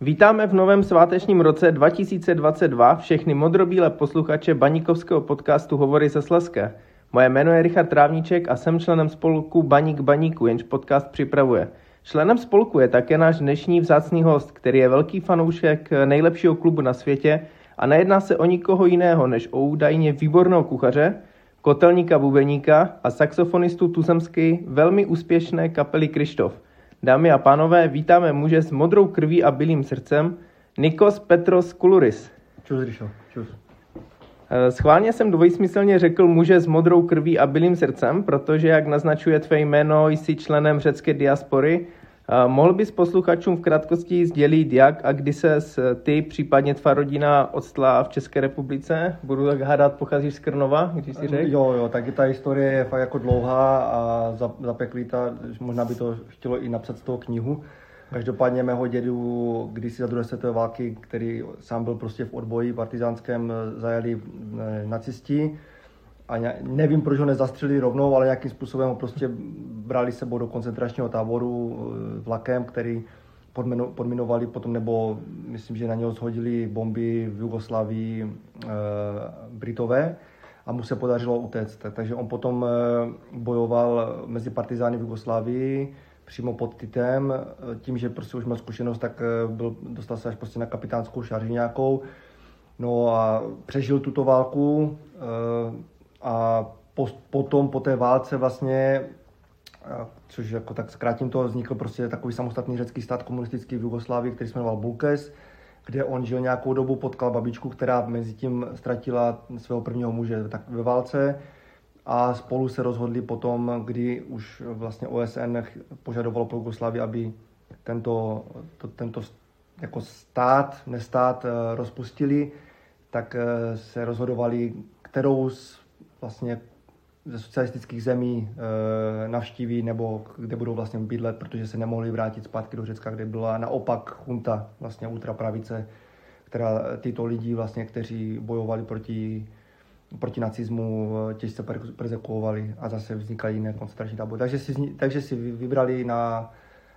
Vítáme v novém svátečním roce 2022 všechny modrobílé posluchače baníkovského podcastu Hovory ze Sleské. Moje jméno je Richard Trávníček a jsem členem spolku Baník Baníku, jenž podcast připravuje. Členem spolku je také náš dnešní vzácný host, který je velký fanoušek nejlepšího klubu na světě a nejedná se o nikoho jiného než o údajně výborného kuchaře, kotelníka bubeníka a saxofonistu tuzemsky velmi úspěšné kapely Krištof. Dámy a pánové, vítáme muže s modrou krví a bílým srdcem, Nikos Petros Kuluris. Čus, Rišo, čus. Eh, schválně jsem dvojsmyslně řekl muže s modrou krví a bílým srdcem, protože, jak naznačuje tvé jméno, jsi členem řecké diaspory Mohl bys posluchačům v krátkosti sdělit, jak a kdy se ty, případně tvá rodina odstla v České republice? Budu tak hádat, pocházíš z Krnova, když si řekl? Jo, jo, taky ta historie je fakt jako dlouhá a zapeklita, možná by to chtělo i napsat z toho knihu. Každopádně mého dědu, když si za druhé světové války, který sám byl prostě v odboji partizánském, zajali eh, nacisti, a nevím, proč ho nezastřelili rovnou, ale nějakým způsobem ho prostě brali sebou do koncentračního táboru eh, vlakem, který podminovali potom, nebo myslím, že na něho shodili bomby v Jugoslávii e, Britové a mu se podařilo utéct. Takže on potom eh, bojoval mezi partizány v Jugoslávii přímo pod Titem. Tím, že prostě už měl zkušenost, tak byl, dostal se až prostě na kapitánskou šarži nějakou. No a přežil tuto válku, a po, potom po té válce vlastně, což jako tak zkrátím to, vznikl prostě takový samostatný řecký stát komunistický v Jugoslávii, který se jmenoval Bulkes, kde on žil nějakou dobu, potkal babičku, která mezi tím ztratila svého prvního muže tak ve válce. A spolu se rozhodli potom, kdy už vlastně OSN požadovalo pro Jugoslávii, aby tento, to, tento jako stát, nestát eh, rozpustili, tak eh, se rozhodovali, kterou z vlastně ze socialistických zemí e, navštíví nebo kde budou vlastně bydlet, protože se nemohli vrátit zpátky do Řecka, kde byla naopak chunta, vlastně ultrapravice, která tyto lidi, vlastně, kteří bojovali proti, proti nacismu, těžce persekuovali a zase vznikaly jiné koncentrační tábory. Takže si, takže si vybrali na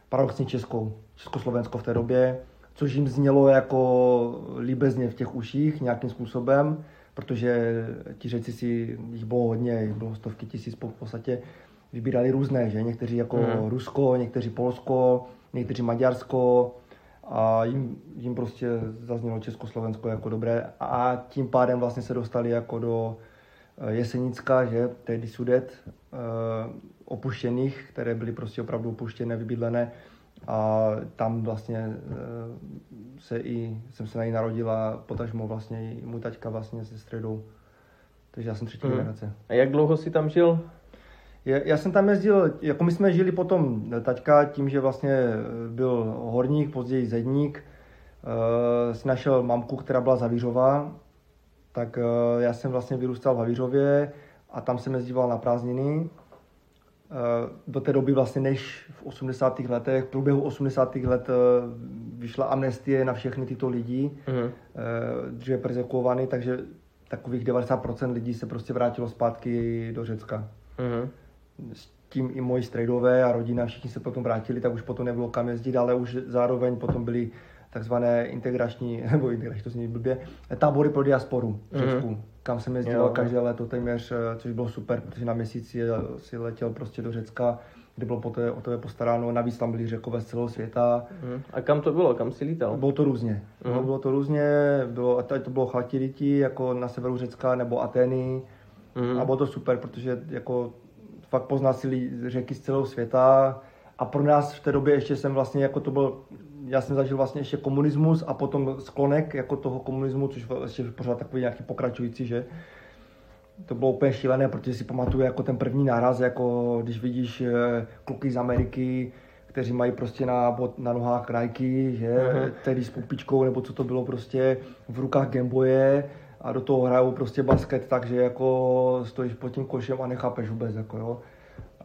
paradoxně Českou, Československo v té době, což jim znělo jako líbezně v těch uších nějakým způsobem protože ti řeci si, jich bylo hodně, bylo stovky tisíc v podstatě, vybírali různé, že? Někteří jako mm. Rusko, někteří Polsko, někteří Maďarsko a jim, jim prostě zaznělo Československo jako dobré. A tím pádem vlastně se dostali jako do eh, Jesenicka, že, tedy Sudet, eh, opuštěných, které byly prostě opravdu opuštěné, vybydlené a tam vlastně eh, se i, jsem se na ní narodila, potažmo vlastně i můj taťka vlastně se středou. Takže já jsem třetí mm. generace. A jak dlouho jsi tam žil? Já, já jsem tam jezdil, jako my jsme žili potom taťka tím, že vlastně byl horník, později zedník, uh, si našel mamku, která byla Zavířová, tak uh, já jsem vlastně vyrůstal v Havířově a tam jsem jezdíval na prázdniny do té doby vlastně, než v 80. letech, v průběhu 80. let eh, vyšla amnestie na všechny tyto lidi, mm-hmm. dříve persekuovaný, takže takových 90% lidí se prostě vrátilo zpátky do Řecka. Mm-hmm. S tím i moji strejdové a rodina, všichni se potom vrátili, tak už potom nebylo kam jezdit, ale už zároveň potom byly takzvané integrační, nebo integrační, to zní blbě, tábory pro diasporu v Řecku. Mm-hmm kam jsem jezdil jo. každé léto téměř, eh, což bylo super, protože na měsíc si letěl prostě do Řecka, kde bylo poté o tebe postaráno, navíc tam byli řekové z celého světa. Uh-huh. A kam to bylo, kam si lítal? Bylo to různě. Uh-huh. Bylo to různě, bylo, ať to bylo Chalkidiki, jako na severu Řecka, nebo Ateny. Uh-huh. A bylo to super, protože jako fakt poznal si řeky z celého světa. A pro nás v té době ještě jsem vlastně, jako to byl já jsem zažil vlastně ještě komunismus a potom sklonek jako toho komunismu, což ještě pořád takový nějaký pokračující, že to bylo úplně šílené, protože si pamatuju jako ten první náraz, jako když vidíš eh, kluky z Ameriky, kteří mají prostě na, na nohách krajky, že, uh-huh. tedy s pupičkou, nebo co to bylo prostě, v rukách Gameboye a do toho hrajou prostě basket, takže jako stojíš pod tím košem a nechápeš vůbec, jako jo.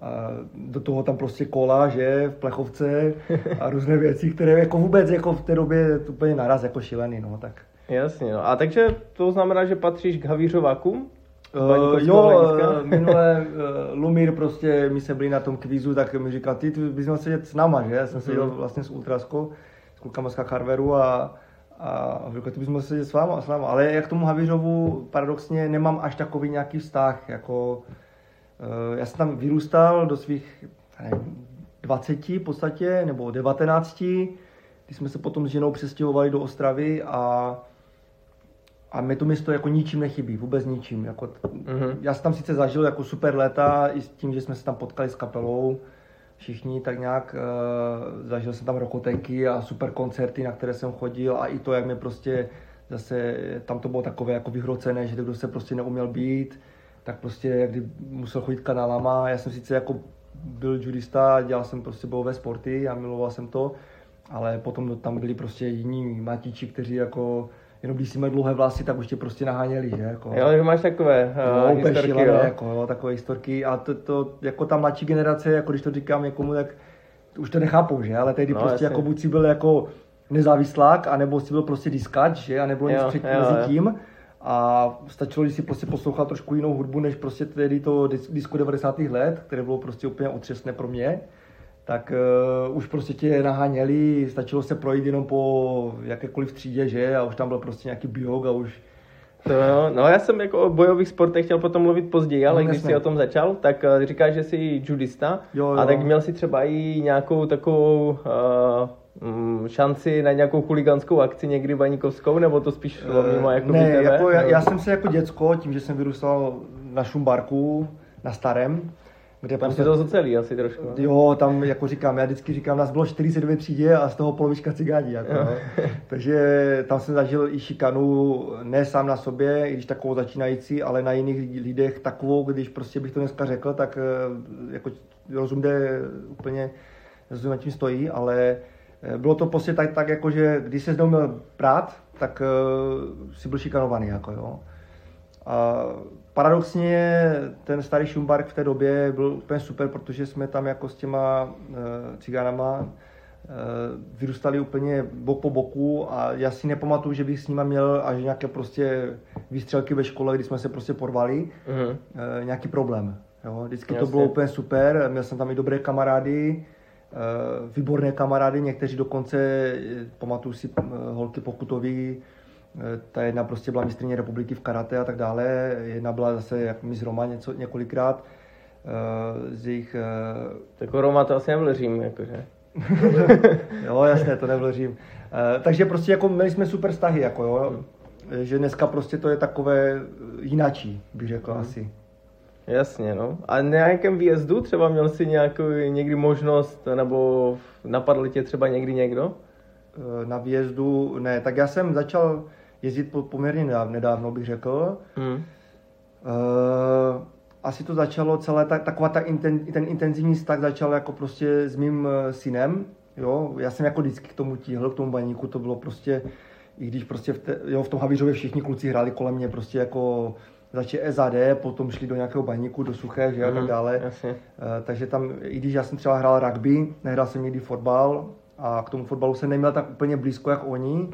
A do toho tam prostě kola, že, v plechovce a různé věci, které jako vůbec jako v té době úplně naraz jako šílený, no, tak. Jasně, no. A takže to znamená, že patříš k Havířovákům? Uh, jo, uh, minule uh, Lumír prostě, my se byli na tom kvízu, tak mi říkal, ty, ty bys měl sedět s náma, že? Já jsem seděl mm. vlastně s Ultraskou, klukama z Harveru a, a řekl, to bychom se s váma, s váma. Ale jak k tomu Havířovu paradoxně nemám až takový nějaký vztah, jako já jsem tam vyrůstal do svých nevím, 20 v podstatě, nebo 19, když jsme se potom s ženou přestěhovali do Ostravy a a mi to město jako ničím nechybí, vůbec ničím. Jako, mm-hmm. Já jsem tam sice zažil jako super léta i s tím, že jsme se tam potkali s kapelou, všichni tak nějak, uh, zažil jsem tam rokotéky a super koncerty, na které jsem chodil a i to, jak mi prostě zase, tam to bylo takové jako vyhrocené, že kdo se prostě neuměl být, tak prostě jak kdy musel chodit kanálama. Já jsem sice jako byl judista, dělal jsem prostě bojové sporty a miloval jsem to, ale potom tam byli prostě jiní matiči, kteří jako jenom když si měl dlouhé vlasy, tak už tě prostě naháněli, že? Jako, jo, že máš takové uh, no, historky, šílené, jo. Jako, jo, takové historky a to, to, jako ta mladší generace, jako když to říkám někomu, tak už to nechápou, že? Ale tehdy no, prostě jasně. jako buď si byl jako nezávislák, anebo si byl prostě diskač, že? A nebylo nic třetí mezi tím. A stačilo, když si prostě poslouchal trošku jinou hudbu, než prostě tehdy to disco 90. let, které bylo prostě úplně otřesné pro mě tak uh, už prostě tě naháněli, stačilo se projít jenom po jakékoliv třídě, že? A už tam byl prostě nějaký biog a už... To, no, já jsem jako o bojových sportech chtěl potom mluvit později, ale no, když jsi o tom začal, tak uh, říkáš, že jsi judista jo, jo. a tak měl si třeba i nějakou takovou uh, šanci na nějakou chuliganskou akci někdy baníkovskou, nebo to spíš šlo mimo jako Ne, tebe? jako já, já, jsem se jako děcko, tím, že jsem vyrůstal na Šumbarku, na Starém, kde tam prostě, to celý asi trošku. No? Jo, tam jako říkám, já vždycky říkám, nás bylo 49 třídě a z toho polovička cigáni. Jako, no. Takže tam jsem zažil i šikanu, ne sám na sobě, i když takovou začínající, ale na jiných lidech takovou, když prostě bych to dneska řekl, tak eh, jako rozum jde úplně, rozum na tím stojí, ale eh, bylo to prostě tak, tak jako, že když se neuměl prát, tak uh, si byl šikanovaný. Jako, jo. A paradoxně ten starý Šumbark v té době byl úplně super, protože jsme tam jako s těma uh, cigánama uh, vyrůstali úplně bok po boku a já si nepamatuju, že bych s nima měl až nějaké prostě výstřelky ve škole, kdy jsme se prostě porvali, uh-huh. uh, nějaký problém. Jo? Vždycky Jasně. to bylo úplně super, měl jsem tam i dobré kamarády, výborné kamarády, někteří dokonce, pamatuju si holky Pokutový, ta jedna prostě byla mistrně republiky v karate a tak dále, jedna byla zase jak Miss Roma něco, několikrát eh, z jejich... Eh, tak Roma to asi nevlžím, jakože. jo, jasně, to. Eh, takže prostě jako měli jsme super vztahy, jako jo. Hmm. Že dneska prostě to je takové jinačí, bych řekl hmm. asi. Jasně, no. A na nějakém výjezdu třeba měl jsi nějakou někdy možnost, nebo napadl tě třeba někdy někdo? Na výjezdu ne, tak já jsem začal jezdit poměrně nedávno, bych řekl. Hmm. Uh, asi to začalo celé, ta, taková ta inten, ten intenzivní vztah začal jako prostě s mým eh, synem, jo, já jsem jako vždycky k tomu tíhl, k tomu baníku, to bylo prostě, i když prostě v, te, jo, v tom Havířově všichni kluci hráli kolem mě prostě jako začali SAD, potom šli do nějakého baníku, do suché, že mm, a tak mhm, dále. Jasně. Uh, takže tam, i když já jsem třeba hrál rugby, nehrál jsem nikdy fotbal a k tomu fotbalu jsem neměl tak úplně blízko, jak oni,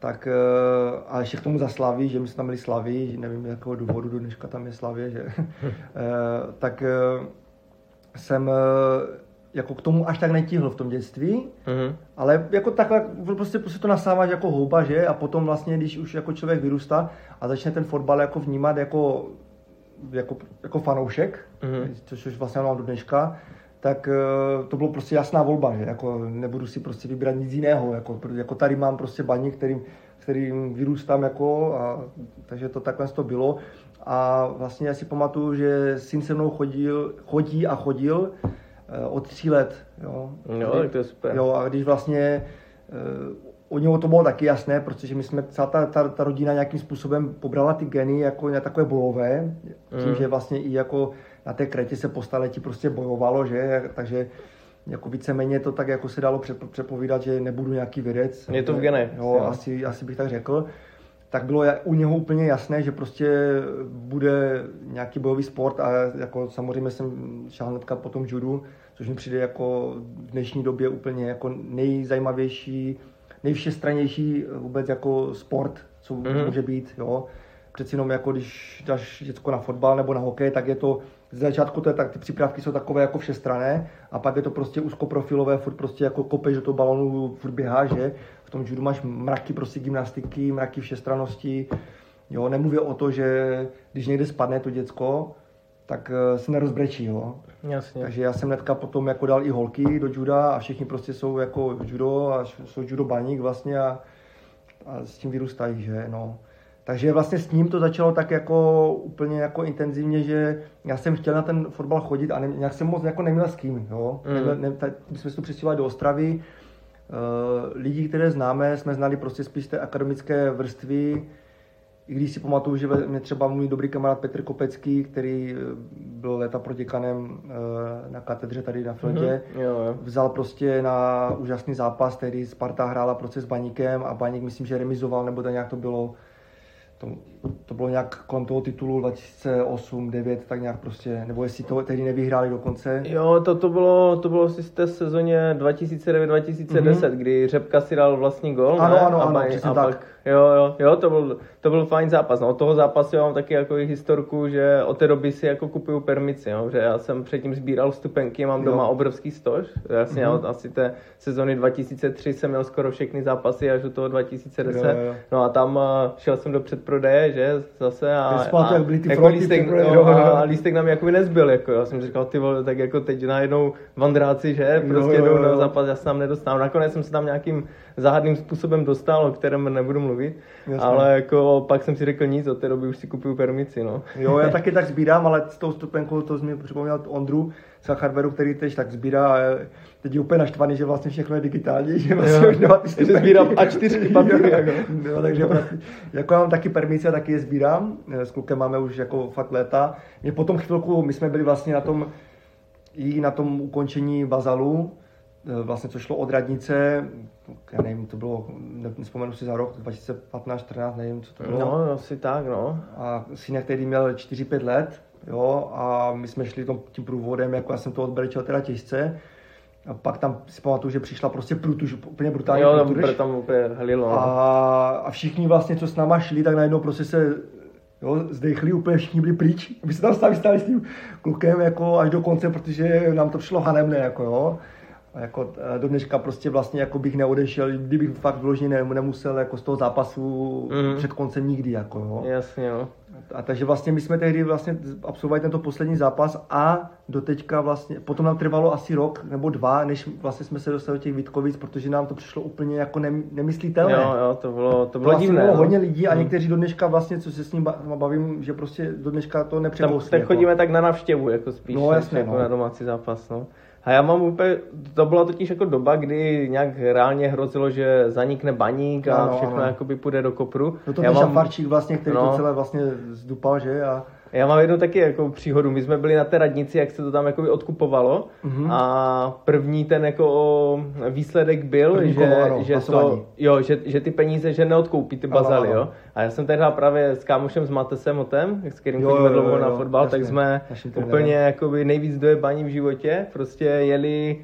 tak eh, a ještě k tomu za Slavy, že my jsme tam byli Slavy, nevím jakého důvodu, do dneška tam je Slavě, že, eh, tak eh, jsem jako k tomu až tak netíhl v tom dětství, mm-hmm. ale jako takhle prostě, prostě to nasáváš jako houba, že? A potom vlastně, když už jako člověk vyrůstá a začne ten fotbal jako vnímat jako, jako, jako fanoušek, mm-hmm. což už vlastně mám do dneška, tak eh, to bylo prostě jasná volba, že jako nebudu si prostě vybrat nic jiného, jako, jako tady mám prostě baník, kterým, kterým vyrůstám, jako, a, takže to takhle to bylo. A vlastně já si pamatuju, že syn se mnou chodil, chodí a chodil od tří let. Jo, jo tak to je super. Jo, a když vlastně uh, u něho to bylo taky jasné, protože my jsme, celá ta, ta, ta rodina nějakým způsobem pobrala ty geny jako na takové bojové, tím, mm. že vlastně i jako na té kretě se po staletí prostě bojovalo, že, takže jako víceméně to tak jako se dalo předpovídat, že nebudu nějaký vědec. Je to v genech. Jo, asi, asi bych tak řekl. Tak bylo u něho úplně jasné, že prostě bude nějaký bojový sport a jako samozřejmě jsem šel hnedka po tom judu, což mi přijde jako v dnešní době úplně jako nejzajímavější, nejvšestranější vůbec jako sport, co mm-hmm. může být, jo. Přeci jenom jako když dáš děcko na fotbal nebo na hokej, tak je to z začátku to je tak, ty přípravky jsou takové jako všestrané a pak je to prostě úzkoprofilové, furt prostě jako kopeš do toho balonu, furt běhá, že? V tom judu máš mraky prostě gymnastiky, mraky všestranosti, jo, nemluvě o to, že když někde spadne to děcko, tak eh, se nerozbrečí, jo. Jasně. Takže já jsem hnedka potom jako dal i holky do juda a všichni prostě jsou jako judo a jsou judo baník vlastně a, a s tím vyrůstají, že no. Takže vlastně s ním to začalo tak jako úplně jako intenzivně, že já jsem chtěl na ten fotbal chodit a ne, nějak jsem moc jako neměl s kým, jo. Mm. Neměl, ne, tak, my jsme se tu přestěhovali do Ostravy, uh, lidi, které známe, jsme znali prostě spíš té akademické vrstvy, i když si pamatuju, že mě třeba můj dobrý kamarád Petr Kopecký, který eh, byl léta proděkanem eh, na katedře tady na Frontě, mm-hmm. vzal prostě na úžasný zápas, který Sparta hrála prostě s Baníkem a Baník myslím, že remizoval, nebo to nějak to bylo to, to bylo nějak kolem toho titulu 2008, 9, tak nějak prostě, nebo jestli to tehdy nevyhráli dokonce. Jo, to, to bylo, to bylo asi z té sezóně 2009-2010, mm-hmm. kdy Řepka si dal vlastní gol, Ano, ne? ano, a, ano, přesně a tak. pak, jo, jo, jo, to byl, to byl fajn zápas. No, od toho zápasu já mám taky jako i historku, že od té doby si jako kupuju permici, jo, že já jsem předtím sbíral vstupenky, mám doma Jo. obrovský stož, jasně, Mhm. mm-hmm. asi té sezóny 2003 jsem měl skoro všechny zápasy až do toho 2010, Jo, jo. no a tam eh, šel jsem do předprodeje, že, zase a, pamatuju, a byly ty jako lístek, jo, jo. a lístek nám jakoby nezbyl, jako já jsem říkal, ty vole, tak jako teď najednou vandráci, že, prostě jo, jdou na zápas, já se tam nedostávám. Nakonec jsem se tam nějakým záhadným způsobem dostal, o kterém nebudu mluvit, Jasně. ale jako pak jsem si řekl nic, od té doby už si kupuju permici, no. Jo, já taky tak sbírám, ale s tou stupenkou to mi připomněl Ondru z Hardwareu, který tež tak sbírá a teď je úplně naštvaný, že vlastně všechno je digitální, že vlastně Jo. už nemá ty Že sbírám A4 papíry, Jo, jako. jo, takže vlastně, jako já mám taky permice a taky je sbírám, s klukem máme už jako fakt léta. Mě potom chvilku, my jsme byli vlastně na tom, i na tom ukončení bazalu, eh, vlastně co šlo od radnice, já nevím, to bylo, ne- nespomenu si za rok, 2015, 14, nevím, co to bylo No, asi tak, no. a synek tehdy měl 4-5 let, jo, a my jsme šli tom, tím průvodem, jako já jsem to odbrečel teda těžce. A pak tam si pamatuju, že přišla prostě průtuž, úplně brutální Jo, tam, průtuž. úplně- tam úplně hlilo, no. A, a všichni vlastně, co s náma šli, tak najednou prostě se jo, zdechli, úplně všichni byli pryč. My jsme tam stáli, stáli s tím klukem jako až do konce, protože nám to přišlo hanemné, jako jo. A jako eh, do dneška prostě vlastně jako bych neodešel, kdybych fakt vyloženě ne- nemusel jako z toho zápasu Mhm. před koncem nikdy, jako jo. Jasně, no. A takže vlastně my jsme tehdy vlastně absolvovali tento poslední zápas a do teďka vlastně, potom nám trvalo asi rok nebo dva, než vlastně jsme se dostali do těch Vítkovic, protože nám to přišlo úplně jako nem, nemyslitelné. Jo, jo, to bylo, to To bylo vlastně divné. bylo no. hodně lidí a Hmm. někteří do dneška vlastně, co se s ním ba- bavím, že prostě do dneška to Tam, nepřekousli. tak jako. chodíme tak na navštěvu, jako spíš, No, než jasně, jako no. na domácí zápas, no. A já mám úplně, to byla totiž jako doba, kdy nějak reálně hrozilo, že zanikne baník a Ano, všechno ano. jakoby půjde do kopru. No to já, ten mám, Šafarčík vlastně, který no. to celé vlastně zdupal, že? A, já mám jednu taky jako příhodu. My jsme byli na té radnici, jak se to tam jakoby odkupovalo Mhm. a první ten jako výsledek byl, První že, kolo, ano, že, hlasování. to, jo, že, že, ty peníze, že neodkoupí ty bazaly, ano. jo. A já jsem tehdy právě s kámošem s Matesem Otem, s kterým Jo, chodíme dlouho na fotbal, jasně, tak jsme úplně jakoby nejvíc dojebaní v životě. Prostě jeli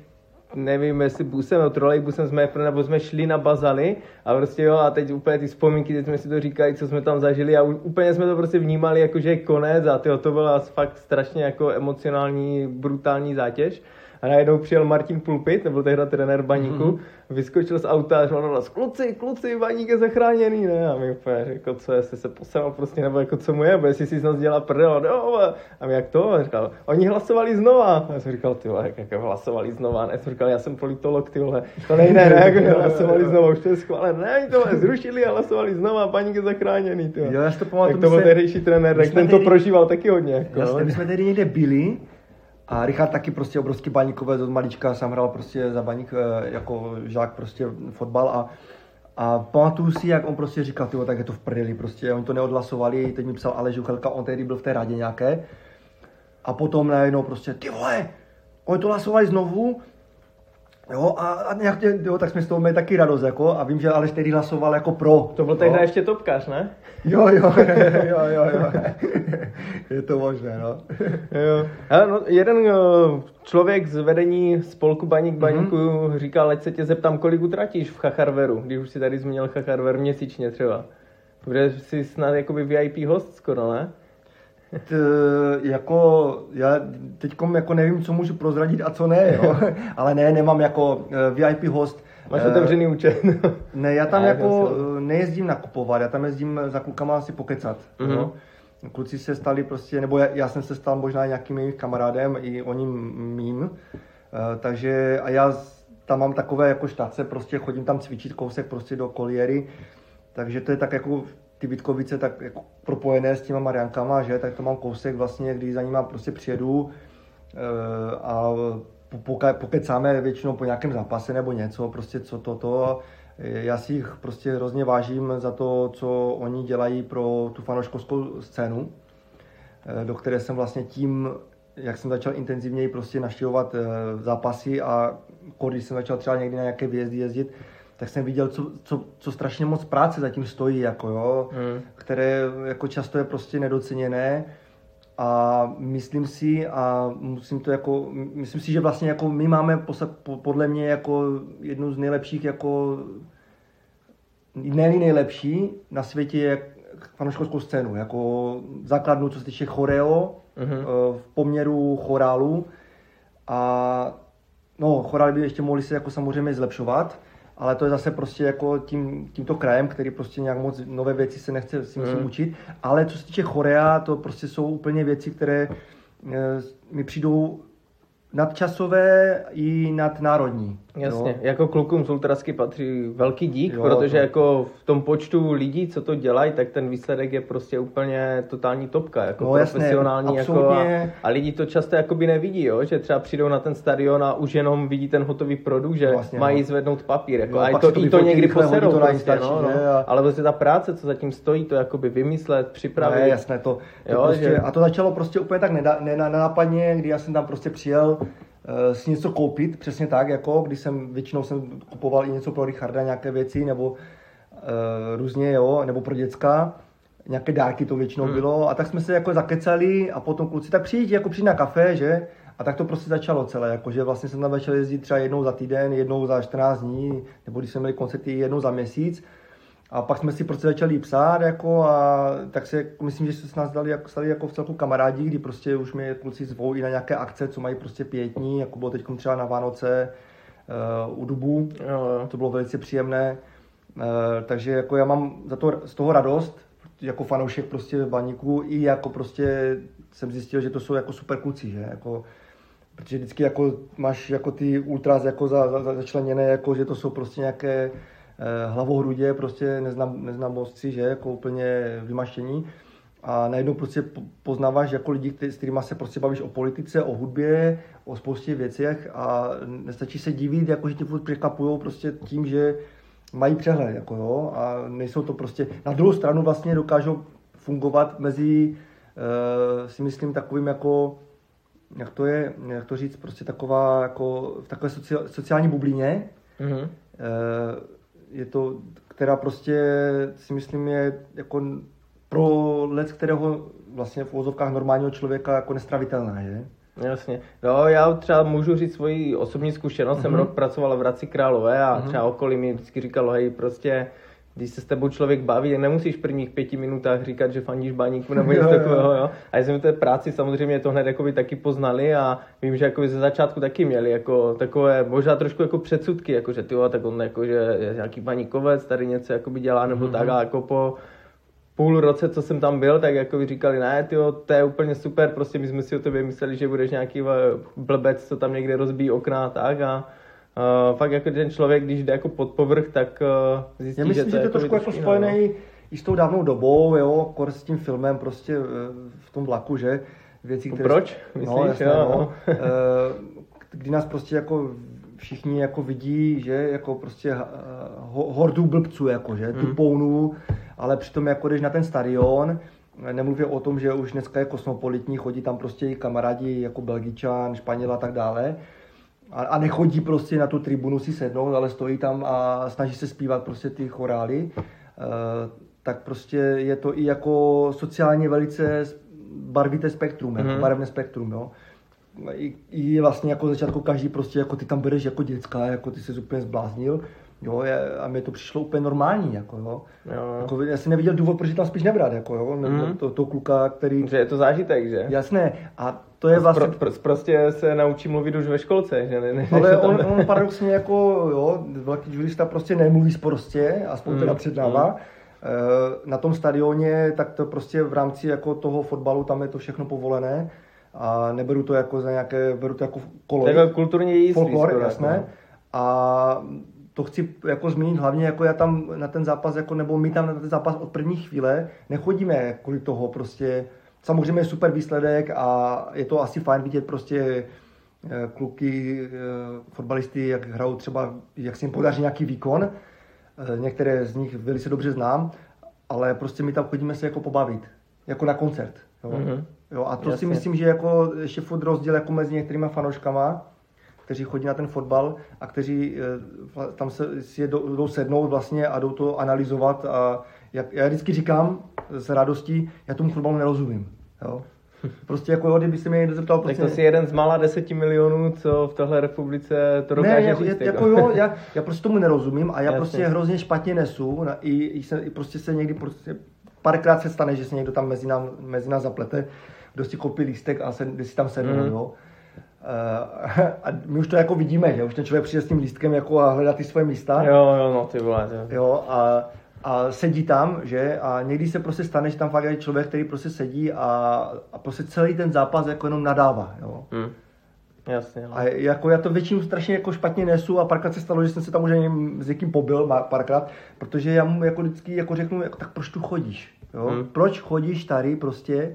nevím, jestli busem nebo trolejbusem jsme nebo jsme šli na bazaly a prostě jo, a teď úplně ty vzpomínky, teď jsme si to říkali, co jsme tam zažili a úplně jsme to prostě vnímali jako, že je konec a tyjo, to byla fakt strašně jako emocionální, brutální zátěž. A najednou přijel Martin Pulpit, nebo tehdy trenér baníku, mm-hmm. vyskočil z auta a říkal, kluci, kluci, baník je zachráněný, ne? A mi úplně řekl, co jestli se posral prostě, nebo jako co mu je, bo jestli si z nás dělá prdel, no, a mi jak to? A říkal, oni hlasovali znova. A já jsem říkal, ty vole, jak jako hlasovali znova, ne? Já jsem říkal, já jsem politolog, ty vole, to nejde, ne, jako hlasovali znova, už to je schválené, ne, to zrušili a hlasovali znova, baník je zachráněný, ty vole. Jo, já si to Tak pamatuju, to byl my tehdejší trenér, my tak ten to prožíval taky hodně. Jako, Jasně, no. my jsme tady někde byli a Richard taky prostě obrovský baníkové od malička, sám hrál prostě za baník eh, jako žák prostě fotbal a a pamatuju si, jak on prostě říkal, tyjo, tak je to v prdeli, prostě, oni to neodhlasovali, teď mi psal Aleš Žuchelka, on tehdy byl v té radě nějaké. A potom najednou prostě, ty vole, oni to hlasovali znovu, jo, a, a nějak, tě- jo, tak jsme z toho měli taky radost, jako, a vím, že Aleš tehdy hlasoval jako pro. To byl tehdy ještě topkař, ne? Jo, jo, jo, jo, jo. je to možné, no. Jo. Hele, no, jeden uh, člověk z vedení spolku Baník Mhm. Baníku mm-hmm. říkal, ať se tě zeptám, kolik utratíš v Chacharveru, když už si tady zmínil Chacharver měsíčně třeba. Protože jsi snad jakoby VIP host skoro, ne? T, jako, já teď jako nevím, co můžu prozradit a co ne, jo. ale ne, nemám jako eh, VIP host. Máš otevřený účet. ne, já tam ne, jako nejezdím nakupovat, já tam jezdím za klukama asi pokecat. Mm-hmm. Jo. Kluci se stali prostě, nebo já, já jsem se stal možná nějakým jejich kamarádem, i oni mým. Takže a já tam mám takové jako štace, prostě chodím tam cvičit kousek prostě do koliéry, takže to je tak jako ty Vítkovice tak jako propojené s těma Mariankama, že, tak to mám kousek vlastně, když za nima prostě přijedu e, a pokecáme většinou po nějakém zápase nebo něco, prostě co to, to. Já si jich prostě hrozně vážím za to, co oni dělají pro tu fanouškovskou scénu, e, do které jsem vlastně tím, jak jsem začal intenzivněji prostě naštěvovat e, zápasy a když jsem začal třeba někdy na nějaké výjezdy jezdit, tak jsem viděl, co, co, co strašně moc práce zatím stojí, jako jo, mm. které jako často je prostě nedoceněné a myslím si a musím to jako, myslím si, že vlastně jako my máme podle mě jako jednu z nejlepších jako ne nejlepší na světě je fanouškovskou scénu, jako základnu, co se týče choreo, mm-hmm. v poměru chorálu a no, chorály by ještě mohly se jako samozřejmě zlepšovat, ale to je zase prostě jako tím, tímto krajem, který prostě nějak moc nové věci se nechce si musím mm. učit, ale co se týče chorea, to prostě jsou úplně věci, které e, mi přijdou nadčasové i nadnárodní. Jasně, jo. jako klukům z Ultrasky patří velký dík, jo, protože to... jako v tom počtu lidí, co to dělají, tak ten výsledek je prostě úplně totální topka, jako no, profesionální. Jasně, jako a, a, lidi to často jakoby nevidí, jo? že třeba přijdou na ten stadion a už jenom vidí ten hotový produkt, že vlastně, mají no. zvednout papír, jako, jo, a to, to i to někdy poserou, to prostě, stačí, no, no. A... ale vlastně ta práce, co zatím stojí, to jakoby vymyslet, připravit. No, jasné, to, to jo, prostě, že... a to začalo prostě úplně tak nenápadně, kdy já jsem tam prostě přijel, si něco koupit, přesně tak, jako když jsem, většinou jsem kupoval i něco pro Richarda, nějaké věci, nebo uh, různě, jo, nebo pro děcka, nějaké dárky to většinou hmm. bylo, a tak jsme se jako zakecali a potom kluci, tak přijít, jako přijít na kafe, že, a tak to prostě začalo celé, jako že vlastně jsem tam začal jezdit třeba jednou za týden, jednou za 14 dní, nebo když jsme měli koncerty jednou za měsíc, a pak jsme si prostě začali psát, jako, a tak se, myslím, že se s nás dali, jako, stali jako v celku kamarádi, kdy prostě už mě kluci zvou i na nějaké akce, co mají prostě pětní, jako bylo teď třeba na Vánoce uh, u Dubu, jo. to bylo velice příjemné. Uh, takže jako já mám za to, z toho radost, jako fanoušek prostě baníku, i jako prostě jsem zjistil, že to jsou jako super kluci, že jako, protože vždycky jako máš jako ty ultras jako za, za, začleněné, jako že to jsou prostě nějaké Eh, hlavohrudě, prostě neznám, neznámostci, že, jako úplně vymaštění. A najednou prostě poznáváš jako lidi, s kterými se prostě bavíš o politice, o hudbě, o spoustě věcech a nestačí se divit, jako že ti furt překvapují prostě tím, že mají přehled, jako jo, a nejsou to prostě, na druhou stranu vlastně dokážou fungovat mezi, uh, si myslím, takovým jako, jak to je, jak to říct, prostě taková, jako v takové sociální bublině, mm-hmm. uh, je to, která prostě si myslím je jako pro let, kterého vlastně v úvozovkách normálního člověka jako nestravitelná, je. Jasně. No, já třeba můžu říct svoji osobní zkušenost. Mm-hmm. Jsem mhm. rok pracoval v Hradci Králové a mm-hmm. třeba okolí mi vždycky říkalo, hej, prostě když se s tebou člověk baví, nemusíš v prvních pěti minutách říkat, že fandíš baníku nebo něco takového, jo. A jsme v té práci samozřejmě to hned jakoby taky poznali a vím, že jako ze začátku taky měli jako takové možná trošku jako předsudky, jako že tyjo, tak on jako, že je nějaký baníkovec, tady něco jakoby dělá nebo mm-hmm. tak a jako po půl roce, co jsem tam byl, tak jako říkali, ne, tyjo, to je úplně super, prostě my jsme si o tobě mysleli, že budeš nějaký blbec, co tam někde rozbíjí okna a tak a uh, fakt jako ten člověk, když jde jako pod povrch, tak uh, zjistí, Já myslím, že to, že to je trošku jako spojený no. i s tou dávnou dobou, jo, kor s tím filmem prostě eh, v tom vlaku, že, věci, které... Proč? No, Myslíš, no, jasné, jo? No. kdy nás prostě jako všichni jako vidí, že jako prostě hordu blbců, jako, že, tu hmm. pounu, ale přitom jako jdeš na ten stadion, nemluvě o tom, že už dneska je kosmopolitní, chodí tam prostě i kamarádi jako Belgičan, Španěl a tak dále, a, a nechodí prostě na tu tribunu si sednout, ale stojí tam a snaží se zpívat prostě ty chorály, uh, tak prostě je to i jako sociálně velice barvité spektrum, mm. jako mhm. barevné spektrum, jo. I, I vlastně jako začátku každý prostě, jako ty tam bereš jako děcka, jako ty se úplně zbláznil, Jo, je, a mi to přišlo úplně normální, jako jo. Jo. Jako, já si neviděl důvod, proč tam spíš nebrat, jako jo, mm. to, to, kluka, který... Že je to zážitek, že? Jasné, a to je vlastně... Pro, pro, prostě se naučí mluvit už ve školce, že ne? ne ale on, on, paradoxně jako, jo, velký jurista prostě nemluví sprostě, aspoň mm. teda před náma. Mm. Na tom stadioně, tak to prostě v rámci jako toho fotbalu, tam je to všechno povolené a neberu to jako za nějaké, beru to jako kolo. Jako kulturní jízdí. Folklor, jasné. Jako. A to chci jako zmínit hlavně, jako já tam na ten zápas, jako, nebo my tam na ten zápas od první chvíle nechodíme kvůli toho prostě. Samozřejmě je super výsledek a je to asi fajn vidět prostě eh, kluky, eh, fotbalisty, jak hrajou třeba, jak se jim podaří nějaký výkon. Eh, některé z nich velice dobře znám, ale prostě my tam chodíme se jako pobavit, jako na koncert. Jo? Mm-hmm. Jo, a to Jasně. si myslím, že jako ještě furt rozdíl jako mezi některými fanouškama, kteří chodí na ten fotbal a kteří eh, tam se, si je jdou sednout vlastně a jdou to analyzovat. A jak, já vždycky říkám s radostí, já tomu fotbalu nerozumím. Jo? Prostě jako, kdyby se mě někdo zeptal... Prostě... Tak to si jeden z mála deseti milionů, co v téhle republice to dokáže ne, říct. Ne, jako, jako jo, já, já prostě tomu nerozumím a já Jasně. prostě hrozně špatně nesu. Na, i, i, se, i prostě se někdy prostě párkrát se stane, že se někdo tam mezi, nám, mezi nás zaplete, kdo si koupí lístek a se, si tam sedne, mm. jo. Uh, a my už to jako vidíme, že už ten člověk přijde s tím lístkem jako a hledá ty svoje místa. Jo, jo, no ty vole. Jo, jo a, a sedí tam, že a někdy se prostě stane, že tam fakt je člověk, který prostě sedí a, a prostě celý ten zápas jako jenom nadává, jo. Mm. Jasně. Jo. A jako já to většinou strašně jako špatně nesu a párkrát se stalo, že jsem se tam už s někým pobil párkrát, protože já mu jako vždycky jako řeknu, jako, tak proč tu chodíš? Jo? Hmm. Proč chodíš tady prostě Eh,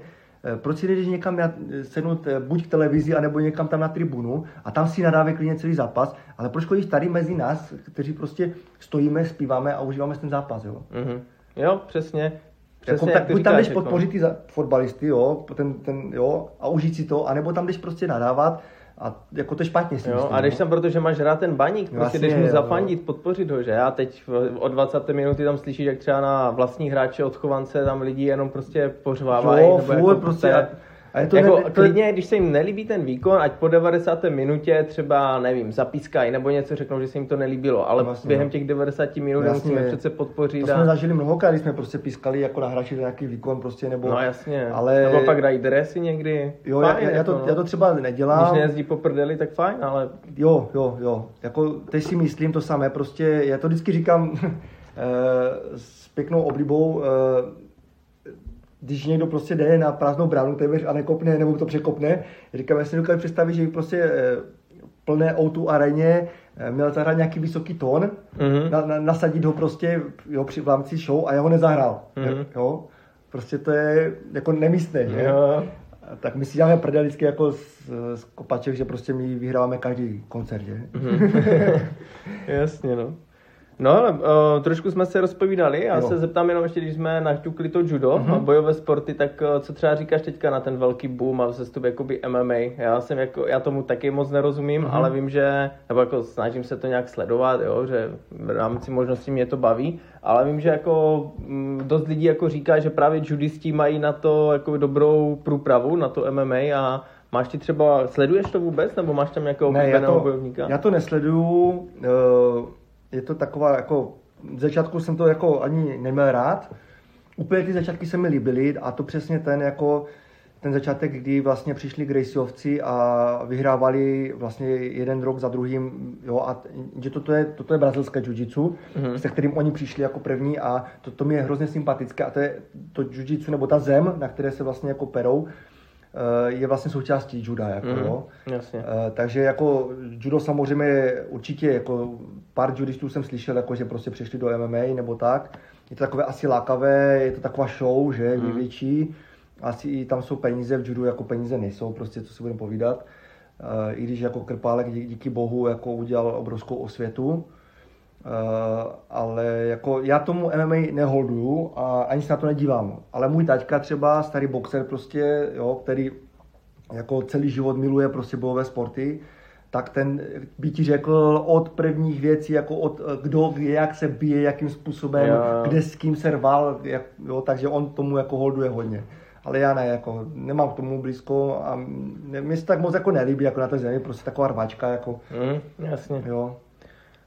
proč si jdeš někam sednout eh, buď k televizi, anebo někam tam na tribunu a tam si nadávě klidně celý zápas, ale proč chodíš tady mezi nás, kteří prostě stojíme, zpíváme a užíváme ten zápas, jo? Mm-hmm. Jo, přesně. Přesně, jako, tak buď tam jdeš jako- podpořit ty fotbalisty, jo, ten, ten, jo, a užít si to, anebo tam jdeš prostě nadávat a jako to špatně si jo, myslím, A jdeš no. tam, protože máš rád ten baník, prostě vlastně, jdeš mu zafandit, jo. podpořit ho, že? Já teď o 20 minuty tam slyšíš, jak třeba na vlastní hráče odchovance tam lidi jenom prostě pořvávají. Jo, nebo jako prostě, a je to jako, ne, to... klidně, když se jim nelíbí ten výkon, ať po 90. minutě třeba, nevím, zapískají nebo něco řeknou, že se jim to nelíbilo, ale vlastně, během no. těch 90 minut jasně, musíme přece podpořit. To a... jsme zažili mnohokrát, když jsme prostě pískali jako na hráči nějaký výkon prostě, nebo... No jasně, ale... nebo pak dají dresy někdy. Jo, fajn, já, já, to, no. já to třeba nedělám. Když nejezdí po prdeli, tak fajn, ale... Jo, jo, jo, jako teď si myslím to samé, prostě, já to vždycky říkám eh, s pěknou oblibou, eh, když někdo prostě jde na prázdnou bránu téměř a nekopne, nebo to překopne, říkám, já si dokážu představit, že prostě eh, plné o areně eh, měl zahrát nějaký vysoký tón, mm-hmm. na, na, nasadit ho prostě jo, při, v rámci show a já ho nezahrál. Mm-hmm. Jo? Prostě to je jako nemístné, že? Jo. Tak my si děláme prdel vždycky jako z, z kopaček, že prostě my vyhráváme každý koncert, že? Mm-hmm. Jasně, no. No, ale uh, trošku jsme se rozpovídali. Já jo. se zeptám jenom ještě, když jsme našťukli to judo uh-huh. a bojové sporty, tak uh, co třeba říkáš teďka na ten velký boom a vzestup jakoby MMA? Já jsem jako, já tomu taky moc nerozumím, uh-huh. ale vím, že, nebo jako snažím se to nějak sledovat, jo, že v rámci možností mě to baví, ale vím, že jako m, mm, dost lidí jako říká, že právě judisti mají na to jako dobrou průpravu, na to MMA a Máš ty třeba, sleduješ to vůbec, nebo máš tam nějakého ne, já to, bojovníka? Já to nesleduju, uh je to taková jako, v začátku jsem to jako ani neměl rád, úplně ty začátky se mi líbily a to přesně ten jako, ten začátek, kdy vlastně přišli Graceovci a vyhrávali vlastně jeden rok za druhým, jo, a že toto je, toto je brazilské jiu-jitsu, mm-hmm. se kterým oni přišli jako první a to, to mi je hrozně sympatické a to je to jiu-jitsu, nebo ta zem, na které se vlastně jako perou, je vlastně součástí juda. Jako, mm, jo. Jasně. Eh, takže jako judo samozřejmě určitě jako pár judistů jsem slyšel, jako, že prostě přišli do MMA nebo tak. Je to takové asi lákavé, je to taková show, že, mm. největší. Asi tam jsou peníze, v judu jako peníze nejsou, prostě co si budeme povídat. Eh, I když jako Krpálek díky bohu jako udělal obrovskou osvětu, Uh, ale jako já tomu MMA neholduju a ani se na to nedívám. Ale můj taťka třeba, starý boxer prostě, jo, který jako celý život miluje prostě bojové sporty, tak ten by ti řekl od prvních věcí, jako od kdo, jak se bije, jakým způsobem, jo. kde s kým se rval, jak, jo, takže on tomu jako holduje hodně. Ale já ne, jako nemám k tomu blízko a mě se tak moc jako nelíbí, jako na té zemi, prostě taková rvačka, jako. Mm, jasně. Jo.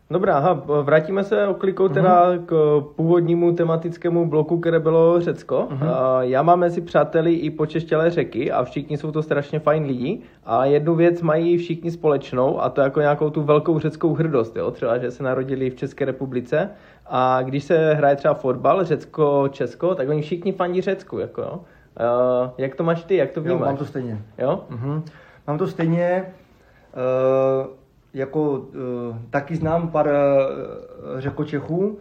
Dobrá, aha, vrátíme se oklikou teda uh-huh. k původnímu tematickému bloku, které bylo Řecko. Uh-huh. Já mám mezi přáteli i počeštělé řeky a všichni jsou to strašně fajn lidi a jednu věc mají všichni společnou a to jako nějakou tu velkou řeckou hrdost, jo? třeba že se narodili v České republice a když se hraje třeba fotbal Řecko-Česko, tak oni všichni fandí Řecku, jako jo. Uh, jak to máš ty, jak to vnímáš? Jo, mám to stejně. Jo? Uh-huh. Mám to stejně. Uh jako uh, taky znám pár uh, řekočechů, uh,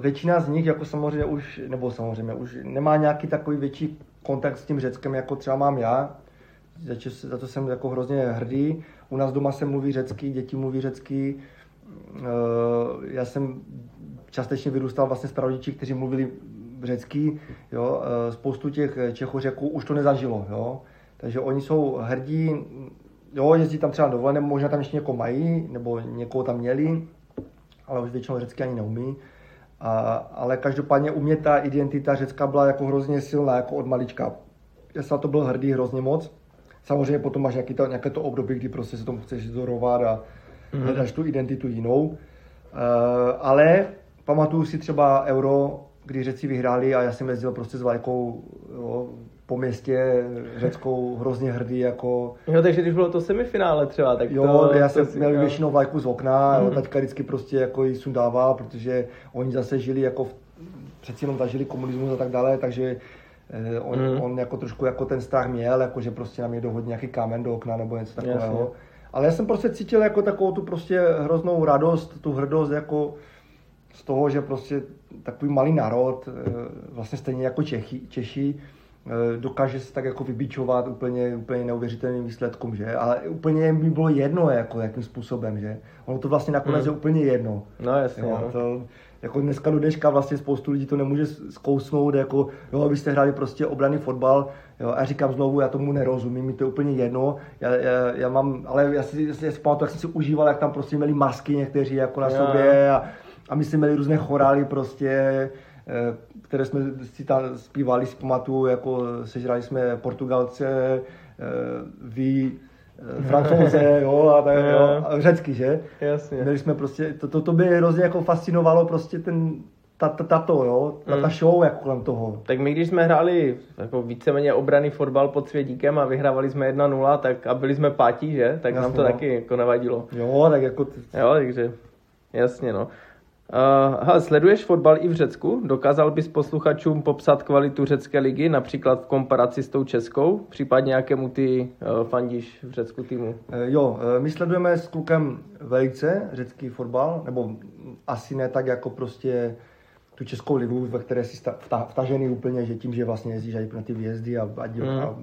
většina z nich jako samozřejmě už, nebo samozřejmě už nemá nějaký takový větší kontakt s tím Řeckem, jako třeba mám já, za, čo, za to jsem jako hrozně hrdý. U nás doma se mluví řecky, děti mluví řecky. Já jsem částečně vyrůstal vlastně s prarodiči, kteří mluvili řecky. Jo? Spoustu těch Čechořeků už to nezažilo. Jo? Takže oni jsou hrdí jo, jezdí tam třeba dovolené, možná tam ještě někoho mají, nebo někoho tam měli, ale už většinou řecky ani neumí. A, ale každopádně u mě ta identita řecká byla jako hrozně silná, jako od malička. Já jsem na to byl hrdý hrozně moc. Samozřejmě potom máš nějaký to, nějaké to období, kdy prostě se tomu chceš zorovat a mm-hmm. hledáš tu identitu jinou. Uh, ale pamatuju si třeba Euro, kdy Řeci vyhráli a já jsem jezdil prostě s vlajkou jo, po městě řeckou hrozně hrdý jako... Jo, takže když bylo to semifinále třeba, tak Jo, to, já jsem měl většinou vlajku z okna, mm. jo, taťka vždycky prostě jako ji sundával, protože oni zase žili jako, v, přeci jenom zažili komunismus a tak dále, takže eh, on, mm. on jako trošku jako ten strach měl, jako že prostě nám je dohodně nějaký kámen do okna nebo něco takového. Jasně. Ale já jsem prostě cítil jako takovou tu prostě hroznou radost, tu hrdost jako z toho, že prostě takový malý národ, eh, vlastně stejně jako Čechy, Češi, dokáže se tak jako vybičovat úplně, úplně neuvěřitelným výsledkům, že? Ale úplně mi bylo jedno, jako jakým způsobem, že? Ono to vlastně nakonec hmm. je úplně jedno. No jasně, jo, no. to, jako dneska do dneška vlastně spoustu lidí to nemůže zkousnout, jako jo, abyste hráli prostě obraný fotbal, jo, a říkám znovu, já tomu nerozumím, mi to je úplně jedno, já, já, já mám, ale já si, já si, já si pamatuju, jak jsem si užíval, jak tam prostě měli masky někteří jako na jo. sobě a, a my jsme měli různé chorály prostě, Eh, které jsme si tam zpívali, si pamatuju, jako sežrali jsme Portugalce, eh, vy, eh, francouze, jo, a, tak, jo, a řecky, že? Jasně. Měli jsme prostě, to, to, to by hrozně jako fascinovalo prostě ten, ta, ta, tato, jo, ta, ta mm. show jako kolem toho. Tak my, když jsme hráli jako víceméně obraný fotbal pod Svědíkem a vyhrávali jsme 1-0, tak a byli jsme pátí, že? Tak jasně, nám to no. taky jako nevadilo. Jo, tak jako... Jo, takže jasně, no. Uh, hele, sleduješ fotbal i v Řecku? Dokázal bys posluchačům popsat kvalitu řecké ligy, například v komparaci s tou českou, případně jakému ty uh, fandíš v Řecku týmu? Uh, jo, uh, my sledujeme s klukem velice řecký fotbal, nebo asi ne tak jako prostě tu českou ligu, ve které jsi vtažený úplně, že tím, že vlastně jezdíš na ty výjezdy a, a, mm. a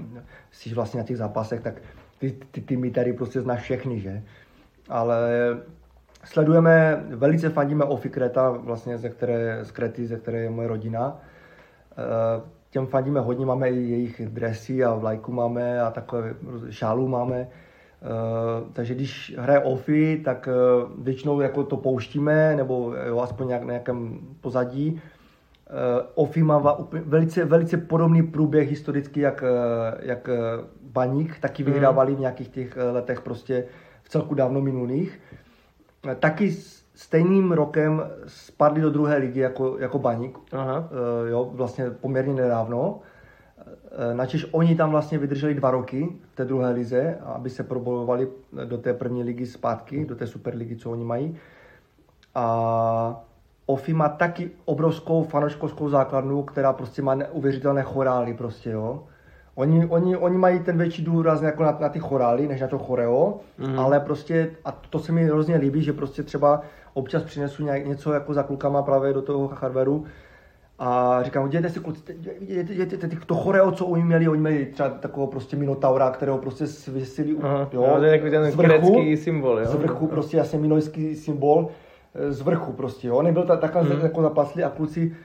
jsi vlastně na těch zápasech, tak ty, ty týmy tady prostě znáš všechny, že? Ale Sledujeme, velice fandíme Ofi Kreta, vlastně ze které, z Krety, ze které je moje rodina. Eh, těm fandíme hodně, máme i jejich dresy a vlajku máme a takové šálu máme. Eh, takže když hraje Ofi, tak eh, většinou jako to pouštíme, nebo jo, aspoň nějak, nějakém pozadí. Ofi má velice, velice podobný průběh historicky, jak, jak Baník, taky mhm. vyhrávali v nějakých těch letech prostě v celku dávno minulých taky stejným rokem spadli do druhé ligy jako, jako Baník, Aha. Uh, jo, vlastně poměrně nedávno. Uh, načež oni tam vlastně vydrželi dva roky v té druhé lize, aby se probojovali do té první ligy zpátky, do té superligy, co oni mají. A Ofi má taky obrovskou fanoškovskou základnu, která prostě má neuvěřitelné chorály prostě, jo. Oni, oni, oni mají ten větší důraz jako na, na ty chorály, než na to choreo, mm. ale prostě, a to se mi hrozně líbí, že prostě třeba občas přinesu nějak, něco jako za klukama právě do toho charveru a říkám, dějte si kluci, dějte, to choreo, co oni měli, oni měli třeba takového prostě minotaura, kterého prostě vysili, Aha, jo, to je takový ten z vrchu, symbol, jo. Z vrchu prostě jasně minojský symbol, z vrchu prostě, jo, nebyl tak, takhle mm. jako zapaslý a kluci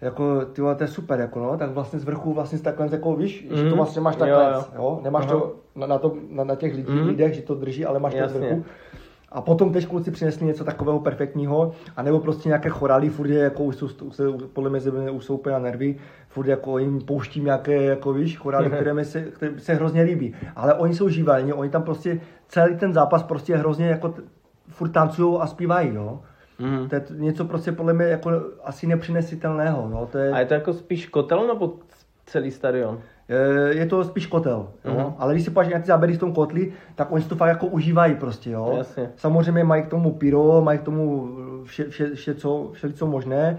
jako, ty to je super, jako no, tak vlastně z vrchu vlastně takhle, jako víš, mm. že to mhm. vlastně máš takhle, jo, jo. jo? nemáš Aha. to na, na, to, na, na těch lidí, mm. lidech, že to drží, ale máš Jasně. to z vrchu. A potom teď kluci přinesli něco takového perfektního, anebo prostě nějaké chorálí, furt je, jako už jsou, se, podle mě už jsou úplně na nervy, furt jako jim pouštím nějaké, jako víš, chorálí, které mi se, které se hrozně líbí. Ale oni jsou živelní, oni tam prostě celý ten zápas prostě hrozně jako furt tancují a zpívají, jo. Mhm. To je něco prostě podle mě jako asi nepřinesitelného, jo. To je, A je to jako spíš kotel nebo celý stadion? Je to spíš kotel, jo? Mhm. ale když si podíváš na ty záběry v tom kotli, tak oni si to fakt jako užívají prostě, jo. Jasně. Samozřejmě mají k tomu pyro, mají k tomu vše, vše, vše, co, vše co možné,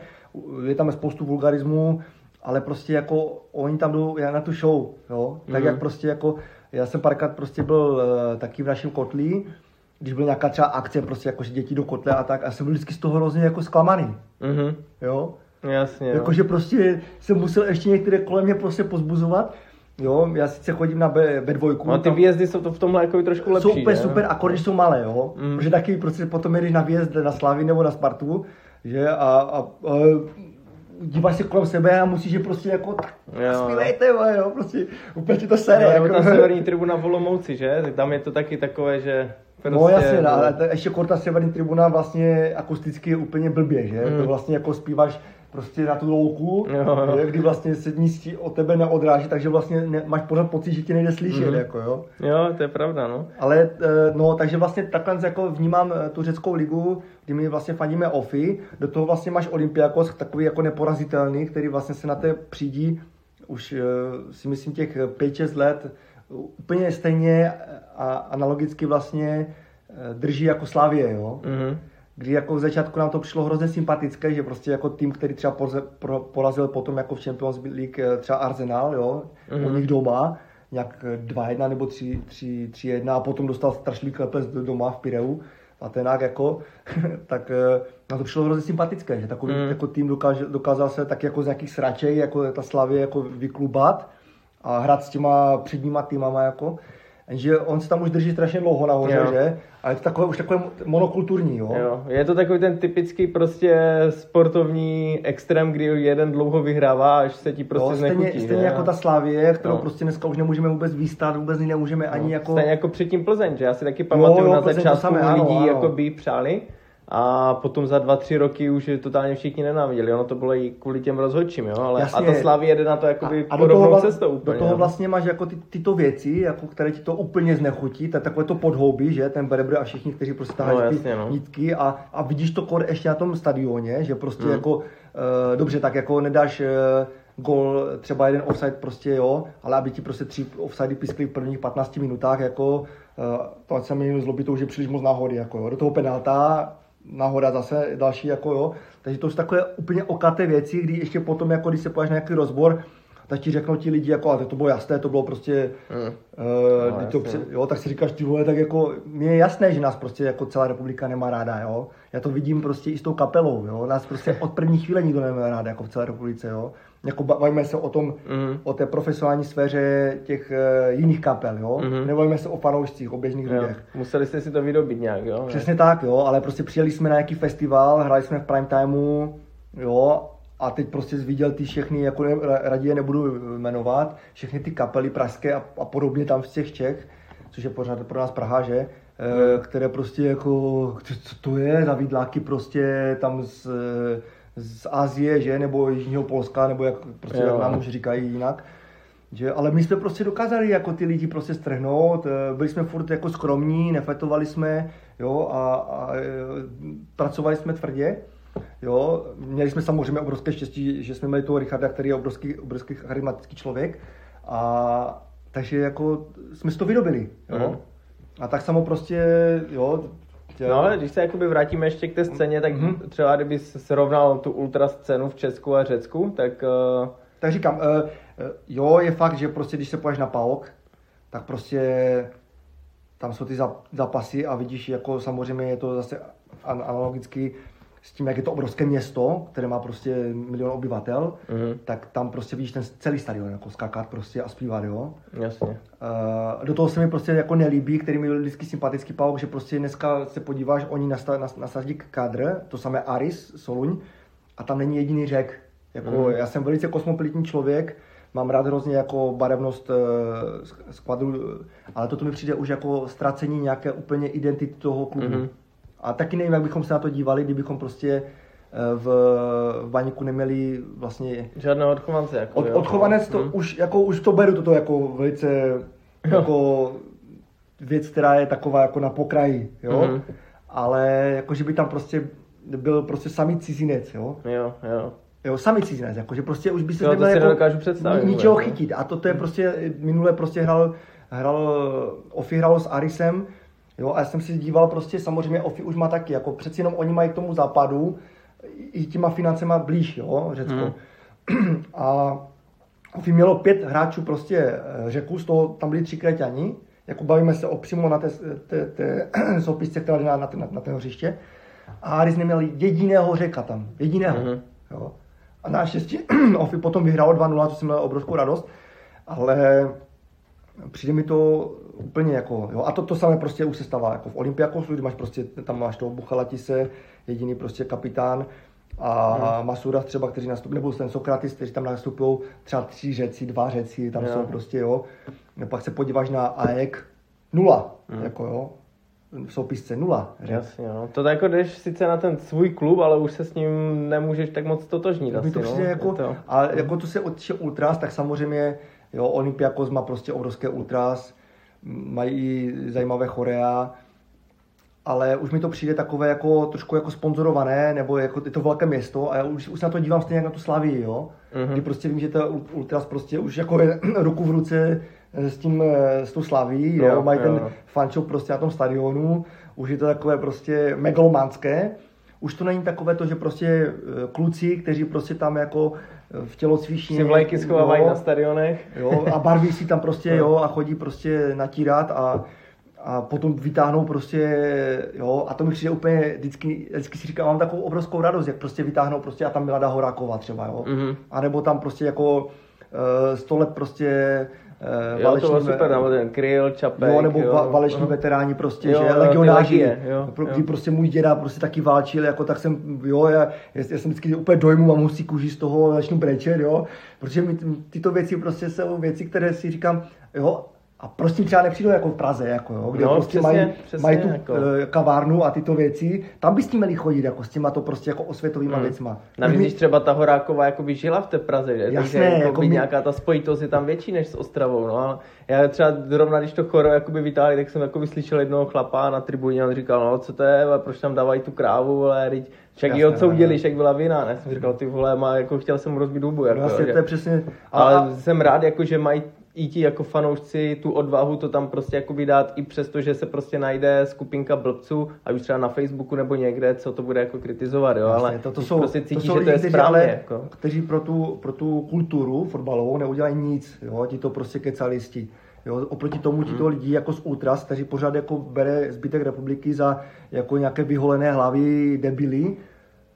je tam spoustu vulgarismu, ale prostě jako oni tam jdou na tu show, jo. Tak Mhm. jak prostě jako, já jsem párkrát prostě byl eh, taky v našem kotli, když byla nějaká třeba akce, prostě jako že děti do kotle a tak, a jsem byl vždycky z toho hrozně jako zklamaný, Mhm. jo. Jasně, jo. Jakože prostě jsem musel ještě některé kolem mě prostě pozbuzovat. Jo, já sice chodím na B, B2, No a ty tam výjezdy jsou to v tomhle jako trošku lepší, jsou úplně že? super, akordy jsou malé, jo. Mm. Protože taky prostě potom jedeš na výjezd na Slavy nebo na Spartu, že a, a, a díváš se kolem sebe a musíš je prostě jako tak Jo. zpívejte, jo, prostě úplně ti to sere. No, jako, ta severní tribuna v Olomouci, že? Tam je to taky takové, že prostě... No jasně, no, ale ta, ještě korta severní tribuna vlastně akusticky je úplně blbě, že? Mm. To vlastně jako zpíváš prostě na tu louku, Jo, jo. kdy vlastně se nic od tebe neodráží, takže vlastně ne, máš pořád pocit, že ti nejde slyšet, Mhm. jako jo. Jo, to je pravda, no. Ale eh, no, takže vlastně takhle jako vnímám eh, tu řeckou ligu, kdy my vlastně fandíme OFI, do toho vlastně máš Olympiakos, takový jako neporazitelný, který vlastně se na té přijde už eh, si myslím těch 5-6 let úplně stejně a analogicky vlastně eh, drží jako Slavie, jo. Mhm. Kdy jako v začátku nám to přišlo hrozně sympatické, že prostě jako tým, který třeba poze, pro, porazil potom jako v Champions League eh, třeba Arsenal, jo, Mhm. u nich doma, nějak eh, 2-1 nebo 3 3 3-1 a potom dostal strašlivý klepec do- doma v Pireu, v Atenách jako, tak eh, nám to přišlo hrozně sympatické, že takový Mhm. jako tým dokáže, dokázal se tak jako z nějakých sraček, jako ta Slavě jako vyklubat a hrát s těma předníma týmama jako. Že on se tam už drží strašně dlouho nahoře, Jo. že? A je to takové, už takové monokulturní, jo? Jo, je to takový ten typický prostě sportovní extrém, kdy jeden dlouho vyhrává, až se ti prostě jo, stejně, znechutí. stejně že? jako ta Slávie, kterou No. prostě dneska už nemůžeme vůbec vystát, vůbec ji nemůžeme ani jako... Stejně jako předtím Plzeň, že já si taky pamatuju jo, na Plzeň to začátku samé, ano, lidí ano. jako by přáli a potom za dva, tři roky už je totálně všichni nenáviděli. Ono to bylo i kvůli těm rozhodčím, jo, ale Jasně. a ta Slavie jede na to jakoby a do podobnou toho, cestou úplně. do toho vlastně máš jako ty, tyto věci, jako, které ti to úplně znechutí, to je takové to podhoubí, že ten Berebr a všichni, kteří prostě tahají No, ty jasně, no. nitky a, a vidíš to kor ještě na tom stadioně, že prostě Mm. jako, uh, dobře, tak jako nedáš uh, gol, třeba jeden offside prostě jo, ale aby ti prostě tři offsidey piskly v prvních 15 minutách, jako uh, to ať se mi zlobí, to už je příliš moc náhody, jako jo. do toho penalta, náhoda zase další, jako jo, takže to jsou takové úplně okaté věci, kdy ještě potom, jako když se pojáš na nějaký rozbor, tak ti řeknou ti lidi, jako, ale to bylo jasné, to bylo prostě, Mm. uh, No, to, jo, tak si říkáš, ty vole, tak jako, mně je jasné, že nás prostě jako celá republika nemá ráda, jo. Já to vidím prostě i s tou kapelou, jo. Nás prostě od první chvíle nikdo nemá ráda, jako v celé republice, jo. Jako ba- bavíme se o tom, Mhm. o té profesionální sféře těch uh, jiných kapel, jo. Mhm. Nebavíme se o fanoušcích, o běžných Jo. lidech. Museli jste si to vydobit nějak, jo? Přesně tak, jo, ale prostě přijeli jsme na nějaký festival, hráli jsme v prime timeu, jo, a teď prostě viděl ty všechny, jako ne, ra- raději nebudu jmenovat, všechny ty kapely pražské a, a podobně tam z těch Čech, což je pořád pro nás Praha, že? E, které prostě jako, co to je za vidláky prostě tam z, z Asie, že? Nebo Jižního Polska, nebo jak, prostě Jo. jak nám už říkají jinak. Že, ale my jsme prostě dokázali jako ty lidi prostě strhnout, eh, byli jsme furt jako skromní, nefetovali jsme, jo, a, a eh, pracovali jsme tvrdě, jo. Měli jsme samozřejmě obrovské štěstí, že jsme měli toho Richarda, který je obrovský, obrovský charismatický člověk, a takže jako jsme si to vydobili, jo. Mhm. A tak samo prostě, jo, tě- No ale když se jakoby vrátíme ještě k té scéně, tak Mhm. třeba kdyby srovnal tu ultra scénu v Česku a Řecku, tak uh, Tak říkám, eh, jo, je fakt, že prostě když se pojíš na PAOK, tak prostě tam jsou ty za- zápasy a vidíš, jako samozřejmě je to zase an- analogicky s tím, jak je to obrovské město, které má prostě milion obyvatel, Mhm. tak tam prostě vidíš ten celý stadion, jako skákat prostě a zpívat, jo. jasně. Uh, do toho se mi prostě jako nelíbí, který mi byl vždycky sympatický Pauk, že prostě dneska se podíváš, oni nasta- nas- nasadí kádr, to samé Aris, Soluň, a tam není jediný řek. Jako, Mhm. Já jsem velice kosmopolitní člověk, mám rád hrozně jako barevnost uh, skvadru, ale toto mi přijde už jako ztracení nějaké úplně identity toho klubu. Mhm. A taky nevím, jak bychom se na to dívali, kdybychom prostě eh, v, v Baníku neměli vlastně Žádného odchovance. Jako, od, jo. odchovanec to Mhm. už, jako, už to beru toto jako velice jako věc, která je taková jako na pokraji, jo. Mhm. ale jako, že by tam prostě byl prostě samý cizinec, jo. Jo, jo. Jo, sami cizinec, jako, že prostě už by se Jo, neměl jako ničeho chytit. A to, to je prostě, minule prostě hrál, hrál, Ofi hrál s Arisem, jo, a já jsem si díval prostě, samozřejmě Ofi už má taky, jako přeci jenom oni mají k tomu západu i těma financema blíž, jo, Řecko. Hmm. A Ofi mělo pět hráčů prostě eh, řeku, z toho tam byli tři Kreťani, jako bavíme se o přímo na té, té, té soupisce, která jde na, na, na, na ten hřiště. A Aris neměl jediného řeka tam, jediného. Mhm. Jo. A naštěstí Ofi potom vyhrál 2-0, což jsem měl obrovskou radost, ale přijde mi to úplně jako, jo, a to, to samé prostě už se stává jako v Olympiakosu, kdy máš prostě, tam máš toho Buchalatise, jediný prostě kapitán, a hmm. Masura třeba, kteří nastupují, nebo ten Sokratis, kteří tam nastupují, třeba tři řeci, dva řeci, tam Jo. jsou prostě, jo. Pak se podíváš na AEK, nula, Hmm. jako jo, v soupisce nula. řek. Jasně, no. To jako jdeš sice na ten svůj klub, ale už se s ním nemůžeš tak moc totožnit asi, to no. jako, to... a jako to se odče ultras, tak samozřejmě, jo, Olympiakos má prostě obrovské ultras, mají i zajímavé chorea, ale už mi to přijde takové jako trošku jako sponzorované, nebo jako je to velké město a já už, už se na to dívám stejně jak na tu Slavii, jo. Mhm. Kdy prostě vím, že to ultras prostě už jako je ruku v ruce s tím, eh, s tou Slaví, jo, Jo, mají jo. ten fančop prostě na tom stadionu, už je to takové prostě megalomanské, už to není takové to, že prostě eh, kluci, kteří prostě tam jako eh, v tělocvičně... Si vlajky schovávají na stadionech. Jo, a barví si tam prostě, jo, a chodí prostě natírat a, a potom vytáhnou prostě, jo, a to mi přijde úplně, vždycky, vždycky si říkám, mám takovou obrovskou radost, jak prostě vytáhnou prostě a tam Milada Horáková třeba, jo. Mhm. A nebo tam prostě jako uh, 100 let prostě uh, Jo, to bylo super, nebo ten Kryl, Čapek. Jo, nebo jo. va- váleční Aha. veteráni prostě, Jo, že jo, legionáři, jo, pro, jo. prostě můj děda prostě taky válčil, jako tak jsem, jo, já, já, já jsem vždycky úplně dojmu, mám husí kůži z toho, začnu brečet, jo, protože mi, tyto věci prostě jsou věci, které si říkám, jo, a prostě třeba nepřijdou jako v Praze, jako jo, kde No, prostě přesně, mají, přesně, mají tu jako. eh, kavárnu a tyto věci, tam by s tím měli chodit, jako s těma to prostě jako osvětovýma Hmm. věcma. Navíc, když třeba ta Horáková jako by žila v té Praze, že? Jasné, Takže jako jako by my- nějaká ta spojitost je tam větší než s Ostravou, no ale já třeba zrovna, když to choro jakoby vytáhli, tak jsem jakoby slyšel jednoho chlapa na tribuně, on říkal, no co to je, ale proč tam dávají tu krávu, ale teď však ji no, odsoudili, no. však byla vina, ne? Jsem říkal, ty vole, má, jako chtěl jsem mu rozbít hubu, jako, no, vlastně, že- to je přesně, a, ale a, jsem rád, jako, že mají i ti jako fanoušci tu odvahu to tam prostě jako dát i přesto, že se prostě najde skupinka blbců a už třeba na Facebooku nebo někde, co to bude jako kritizovat, jo, ale to, to jsou, prostě to cítí, jsou že to je kteří, správně, ale, jako. kteří pro tu, pro tu kulturu fotbalovou neudělají nic, jo, ti to prostě kecalisti. Jo, oproti tomu ti to Hmm. lidi jako z Ultras, kteří pořád jako bere zbytek republiky za jako nějaké vyholené hlavy debily,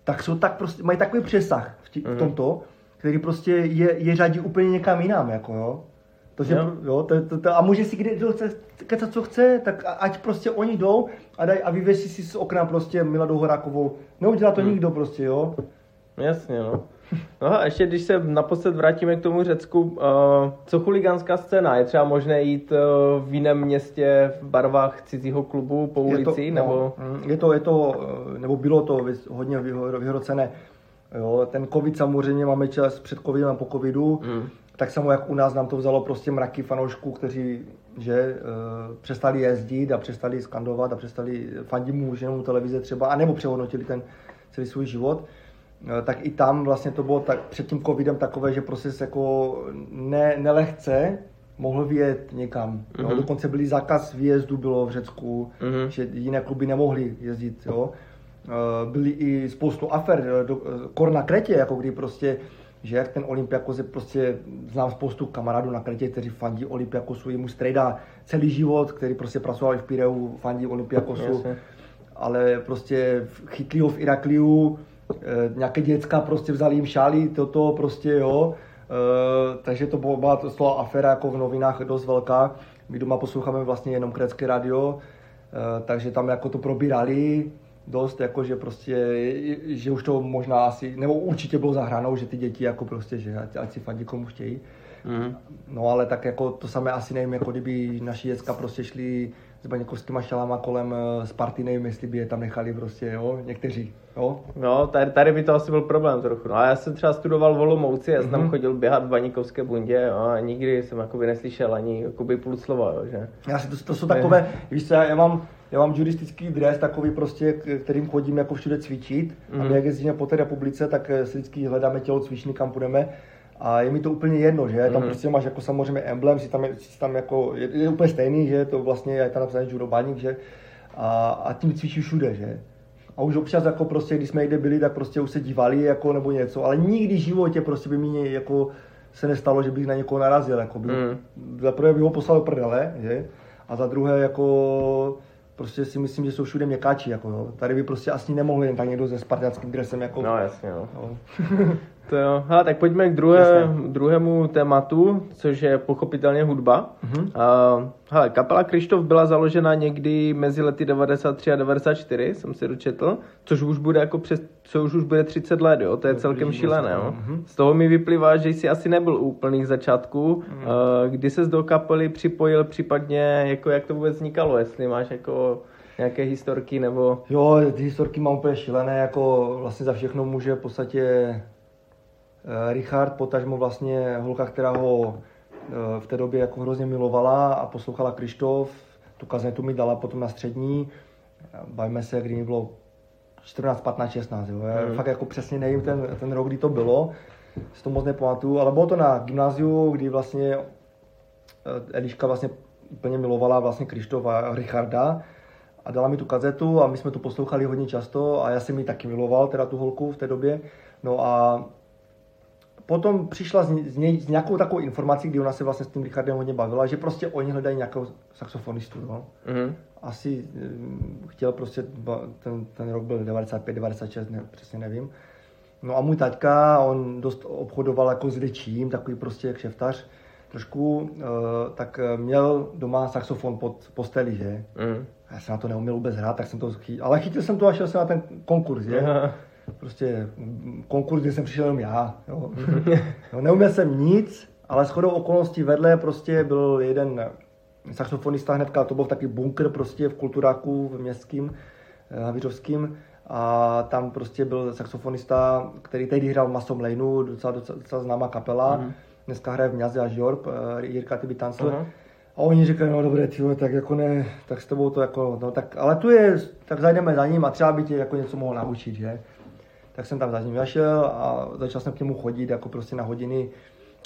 tak jsou tak prostě, mají takový přesah v, tí, Mhm. v tomto, který prostě je, je řadí úplně někam jinam, jako jo. To, že, Jo. jo, to, to, to, a může si kde kdo chce kecat, co chce, tak ať prostě oni jdou a, daj, a vyvěsí si z okna prostě Miladu Horákovou. Neudělá to Hmm. nikdo prostě, jo. Jasně, no. No a ještě když se naposled vrátíme k tomu Řecku, uh, co chuligánská scéna? Je třeba možné jít uh, v jiném městě v barvách cizího klubu po ulici? je to, nebo... no, mm, je to, je to, eh, nebo bylo to hodně vyhrocené. Jo, ten covid samozřejmě máme čas před covidem a po covidu, Mm. Tak samo jak u nás nám to vzalo prostě mraky fanoušků, kteří že, uh, přestali jezdit a přestali skandovat a přestali fandit mu jenom televize třeba, anebo přehodnotili ten celý svůj život. Eh, tak i tam vlastně to bylo tak před tím covidem takové, že prostě se jako ne, nelehce mohl vyjet někam. Jo. Mhm. Dokonce byly zákaz výjezdu bylo v Řecku, Mhm. že jiné kluby nemohly jezdit. Jo. Eh, Byly i spoustu afer, eh, do, eh, kor na Kretě, jako kdy prostě že jak ten Olympiakos je prostě, znám spoustu kamarádů na Kretě, kteří fandí Olympiakosu, jemu strejda celý život, který prostě pracovali v Pireu, fandí Olympiakosu Jasně. ale prostě chytli ho v Irakliu, eh, nějaké děcka prostě vzali jim šály, toto prostě jo, Eh, takže to byla, to toho aféra jako v novinách dost velká. My doma posloucháme vlastně jenom krecké radio, eh, takže tam jako to probírali dost, jako že prostě, že už to možná asi, nebo určitě bylo za hranou, že ty děti jako prostě, že ať, ať si fandí komu chtějí. Mm. No ale tak jako to samé asi nevím, jako kdyby naši děcka prostě šli s baňkovskýma šalama kolem eh, Sparty, nevím, jestli by je tam nechali prostě, jo, někteří, jo. No, tady, tady by to asi byl problém trochu. No a já jsem třeba studoval v Olomouci, já jsem tam Mhm. chodil běhat v Baníkovské bundě jo, a nikdy jsem jakoby neslyšel ani jakoby půl slova, jo, že? Já si to, to jsou takové, víš co, já, já mám, já mám judistický dres takový prostě, kterým chodím jako všude cvičit. Mm. A my jak jezdíme po té republice, tak eh, si vždycky hledáme tělo cvičný, kam půjdeme. A je mi to úplně jedno, že? Tam mm. prostě máš jako samozřejmě emblem, si tam, si tam jako, je, je, úplně stejný, že? To vlastně je tam napsané judo baník, že? A, a tím cvičíš všude, že? A už občas jako prostě, když jsme někde byli, tak prostě už se dívali jako nebo něco, ale nikdy v životě prostě by mi jako se nestalo, že bych na někoho narazil, jako by, mm. za prvé bych ho poslal do prdele, že? A za druhé jako prostě si myslím, že jsou všude měkáči, jako jo. Tady by prostě asi nemohli jen tak někdo se spartianským dresem, jako. No jasně, no. no. To jo. Hele, tak pojďme k druhé, druhému tématu, což je pochopitelně hudba. Uh-huh. Uh, hele, kapela Krištof byla založena někdy mezi lety 93 a 94, jsem si dočetl, což už bude jako přes, co už, už bude 30 let, jo, to je celkem šílené, jo. Uh-huh. Z toho mi vyplývá, že jsi asi nebyl u úplných začátků. Uh-huh. Uh, kdy ses do kapely připojil, případně jako jak to vůbec vznikalo, jestli máš jako nějaké historky nebo... Jo, ty historky mám úplně šílené, jako vlastně za všechno může v podstatě Richard, potažmo vlastně holka, která ho eh, v té době jako hrozně milovala a poslouchala Krištof, tu kazetu mi dala potom na střední, bavíme se, kdy mi bylo 14, 15, 16, jo. Já mm. fakt jako přesně nevím ten, ten rok, kdy to bylo, si to moc nepamatuju, ale bylo to na gymnáziu, kdy vlastně eh, Eliška vlastně úplně milovala vlastně Krištofa a Richarda a dala mi tu kazetu a my jsme tu poslouchali hodně často a já jsem ji taky miloval, teda tu holku v té době. No a potom přišla s, s, ně, s nějakou takovou informací, kdy ona se vlastně s tím Richardem hodně bavila, že prostě oni hledají nějakého saxofonistu. No. Mm-hmm. Asi um, chtěl prostě, ten, ten rok byl 95, 96, ne, přesně nevím. No a můj taťka, on dost obchodoval jako s řečím, takový prostě kšeftař trošku, uh, tak měl doma saxofon pod posteli, že? Mm. Já jsem na to neuměl vůbec hrát, tak jsem to chytil, ale chytil jsem to a šel jsem na ten konkurs, že? Prostě konkurs, kde jsem přišel jenom já. Jo. No, neuměl jsem nic, ale shodou okolností vedle prostě byl jeden saxofonista hnedka, to byl taky bunkr prostě v kulturáku v městským, eh, Havířovským. A tam prostě byl saxofonista, který tehdy hrál v Masom Laneu, docela, docela, docela známá kapela. Mm. Dneska hraje v Mňaze a Žorb, eh, Jirka Tybitancel. Uh-huh. A oni říkají, no dobré, tyjo, tak jako ne, tak s tebou to jako, no tak, ale tu je, tak zajdeme za ním a třeba by tě jako něco mohl naučit, že? Tak jsem tam za ním zašel a začal jsem k němu chodit jako prostě na hodiny.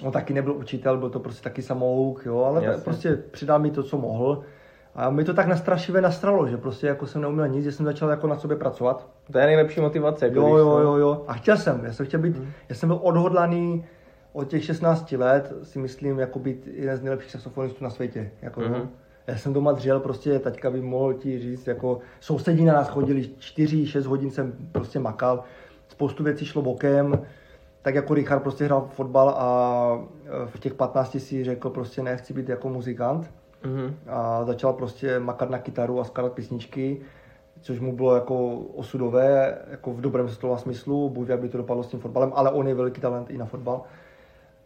On taky nebyl učitel, byl to prostě taky samouk, jo, ale Jasně. prostě přidal mi to, co mohl. A mi to tak nastrašivě nastralo, že prostě jako jsem neuměl nic, že jsem začal jako na sobě pracovat. To je nejlepší motivace. Jako jo, jo, jo, jo. A chtěl jsem, já jsem chtěl být, hmm. já jsem byl odhodlaný od těch 16 let, si myslím, jako být jeden z nejlepších saxofonistů na světě. Jako, hmm. Já jsem doma dřel, prostě taťka by mohl ti říct, jako sousedí na nás chodili, 4-6 hodin jsem prostě makal spoustu věcí šlo bokem, tak jako Richard prostě hrál fotbal a e, v těch 15 si řekl prostě ne, chci být jako muzikant. Mm-hmm. A začal prostě makat na kytaru a skládat písničky, což mu bylo jako osudové, jako v dobrém slova smyslu, bůh aby to dopadlo s tím fotbalem, ale on je velký talent i na fotbal.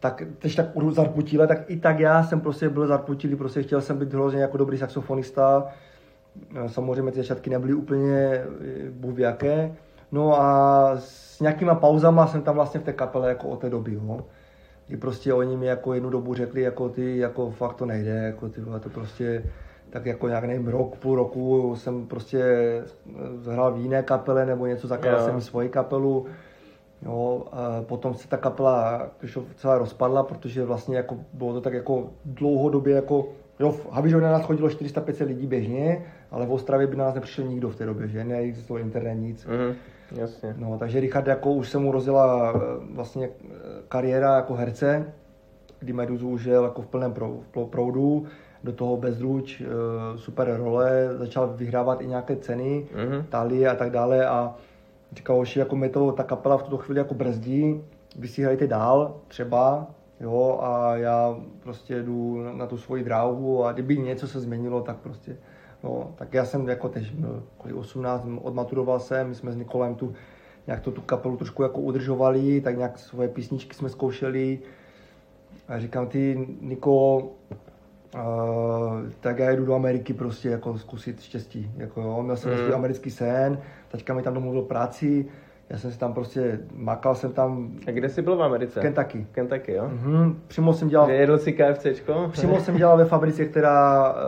Tak teď tak zarputíle, tak i tak já jsem prostě byl zarputilý, prostě chtěl jsem být hrozně jako dobrý saxofonista. E, samozřejmě ty začátky nebyly úplně e, bůh jaké. No a s nějakýma pauzama jsem tam vlastně v té kapele jako od té doby, jo. Kdy prostě oni mi jako jednu dobu řekli, jako ty, jako fakt to nejde, jako ty, to prostě tak jako nějak nevím, rok, půl roku jsem prostě hrál v jiné kapele nebo něco, zakládal jsem svoji kapelu. Jo, a potom se ta kapela celá rozpadla, protože vlastně jako bylo to tak jako dlouhodobě jako Jo, v Havířově na nás chodilo 400-500 lidí běžně, ale v Ostravě by na nás nepřišel nikdo v té době, že neexistoval internet, nic. Mm. Jasně. No, takže Richard jako už se mu rozjela eh, vlastně eh, kariéra jako herce, kdy Meduzu užil jako v plném proudu, do toho Bezruč, eh, super role, začal vyhrávat i nějaké ceny, mm-hmm. talie a tak dále a říkal, že jako mi to ta kapela v tuto chvíli jako brzdí, vy si hrajte dál třeba, jo, a já prostě jdu na tu svoji dráhu a kdyby něco se změnilo, tak prostě No, tak já jsem jako teď byl kolik 18, odmaturoval jsem, my jsme s Nikolem tu nějak to tu kapelu trošku jako udržovali, tak nějak svoje písničky jsme zkoušeli. A říkám ty, Niko, uh, tak já jdu do Ameriky prostě jako zkusit štěstí. Jako jo, měl jsem mm. americký sen, teďka mi tam domluvil práci, já jsem si tam prostě, makal jsem tam. A kde jsi byl v Americe? Kentucky. Kentucky, jo? Mm-hmm. Přímo jsem dělal... Kde jedl si KFCčko? Přímo jsem dělal ve fabrice, která uh,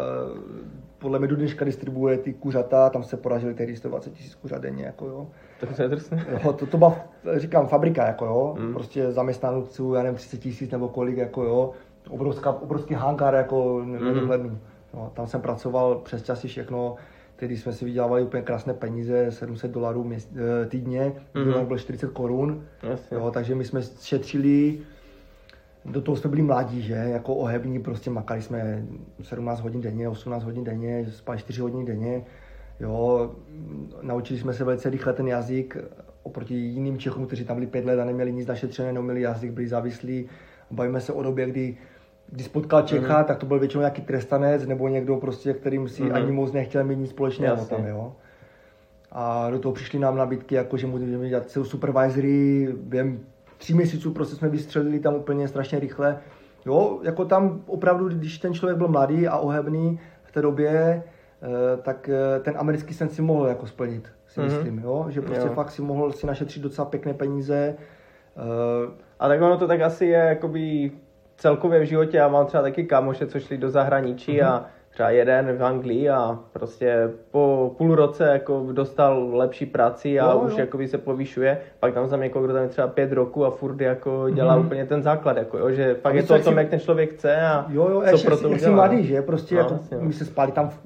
podle mě do dneška distribuuje ty kuřata, tam se poražili tehdy 120 tisíc kuřat denně, jako jo. To je drsné. Jo, to, to byla, říkám, fabrika, jako jo, mm. prostě zaměstnanců, já nevím, 30 tisíc nebo kolik, jako jo, obrovská, obrovský hangár, jako nedohlednu. Mm. No, tam jsem pracoval přes časy všechno, tedy jsme si vydělávali úplně krásné peníze, 700 dolarů eh, týdně, mm-hmm. byl 40 korun, jo, takže my jsme šetřili, do toho jsme byli mladí, že, jako ohební, prostě makali jsme 17 hodin denně, 18 hodin denně, spali 4 hodiny denně, jo, naučili jsme se velice rychle ten jazyk, oproti jiným Čechům, kteří tam byli pět let a neměli nic našetřené, neuměli jazyk, byli závislí. Bavíme se o době, kdy když potkal Čecha, mm-hmm. tak to byl většinou nějaký trestanec nebo někdo prostě, kterým si mm-hmm. ani moc nechtěl mít nic společného tam, jo. A do toho přišly nám nabídky, jako že můžeme dělat celou supervisory, během tří měsíců prostě jsme vystřelili tam úplně strašně rychle. Jo, jako tam opravdu, když ten člověk byl mladý a ohebný v té době, eh, tak eh, ten americký sen si mohl jako splnit, si mm-hmm. myslím, jo? že prostě jo. fakt si mohl si našetřit docela pěkné peníze. Eh, a tak ono to tak asi je jakoby celkově v životě, já mám třeba taky kamoše, co šli do zahraničí mm-hmm. a třeba jeden v Anglii a prostě po půl roce jako dostal lepší práci a jo, už jakoby se povyšuje, pak tam za někoho, kdo tam je třeba pět roku a furt jako dělá mm-hmm. úplně ten základ, jako jo, že fakt a je to o tom, jak ten člověk chce a jo, jo, co pro to udělá. Mladý, že, prostě no, jako, vlastně, my se spali tam v,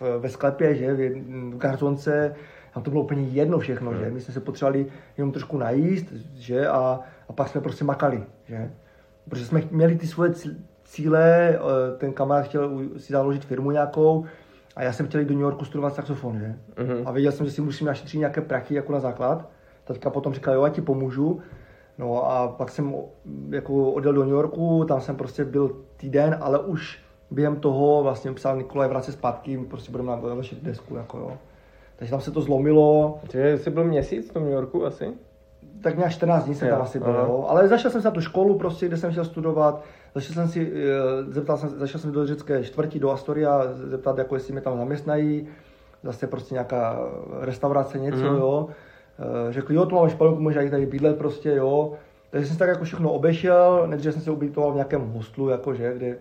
v, ve sklepě, že, v, v garzonce, tam to bylo úplně jedno všechno, hmm. že, my jsme se potřebovali jenom trošku najíst, že, a, a pak jsme prostě makali, že, protože jsme měli ty svoje cíle, eh, ten kamarád chtěl si založit firmu nějakou a já jsem chtěl jít do New Yorku studovat saxofon, že? Mm-hmm. A věděl jsem, že si musím našetřit nějaké prachy jako na základ. Teďka potom říkal, jo, já ti pomůžu. No a pak jsem jako odjel do New Yorku, tam jsem prostě byl týden, ale už během toho vlastně psal Nikolaj vrace zpátky, prostě budeme na vaši desku, jako jo. Takže tam se to zlomilo. Takže jsi byl měsíc v tom New Yorku asi? Tak nějak 14 dní jsem tam asi byl. Ale zašel jsem se na tu školu prostě, kde jsem chtěl studovat Začal jsem si, eh, zeptal jsem, začal jsem do řecké čtvrti, do Astoria, zeptat, jako jestli mě tam zaměstnají, zase prostě nějaká restaurace, něco, mm. jo. Eh, řekli, jo, tu máme špalku, můžeš tady bydlet prostě, jo. Takže jsem si tak jako všechno obešel, nejdřív jsem se ubytoval v nějakém hostlu, jakože, kde,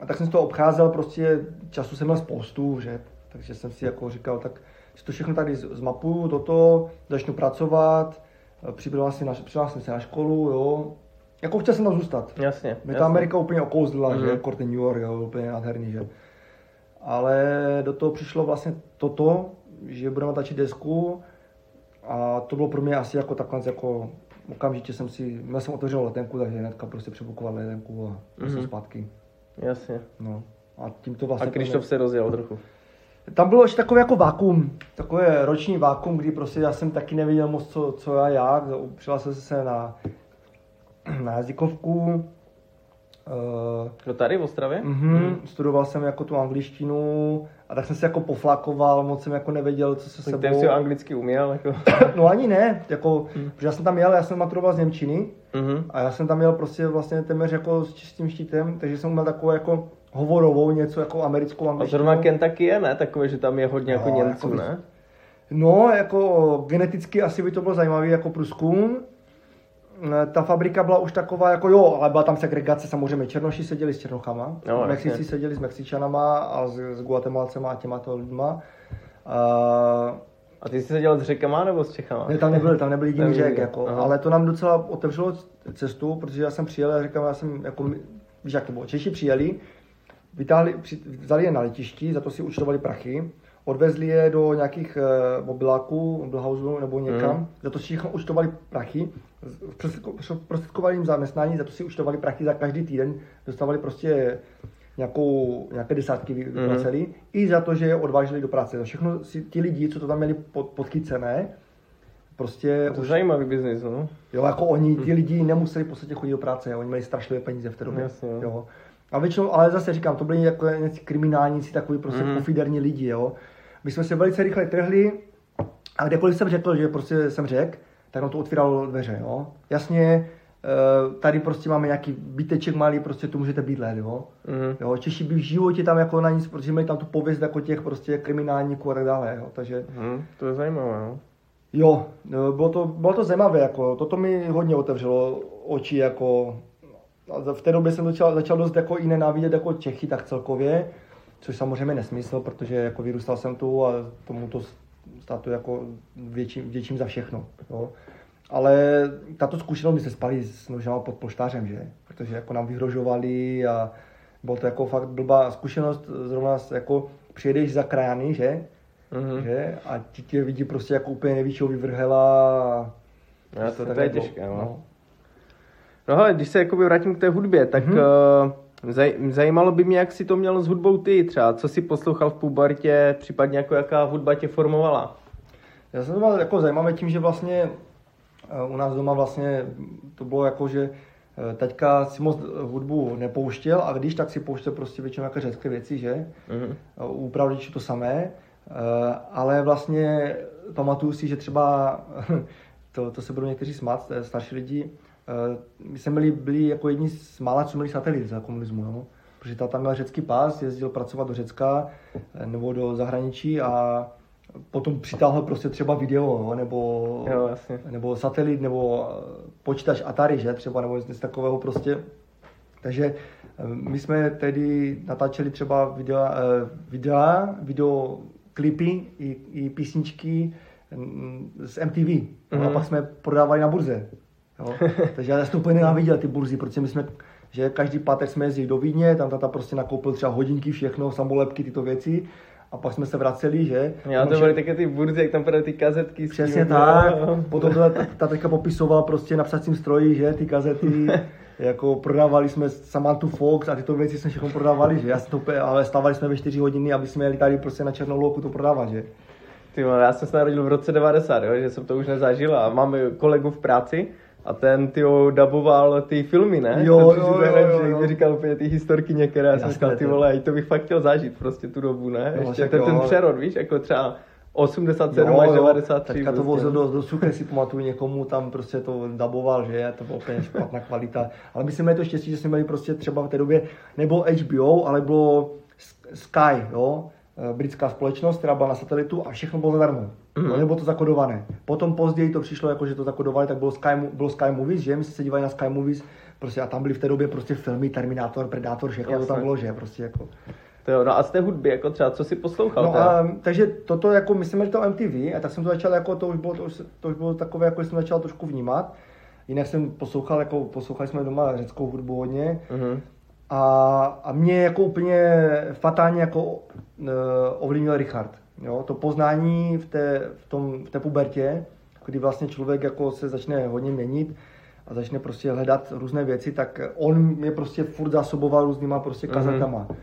a tak jsem to obcházel, prostě času jsem měl spoustu, že, takže jsem si jako říkal, tak si to všechno tady zmapuju, toto, začnu pracovat, eh, připravil jsem se na školu, jo, jako chtěl jsem tam zůstat. Jasně. Mě ta Amerika úplně okouzlila, mm-hmm. že, mhm. Korty New York, jo, úplně nádherný, že. Ale do toho přišlo vlastně toto, že budeme tačit desku a to bylo pro mě asi jako takhle jako okamžitě jsem si, měl jsem otevřel letenku, takže hnedka prostě přebukoval letenku a mm-hmm. jsem zpátky. Jasně. No. A tím to vlastně... A Krištof mě... se rozjel trochu. Tam bylo ještě takové jako vákum, takové roční vákum, kdy prostě já jsem taky nevěděl moc, co, co já jak. Přihlásil jsem se na na jazykovku. Uh, tady v Ostravě? Uh-huh, hmm. Studoval jsem jako tu angličtinu a tak jsem se jako poflakoval, moc jsem jako nevěděl, co se sebou... Tak jsi anglicky uměl? Jako... no ani ne, jako, hmm. protože já jsem tam jel, já jsem maturoval z Němčiny uh-huh. a já jsem tam jel prostě vlastně téměř jako s čistým štítem, takže jsem uměl takovou jako hovorovou něco jako americkou angličtinu. A zrovna Kentucky je, ne? Takové, že tam je hodně jako no, jako Němců, jako, ne? No, jako geneticky asi by to bylo zajímavý jako průzkum, Eh, ta fabrika byla už taková, jako jo, ale byla tam segregace, samozřejmě Černoši seděli s Černochama, no, Mexici seděli s Mexičanama a s, s Guatemalcema a těma to lidma. Uh, a ty jsi seděl s řekama nebo s Čechama? Ne, tam nebyl, tam nebyl jediný řek, jako, ale to nám docela otevřelo cestu, protože já jsem přijel a říkám, já jsem, jako, víš jak to bylo, Češi přijeli, vytáhli, vzali je na letišti, za to si účtovali prachy, odvezli je do nějakých uh, mobiláků, mobilhouseů nebo někam, mm. za to si všechno účtovali prachy, prostředkovali jim zaměstnání, za to si účtovali prachy za každý týden, dostávali prostě nějakou, nějaké desátky vyplaceli, mm. i za to, že je odváželi do práce. Za všechno si ti lidi, co to tam měli pod, podchycené, prostě... To už... zajímavý biznis, no. Jo, jako oni, ti lidi nemuseli v podstatě chodit do práce, oni měli strašlivé peníze v té době. Jasně, jo. jo. A většinou, ale zase říkám, to byli jako kriminálníci, takový prostě mm. pofiderní lidi, jo. My jsme se velice rychle trhli a kdekoliv jsem řekl, že prostě jsem řekl, tak on to otvíralo dveře, jo. Jasně, eh, tady prostě máme nějaký byteček malý, prostě tu můžete bydlet, jo. Mm. jo. Češi by v životě tam jako na nic, protože měli tam tu pověst jako těch prostě kriminálníků a tak dále, jo. Takže... Mm, to je zajímavé, jo. Jo, bylo to, bylo to zajímavé, jako, toto mi hodně otevřelo oči, jako, v té době jsem začal, začal dost jako i nenávidět jako Čechy, tak celkově, což samozřejmě nesmysl, protože jako vyrůstal jsem tu a tomu to státu jako větším, větším za všechno. Jo. Ale tato zkušenost, my se spali s nožama pod poštářem, že? Protože jako nám vyhrožovali a bylo to jako fakt blbá zkušenost, zrovna jako přijedeš za krajany, že? Mm-hmm. že? A ti tě vidí prostě jako úplně největšího vyvrhela. A no, to, to, je těžké, no. no. No hele, když se jakoby vrátím k té hudbě, tak mm-hmm. uh, zaj, zajímalo by mě, jak si to měl s hudbou ty třeba, co si poslouchal v pubertě, případně jako jaká hudba tě formovala? Já jsem to mal jako zajímavé tím, že vlastně uh, u nás doma vlastně to bylo jako, že uh, teďka si moc hudbu nepouštěl a když tak si pouštěl prostě většinou nějaké řecké věci, že? Mm-hmm. Uh, u pravdičů to samé, ale vlastně pamatuju si, že třeba to, to se budou někteří smát, starší lidi, Eh, my jsme byli, byli jako jedni z mála, co měli satelit za komunismu, no? protože tam měl řecký pás, jezdil pracovat do Řecka eh, nebo do zahraničí a potom přitáhl prostě třeba video, no? nebo, jo, nebo satelit, nebo eh, počítač Atari, že třeba, nebo něco takového prostě. Takže my jsme tedy natáčeli třeba videa, videa video, klipy i, i písničky mm, z MTV. Mm-hmm. A mhm. pak jsme prodávali na burze. Jo? Takže já jsem to úplně nenáviděl, ty burzy, protože my jsme, že každý pátek jsme jezdili do Vídně, tam tata prostě nakoupil třeba hodinky, všechno, samolepky, tyto věci. A pak jsme se vraceli, že? Já to byly také ty burzy, jak tam prodají ty kazetky. Přesně tím, tak. Jo. Potom to ta teďka popisoval prostě na psacím stroji, že ty kazety. jako prodávali jsme Samantha Fox a tyto věci jsme všechno prodávali, že? Já to, ale stávali jsme ve 4 hodiny, aby jsme jeli tady prostě na Černou louku to prodávat, že? Ty, já jsem se narodil v roce 90, jo, že jsem to už nezažil a mám kolegu v práci, a ten ty daboval ty filmy, ne? Jo, jo, jo, jo, jo, jo. říkal úplně ty historky některé, já jsem říkal, ty vole, to bych fakt chtěl zažít prostě tu dobu, ne? No, Ještě ten, ten přerod, víš, jako třeba 87 jo, až 93. Teďka to vozil do, do Suchy, si pamatuju někomu, tam prostě to daboval, že to bylo úplně špatná kvalita. Ale my jsme měli to štěstí, že jsme měli prostě třeba v té době, nebo HBO, ale bylo Sky, jo, Eh, britská společnost, která byla na satelitu a všechno bylo zadarmo. Mm. No, nebylo to zakodované. Potom později to přišlo, jako že to zakodovali, tak bylo Sky, bylo Sky Movies, že my jsme se dívali na Sky Movies, prostě a tam byly v té době prostě filmy Terminator, Predator, všechno to tam bylo, že prostě jako. To jo, no a z té hudby, jako třeba, co si poslouchal? No a, takže toto, jako myslím, že to MTV, a tak jsem to začal, jako to už bylo, to už, to už bylo takové, jako jsem začal trošku vnímat. Jinak jsem poslouchal, jako poslouchali jsme doma řeckou hudbu hodně. Mm-hmm. A, a mě jako úplně fatálně jako uh, ovlivnil Richard. Jo? To poznání v té, v, tom, v té pubertě, kdy vlastně člověk jako se začne hodně měnit a začne prostě hledat různé věci, tak on mě prostě furt zásoboval různýma prostě mhm. kazetama. Mm-hmm.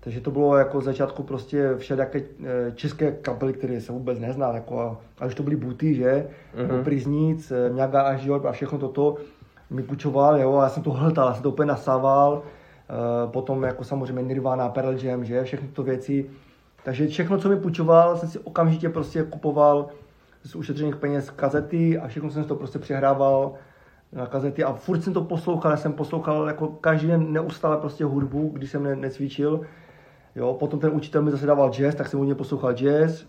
Takže to bylo jako začátku prostě všelijaké eh, české kapely, které se vůbec nezná, jako, a už to byly buty, že, mm-hmm. Priznic, Mňaga a Žior a všechno toto mi půjčoval, jo, a já jsem to hltal, já jsem to úplně nasával, Eh, potom jako samozřejmě Nirvana, Pearl Jam, že, všechny to věci. Takže všechno, co mi půjčoval, jsem si okamžitě prostě kupoval z ušetřených peněz kazety a všechno jsem to prostě přehrával na kazety a furt jsem to poslouchal, já jsem poslouchal jako každý den neustále prostě hudbu, když jsem ne, necvičil. Jo, potom ten učitel mi zase dával jazz, tak jsem něj poslouchal jazz,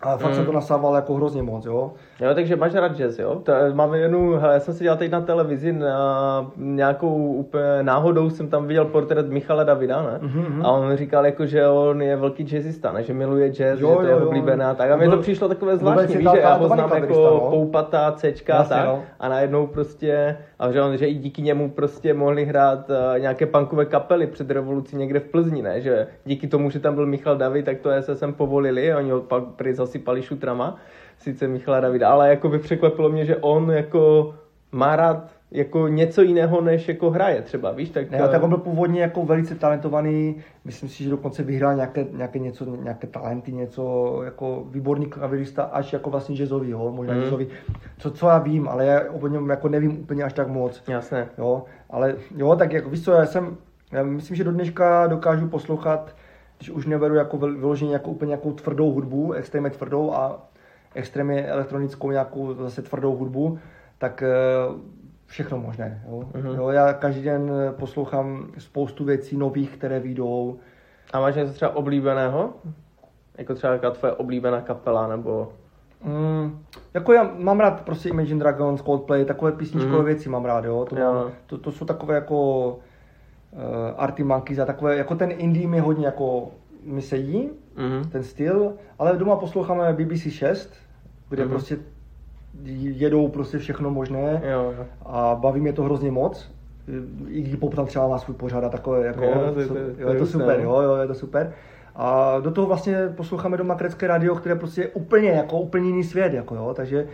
a fakt mm. jsem to nasával jako hrozně moc, jo. Jo, takže máš rád jazz, jo? To, máme jednu, hele, já jsem si dělal teď na televizi na nějakou úplně náhodou jsem tam viděl portrét Michala Davida, ne? Mm-hmm. A on říkal jako, že on je velký jazzista, ne? Že miluje jazz, jo, že to je oblíbené a tak. A mně to přišlo takové zvláštní, víš, že já ho znám jako no? poupatá, cečka a tak. No. A najednou prostě, a že on, že i díky němu prostě mohli hrát uh, nějaké punkové kapely před revolucí někde v Plzni, ne? Že díky tomu, že tam byl Michal David, tak to SSM povolili, oni ho pak zasypali šutrama, sice Michala Davida, ale jako by překvapilo mě, že on jako má rád jako něco jiného, než jako hraje třeba, víš? Tak, ne, tak on byl původně jako velice talentovaný, myslím si, že dokonce vyhrál nějaké, nějaké, něco, nějaké talenty, něco jako výborný klavirista, až jako vlastně jazzový, jo, možná mm. jazzový, co, co já vím, ale já o něm jako nevím úplně až tak moc. Jasné. Jo, ale jo, tak jako víš co, já jsem, já myslím, že do dneška dokážu poslouchat když už neberu jako vyloženě jako úplně nějakou tvrdou hudbu, extrémně tvrdou a extrémně elektronickou nějakou zase tvrdou hudbu, tak eh, všechno možné. Jo? Uh-huh. Jo, já každý den poslouchám spoustu věcí nových, které vyjdou. A máš něco třeba oblíbeného? Jako třeba jaká tvoje oblíbená kapela, nebo... Mm, jako já mám rád prostě Imagine Dragons, Coldplay, takové písničkové mm. věci mám rád, jo. To, mám, to, to jsou takové jako uh, Arty Monkeys a takové, jako ten indie mi hodně jako mi sedí, mm-hmm. ten styl, ale doma posloucháme BBC 6, kde mm-hmm. prostě jedou prostě všechno možné jo, jo. a baví mě to hrozně moc. I když pop tam třeba má svůj pořad a takové, jako, jo, to, to, jo, je to super, jo, jo, je to super. A do toho vlastně posloucháme doma krecké radio, které prostě je úplně, jako úplně jiný svět, jako jo, takže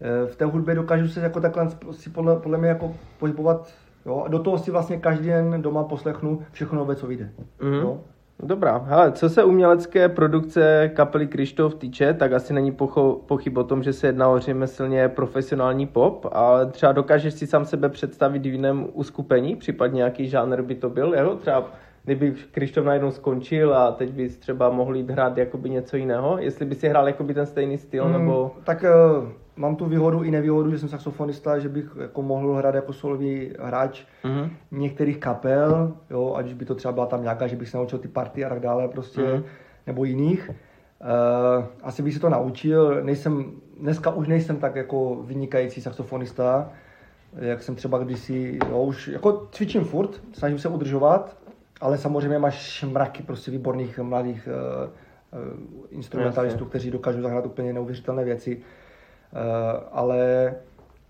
eh, v té hudbě dokážu se jako takhle si podle, podle mě jako pohybovat, jo, a do toho si vlastně každý den doma poslechnu všechno nové, co vyjde, mm-hmm. jo. Dobrá, hele, co se umělecké produkce kapely Krištof týče, tak asi není pocho- pochyb o tom, že se jedná o řemeslně profesionální pop, ale třeba dokážeš si sám sebe představit v jiném uskupení, případně nějaký žánr by to byl, jo? Třeba kdyby Krištof najednou skončil a teď bys třeba mohl jít hrát jakoby něco jiného, jestli by si hrál jakoby ten stejný styl, mm, nebo... Tak uh, mám tu výhodu i nevýhodu, že jsem saxofonista, že bych jako mohl hrát jako solový hráč mm-hmm. některých kapel, jo, ať už by to třeba byla tam nějaká, že bych se naučil ty party a tak dále prostě, mm-hmm. nebo jiných. Uh, asi bych si to naučil, nejsem, dneska už nejsem tak jako vynikající saxofonista, jak jsem třeba kdysi, jo, už jako cvičím furt, snažím se udržovat, ale samozřejmě máš mraky prostě výborných mladých uh, uh, instrumentalistů, Jasně. kteří dokážou zahrát úplně neuvěřitelné věci. Uh, ale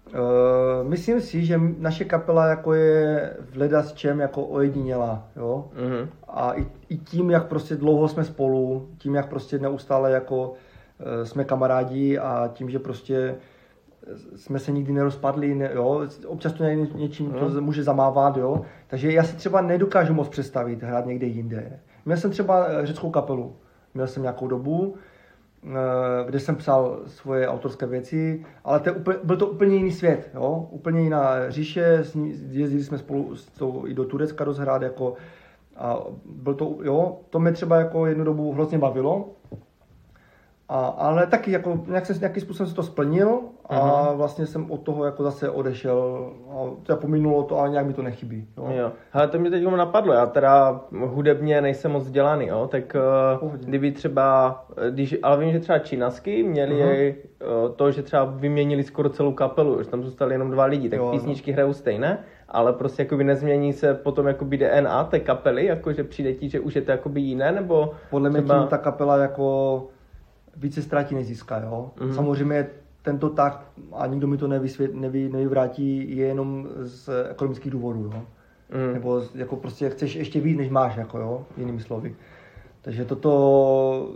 uh, myslím si, že naše kapela jako je v leda s čem jako ojediněla, jo. Mm-hmm. A i, i, tím, jak prostě dlouho jsme spolu, tím, jak prostě neustále jako uh, jsme kamarádi a tím, že prostě jsme se nikdy nerozpadli, ne, jo, občas to ně, něčím to mhm. může zamávat, jo, takže já si třeba nedokážu moc představit hrát někde jinde. Měl jsem třeba eh, řeckou kapelu, měl jsem nějakou dobu, eh, kde jsem psal svoje autorské věci, ale to úplně, byl to úplně jiný svět, jo? úplně jiná říše, jezdili jsme spolu s tou, i do Turecka rozhrát, jako, a byl to, jo, to mě třeba jako jednu dobu hrozně bavilo, a, ale taky jako nějak jsem, nějakým způsobem se to splnil a uh-huh. vlastně jsem od toho jako zase odešel a to pominulo to, ale nějak mi to nechybí. Jo. jo. Ale to mě teď napadlo, já teda hudebně nejsem moc vzdělaný, jo, tak eh, Pohodě. kdyby třeba, eh, když, ale vím, že třeba Činasky měli uh-huh. to, že třeba vyměnili skoro celou kapelu, že tam zůstali jenom dva lidi, tak jo, písničky no. hrajou stejné, ale prostě jakoby nezmění se potom jakoby DNA té kapely, jako že přijde ti, že už je to jakoby jiné, nebo Podle mě třeba... tím ta kapela jako více ztratí, než získá. Jo? Mm-hmm. Samozřejmě tento tak, a nikdo mi to nevysvět, nevy, nevyvrátí, je jenom z ekonomických důvodů. Jo? Mm. Nebo jako prostě chceš ještě víc, než máš, jako, jo? jinými slovy. Takže toto,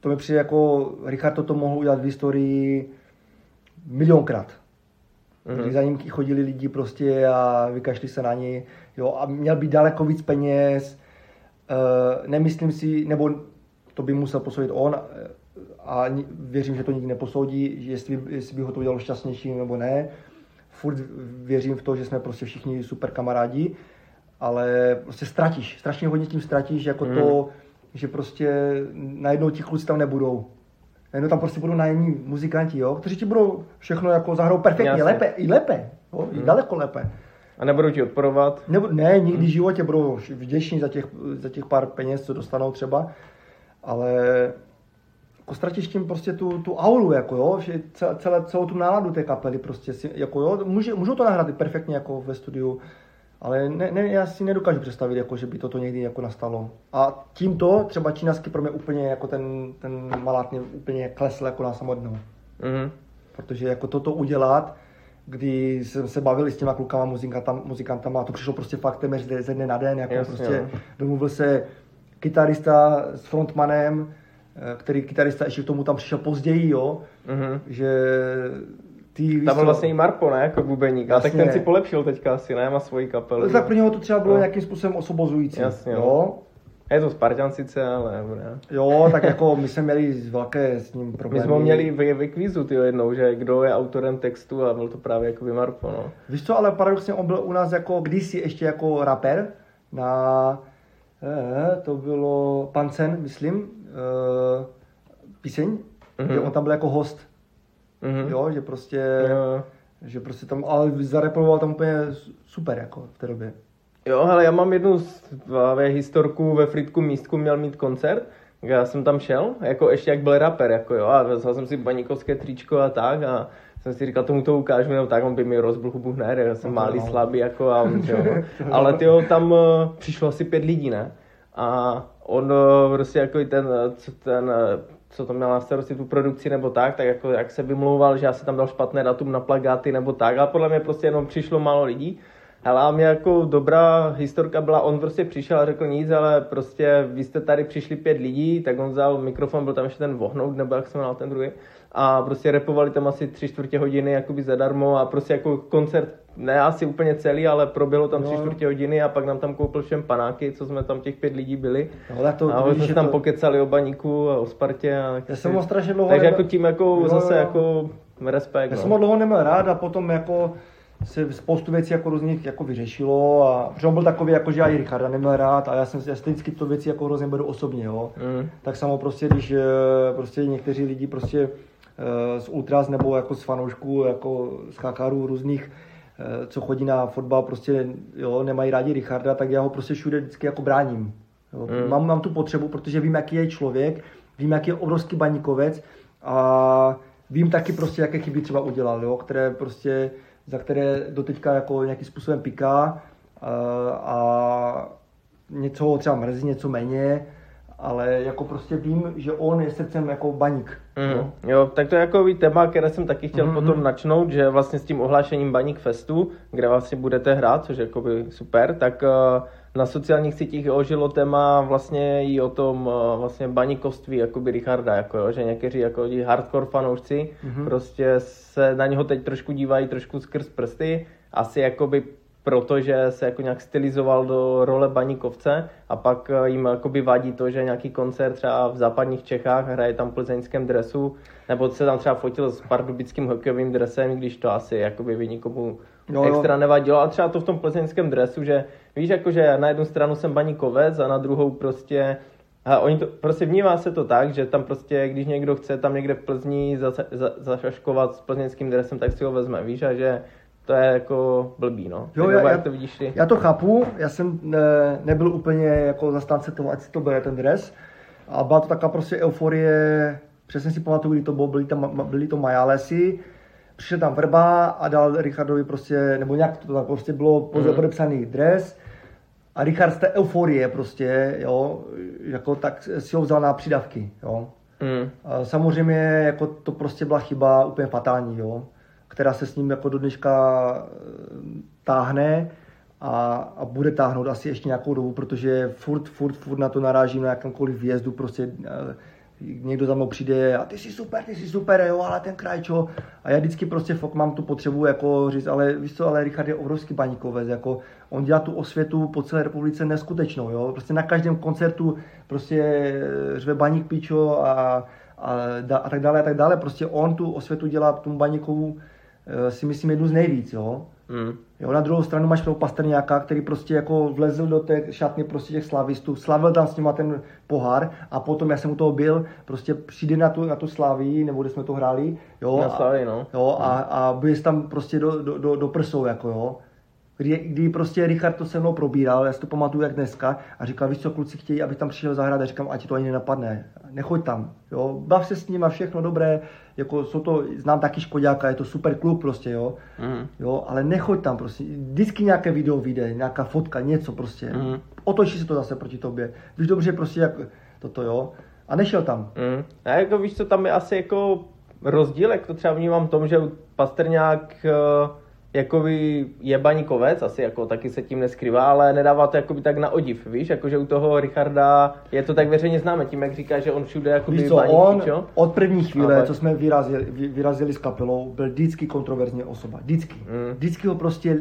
to mi přijde jako, Richard toto mohl udělat v historii milionkrát. Mm-hmm. Když za ním chodili lidi prostě a vykašli se na ní, jo, a měl být daleko víc peněz, uh, nemyslím si, nebo to by musel posoudit on, a věřím, že to nikdy neposoudí, jestli, jestli by ho to udělalo šťastnější nebo ne. Furt věřím v to, že jsme prostě všichni super kamarádi, ale prostě ztratíš, strašně hodně tím ztratíš, jako mm. to, že prostě najednou ti kluci tam nebudou. Najednou tam prostě budou nájemní muzikanti, jo, kteří ti budou všechno jako zahrou perfektně, Jasně. lépe, i lépe, jo, mm. i daleko lépe. A nebudou ti odporovat? Ne, ne nikdy v životě budou vděční za těch, za těch pár peněz, co dostanou třeba, ale jako ztratíš tím prostě tu, tu auru, jako jo, že celé, celou tu náladu té kapely prostě si, jako jo, může, můžou to nahrát perfektně jako ve studiu, ale ne, ne, já si nedokážu představit, jako, že by toto někdy jako nastalo. A tímto třeba čínasky pro mě úplně jako ten, ten malát mě úplně klesl jako na samotnou. Mm-hmm. Protože jako toto udělat, kdy jsem se bavil s těma klukama, muzikantama, muzikantama a to přišlo prostě fakt téměř ze dne na den, jako Jasně, prostě domluvil se kytarista s frontmanem, který kytarista ještě k tomu tam přišel později, jo, mm-hmm. že ty, Tam byl vlastně i Marpo, ne, jako bubeník, a tak ten si polepšil teďka asi, ne, má svoji kapelu. Tak pro něho to třeba bylo no. nějakým způsobem osobozující, Jasně, jo. No. Je to Spartan sice, ale ne. Jo, tak jako my jsme měli velké s ním problémy. My jsme měli ve, ve kvízu tyjo, jednou, že kdo je autorem textu a byl to právě jako by Marpo, no. Víš co, ale paradoxně on byl u nás jako kdysi ještě jako rapper na, eh, to bylo Pancen, myslím, uh, píseň, mm-hmm. kde on tam byl jako host. Mm-hmm. Jo, že prostě, jo. že prostě tam, ale zarepoval tam úplně super jako v té době. Jo, ale já mám jednu ve historku ve Fritku místku měl mít koncert, já jsem tam šel, jako ještě jak byl rapper, jako jo, a vzal jsem si baníkovské tričko a tak a jsem si říkal, tomu to ukážu, nebo tak, on by mi rozbil hubu hned, já jsem no, malý, no. slabý, jako a on, jo. Ale tyjo, tam uh, přišlo asi pět lidí, ne? a on eh, prostě jako ten, co ten co to měl na starosti tu produkci nebo tak, tak jako jak se vymlouval, že já si tam dal špatné datum na plagáty nebo tak, ale podle mě prostě jenom přišlo málo lidí. Ale a mě jako dobrá historka byla, on prostě přišel a řekl nic, ale prostě vy jste tady přišli pět lidí, tak on vzal mikrofon, byl tam ještě ten vohnout, nebo jak se jmenoval ten druhý, a prostě repovali tam asi tři čtvrtě hodiny jakoby zadarmo a prostě jako koncert, ne asi úplně celý, ale proběhlo tam no. tři čtvrtě hodiny a pak nám tam koupil všem panáky, co jsme tam těch pět lidí byli. No, to, a jsme tam to... pokecali o baníku a o Spartě. A Já jsem ho strašně dlouho... Takže jako tím jako jo, zase jo. jako respekt. Já no. jsem ho dlouho neměl rád a potom jako se spoustu věcí jako různých jako vyřešilo a protože on byl takový, jako že já i Richarda neměl rád a já jsem já vždycky to věci jako hrozně beru osobně, jo. Mm. Tak samo prostě, když eh, prostě někteří lidi prostě eh, z ultras nebo jako z fanoušků, jako z chakarů různých, co chodí na fotbal, prostě jo, nemají rádi Richarda, tak já ho prostě všude vždycky jako bráním. Jo. Mm. Mám, mám tu potřebu, protože vím, jaký je člověk, vím, jaký je obrovský baníkovec a vím taky prostě, jaké chyby třeba udělal, jo, které prostě za které doteďka jako nějakým způsobem piká a, a něco ho třeba mrzí, něco méně, ale jako prostě vím, že on je srdcem jako baník. Mm, jo? jo, tak to je jako téma, které jsem taky chtěl mm-hmm. potom načnout, že vlastně s tím ohlášením Baník Festu, kde vlastně budete hrát, což je jako super, tak uh, na sociálních sítích ožilo téma vlastně i o tom uh, vlastně baníkovství jakoby Richarda, jako jo, že někteří jako hardcore fanoušci mm-hmm. prostě se na něho teď trošku dívají trošku skrz prsty, asi jakoby protože se jako nějak stylizoval do role baníkovce a pak eh, jim jakoby vadí to, že nějaký koncert třeba v západních Čechách hraje tam v plzeňském dresu, nebo se tam třeba fotil s pardubickým hokejovým dresem, když to asi jakoby by nikomu no, extra nevadilo, a třeba to v tom plzeňském dresu, že víš, jakože na jednu stranu jsem baníkovec a na druhou prostě a oni to, prostě vnímá se to tak, že tam prostě, když někdo chce tam někde v Plzni zašaškovat s plzeňským dresem, tak si ho vezme, víš, a že to je jako blbý, no. Jo, já, jak to vidíš ty? Já to chápu, já jsem ne, nebyl úplně jako zastánce toho, ať si to bude ten dres. A byla to taková prostě euforie, přesně si pamatuju, kdy to bylo, byly, tam, byly to Majálesy, přišel tam Vrba a dal Richardovi prostě, nebo nějak to tak prostě bylo mm. podepsaný dres. A Richard z té euforie prostě, jo, jako tak si ho vzal na přidavky, jo. Mm. A samozřejmě jako to prostě byla chyba úplně fatální, jo která se s ním jako do dneška eh, táhne a, a bude táhnout asi ještě nějakou dobu, protože furt, furt, furt na to narážím na jakémkoliv výjezdu, prostě eh, někdo za mnou přijde a ty jsi super, ty jsi super, jo, ale ten krajčo. A já vždycky prostě fakt mám tu potřebu jako říct, ale víš co, ale Richard je obrovský baníkovec, jako on dělá tu osvětu po celé republice neskutečnou, jo. Prostě na každém koncertu prostě eh, řve baník pičo a, a, a, tak dále a tak dále. Prostě on tu osvětu dělá tomu baníkovu si myslím jednu z nejvíc, jo. Mm. Jo, na druhou stranu máš toho Pastrňáka, který prostě jako vlezl do té šatny prostě těch slavistů, slavil tam s nima ten pohár a potom, já jsem u toho byl, prostě přijde na tu, na tu slaví, nebo kde jsme to hráli, jo, na slaví, no. jo a, a bys tam prostě do, do, do, do prsou, jako jo. Kdy, kdy prostě Richard to se mnou probíral, já si to pamatuju jak dneska, a říkal, víš co, kluci chtějí, abych tam přišel zahrát, a říkám, ať to ani nenapadne, nechoď tam, jo, bav se s ním a všechno dobré, jako jsou to, znám taky Škodáka, je to super klub prostě, jo, mm. jo, ale nechoď tam prostě, vždycky nějaké video vyjde, nějaká fotka, něco prostě, mm. otočí se to zase proti tobě, víš dobře prostě jak toto, jo, a nešel tam. Mm. A jako víš co, tam je asi jako rozdíl, jak to třeba vnímám v tom, že Pastrňák uh jakoby je baníkovec, asi jako taky se tím neskrývá, ale nedává to jakoby tak na odiv, víš, jakože u toho Richarda je to tak veřejně známe, tím jak říká, že on všude jakoby víš co, on čo? od první chvíle, ale... co jsme vyrazili, vyrazili s kapelou, byl vždycky kontroverzní osoba, vždycky. Mm. Vždycky ho prostě,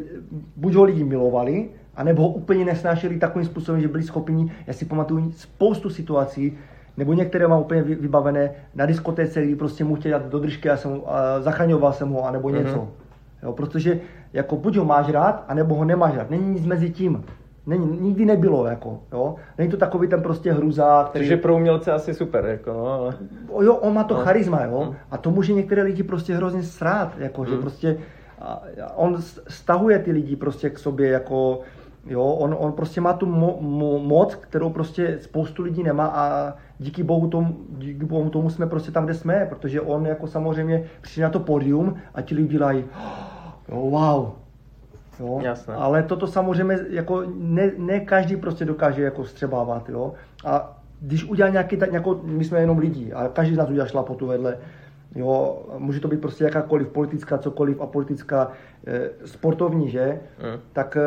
buď ho lidi milovali, anebo ho úplně nesnášeli takovým způsobem, že byli schopni, já si pamatuju spoustu situací, nebo některé mám úplně vybavené na diskotéce, kdy prostě mu chtěl dát do držky a, jsem, a zachraňoval jsem ho, anebo něco. Mm-hmm. Jo, protože jako buď ho máš rád, anebo ho nemáš rád. Není nic mezi tím. Není, nikdy nebylo, jako, jo. Není to takový ten prostě hruzák, který... Takže pro umělce asi super, jako, no, ale... Jo, on má to no. charisma, jo. Mm. A to může některé lidi prostě hrozně srát, jako, mm. že prostě... A, on stahuje ty lidi prostě k sobě, jako... Jo, on, on prostě má tu mo, mo, moc, kterou prostě spoustu lidí nemá a díky bohu, tomu, díky bohu tomu jsme prostě tam, kde jsme, protože on jako samozřejmě přijde na to pódium a ti lidi dělají, oh, wow, Jo? Jasné. Ale toto samozřejmě jako ne, ne každý prostě dokáže jako střebávat. Jo? A když udělá nějaký, tak, nějakou, my jsme jenom lidi a každý z nás udělá šlapotu vedle. Jo, může to být prostě jakákoliv politická, cokoliv a politická, e, sportovní, že? Mm. Tak e,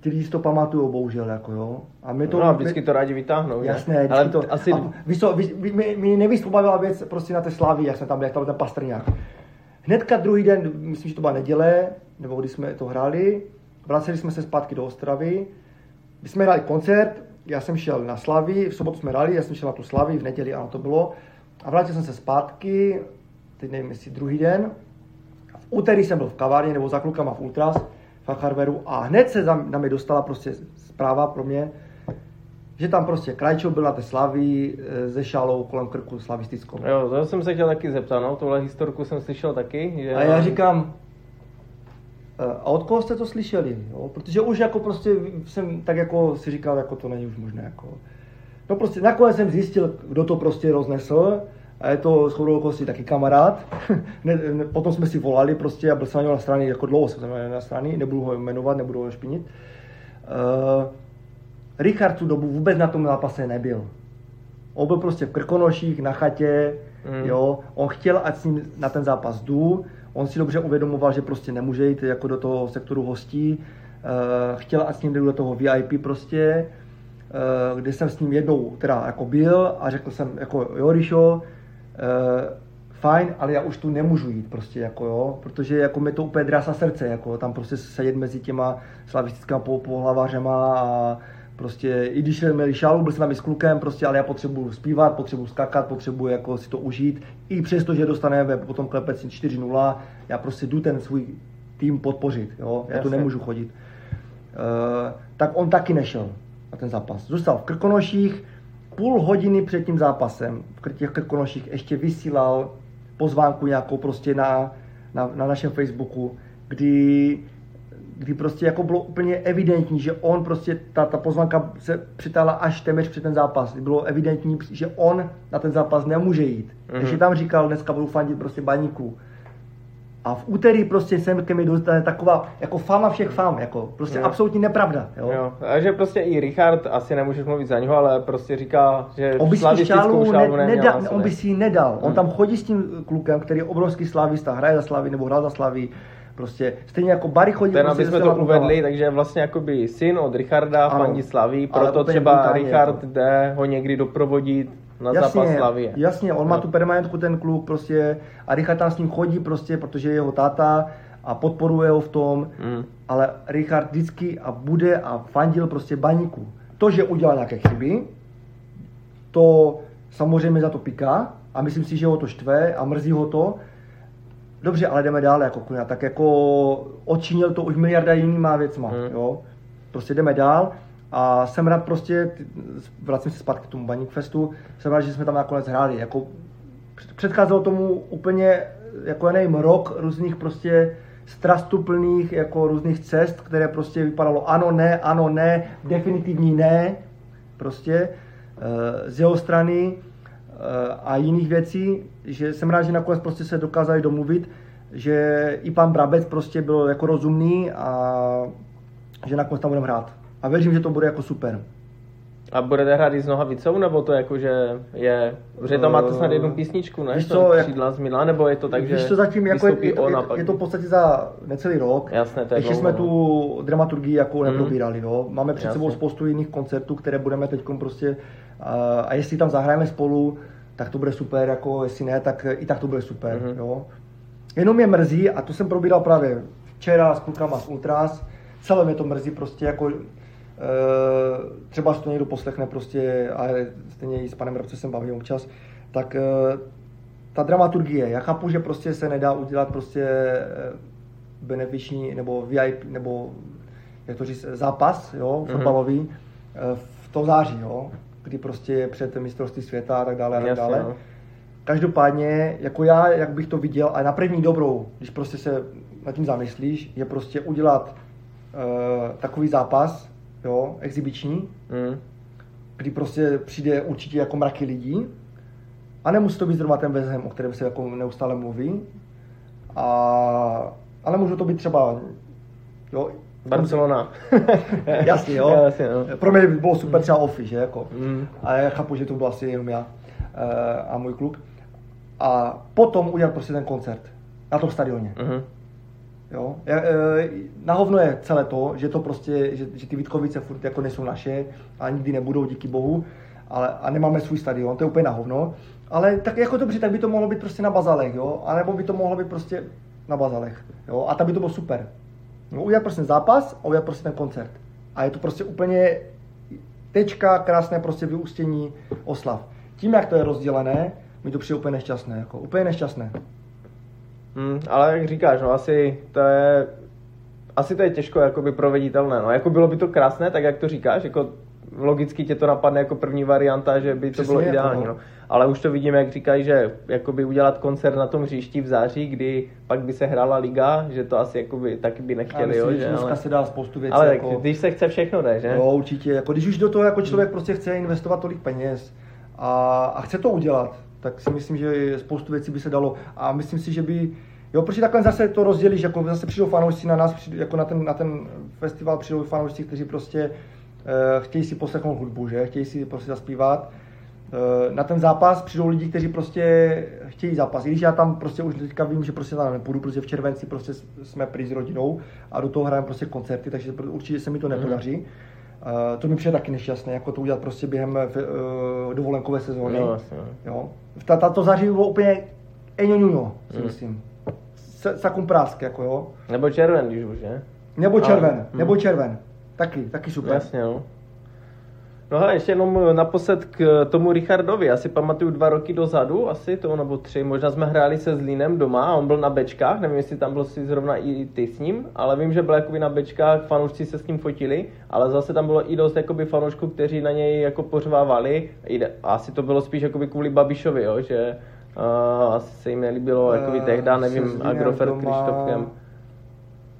ty lidi si to pamatují, bohužel, jako jo. A my to... No vždycky to rádi vytáhnou, Jasné, Ale to... Asi... A, víš co, vy, mi, mi nejvíc pobavila věc prostě na té slávy, jak jsme tam jak tam byl ten Pastrňák. Hnedka druhý den, myslím, že to byla neděle, nebo když jsme to hráli, vraceli jsme se zpátky do Ostravy, my jsme hráli koncert, já jsem šel na Slavy, v sobotu jsme hráli, já jsem šel na tu Slavy, v neděli ano to bylo, a vrátil jsem se zpátky, teď nevím, jestli druhý den, v úterý jsem byl v kavárně nebo za klukama v Ultras, v Harveru a hned se na mě dostala prostě zpráva pro mě, že tam prostě Krajčo byl na té slaví e, ze šalou kolem krku slavistickou. Jo, to jsem se chtěl taky zeptat, no, tohle historku jsem slyšel taky. Že... A já říkám, e, a od koho jste to slyšeli? Jo? Protože už jako prostě jsem tak jako si říkal, jako to není už možné. Jako. No prostě nakonec jsem zjistil, kdo to prostě roznesl a je to shodou okolností taky kamarád. ne, ne, potom jsme si volali prostě a byl jsem na straně, jako dlouho jsem na straně, nebudu ho jmenovat, nebudu ho špinit. Uh, Richard tu dobu vůbec na tom zápase nebyl. On byl prostě v Krkonoších, na chatě, mm. jo. On chtěl, ať s ním na ten zápas jdu. On si dobře uvědomoval, že prostě nemůže jít jako do toho sektoru hostí. Uh, chtěl, ať s ním jdu do toho VIP prostě, uh, kde jsem s ním jednou teda jako byl a řekl jsem jako jo, Rišo, fajn, ale já už tu nemůžu jít prostě jako jo, protože jako mi to úplně drásá srdce, jako tam prostě sedět mezi těma slavistickými pohlavářema a Prostě i když měli šálu, byl jsem tam i s klukem, prostě, ale já potřebuju zpívat, potřebuju skakat, potřebuji jako si to užít. I přesto, že dostaneme potom klepec 4-0, já prostě jdu ten svůj tým podpořit, jo? já tu nemůžu chodit. Uh, tak on taky nešel na ten zápas. Zůstal v Krkonoších, půl hodiny před tím zápasem v těch Krkonoších ještě vysílal pozvánku nějakou prostě na, na, na našem Facebooku, kdy kdy prostě jako bylo úplně evidentní, že on prostě, ta, ta pozvanka se přitála až téměř před ten zápas. Bylo evidentní, že on na ten zápas nemůže jít. Mm-hmm. Takže tam říkal, dneska budu fandit prostě baníku. A v úterý prostě sem ke mi dostane taková jako fama všech fam, jako prostě jo. absolutní nepravda. Jo? Jo. A že prostě i Richard, asi nemůžeš mluvit za něho, ale prostě říká, že on by si šálu, ne, nedal, on by si ji nedal. Hmm. On tam chodí s tím klukem, který je obrovský slavista, hraje za Slavy nebo hrál za Slavy Prostě stejně jako Barry chodí... Ten, prostě aby jsme to uvedli, takže vlastně jakoby syn od Richarda fandí Slaví, proto třeba Richard to. jde ho někdy doprovodit na jasně, zápas Slavie. Jasně, on no. má tu permanentku ten kluk prostě a Richard tam s ním chodí prostě, protože je jeho táta a podporuje ho v tom, mm. ale Richard vždycky a bude a fandil prostě baníku. To, že udělal nějaké chyby, to samozřejmě za to piká a myslím si, že ho to štve a mrzí ho to, Dobře, ale jdeme dál jako kuna. Tak jako odčinil to už miliarda jinýma věcma, hmm. jo. Prostě jdeme dál a jsem rád prostě, vracím se zpátky k tomu Baník Festu, jsem rád, že jsme tam nakonec hráli. Jako předcházelo tomu úplně, jako já nevím, rok různých prostě strastuplných jako různých cest, které prostě vypadalo ano, ne, ano, ne, definitivní ne, prostě eh, z jeho strany Eh, a jiných věcí, že jsem rád, že nakonec prostě se dokázali domluvit, že i pan Brabec prostě byl jako rozumný a že nakonec tam budeme hrát. A věřím, že to bude jako super. A budete hrát i s Nohavicou, nebo to jako, že je, že tam máte snad jednu písničku, ne? Víš co, jak, z Milá, nebo je to tak, že víš co, zatím jako je, je, je, je, to v podstatě za necelý rok. Jasné, to je Ještě dlouho, jsme no. tu dramaturgii jako mm. neprobírali, jo. Máme před Jasně. sebou spoustu jiných koncertů, které budeme teď prostě, a, a jestli tam zahrajeme spolu, tak to bude super, jako jestli ne, tak i tak to bude super, mm-hmm. jo. Jenom mě mrzí, a to jsem probíral právě včera s klukama z Ultras, celé mě to mrzí prostě jako třeba si to někdo poslechne prostě, ale stejně i s panem Rabce jsem bavil občas, tak uh, ta dramaturgie, já chápu, že prostě se nedá udělat prostě uh, benefiční nebo VIP, nebo jak to říct, zápas, jo, mm-hmm. fotbalový, uh, v to září, jo, kdy prostě je před mistrovství světa a tak dále a tak dále. No. Každopádně, jako já, jak bych to viděl, a na první dobrou, když prostě se nad tím zamyslíš, je prostě udělat uh, takový zápas, jo, exibiční, mm. kdy prostě přijde určitě jako mraky lidí a nemusí to být zrovna ten West o kterém se jako neustále mluví, a, ale může to být třeba Jo, Barcelona. Jasně, jo. Jasně, no. Pro mě by bylo super třeba Offi, že jako. Mm. A já chápu, že to byl asi jenom já eh, a můj kluk. A potom udělat prostě ten koncert na tom stadioně. Mhm. Jo? Eh, Na hovno je celé to, že to prostě, že, že ty Vítkovice furt jako nejsou naše a nikdy nebudou, díky bohu, ale, a nemáme svůj stadion, to je úplně na hovno. Ale tak jako dobře, tak by to mohlo být prostě na bazalech, jo? A nebo by to mohlo být prostě na bazalech, jo? A tam by to bylo super. No, udělat prostě zápas a udělat prostě ten koncert. A je to prostě úplně tečka, krásné prostě vyústění oslav. Tím, jak to je rozdělené, mi to přijde úplně nešťastné, jako úplně nešťastné. Hmm, ale jak říkáš, no asi to je, asi to je těžko jakoby proveditelné, no. Jako bylo by to krásné, tak jak to říkáš, jako logicky tě to napadne jako první varianta, že by to Přesně, bylo ideální, no. no. Ale už to vidíme, jak říkají, že jakoby udělat koncert na tom hřišti v září, kdy pak by se hrála liga, že to asi jakoby taky by nechtěli, myslím, jo, že že, dneska ale, se dá spoustu věcí. ale jako... tak, když se chce všechno jde, že? Jo, určitě. Jako, když už do toho jako člověk prostě chce investovat tolik peněz a, a chce to udělat, tak si myslím, že spoustu věcí by se dalo. A myslím si, že by Jo, protože takhle zase to rozdělíš, jako zase přijdou fanoušci na nás, jako na ten, na ten festival přijdou fanoušci, kteří prostě eh, chtějí si poslechnout hudbu, že? Chtějí si prostě zaspívat. Eh, na ten zápas přijdou lidi, kteří prostě chtějí zápas. I když já tam prostě už teďka vím, že prostě tam nepůjdu, protože v červenci prostě jsme prý s rodinou a do toho hrajeme prostě koncerty, takže určitě se mi to nepodaří. Eh, to mi přijde taky nešťastné, jako to udělat prostě během uh, dovolenkové sezóny. No, vlastně, no. Jo. Ta, ta, to září bylo úplně eňoňuňo, si Hmm. myslím. S- Sakum prásk, jako jo. Nebo červen, když už, že? Nebo červen, Ale- nebo hmm. červen. Taky, taky super. Jasně, no. No hele, ještě jenom naposled k tomu Richardovi. Já si pamatuju dva roky dozadu, asi to, nebo tři, možná jsme hráli se Zlínem doma a on byl na bečkách, nevím, jestli tam byl si zrovna i ty s ním, ale vím, že byl jakoby na bečkách, fanoušci se s ním fotili, ale zase tam bylo i dost jakoby fanoušků, kteří na něj jako pořvávali. A asi to bylo spíš jakoby kvůli Babišovi, jo, že uh, asi se jim nelíbilo, jakoby Eh, tehda, nevím, Agrofert doma-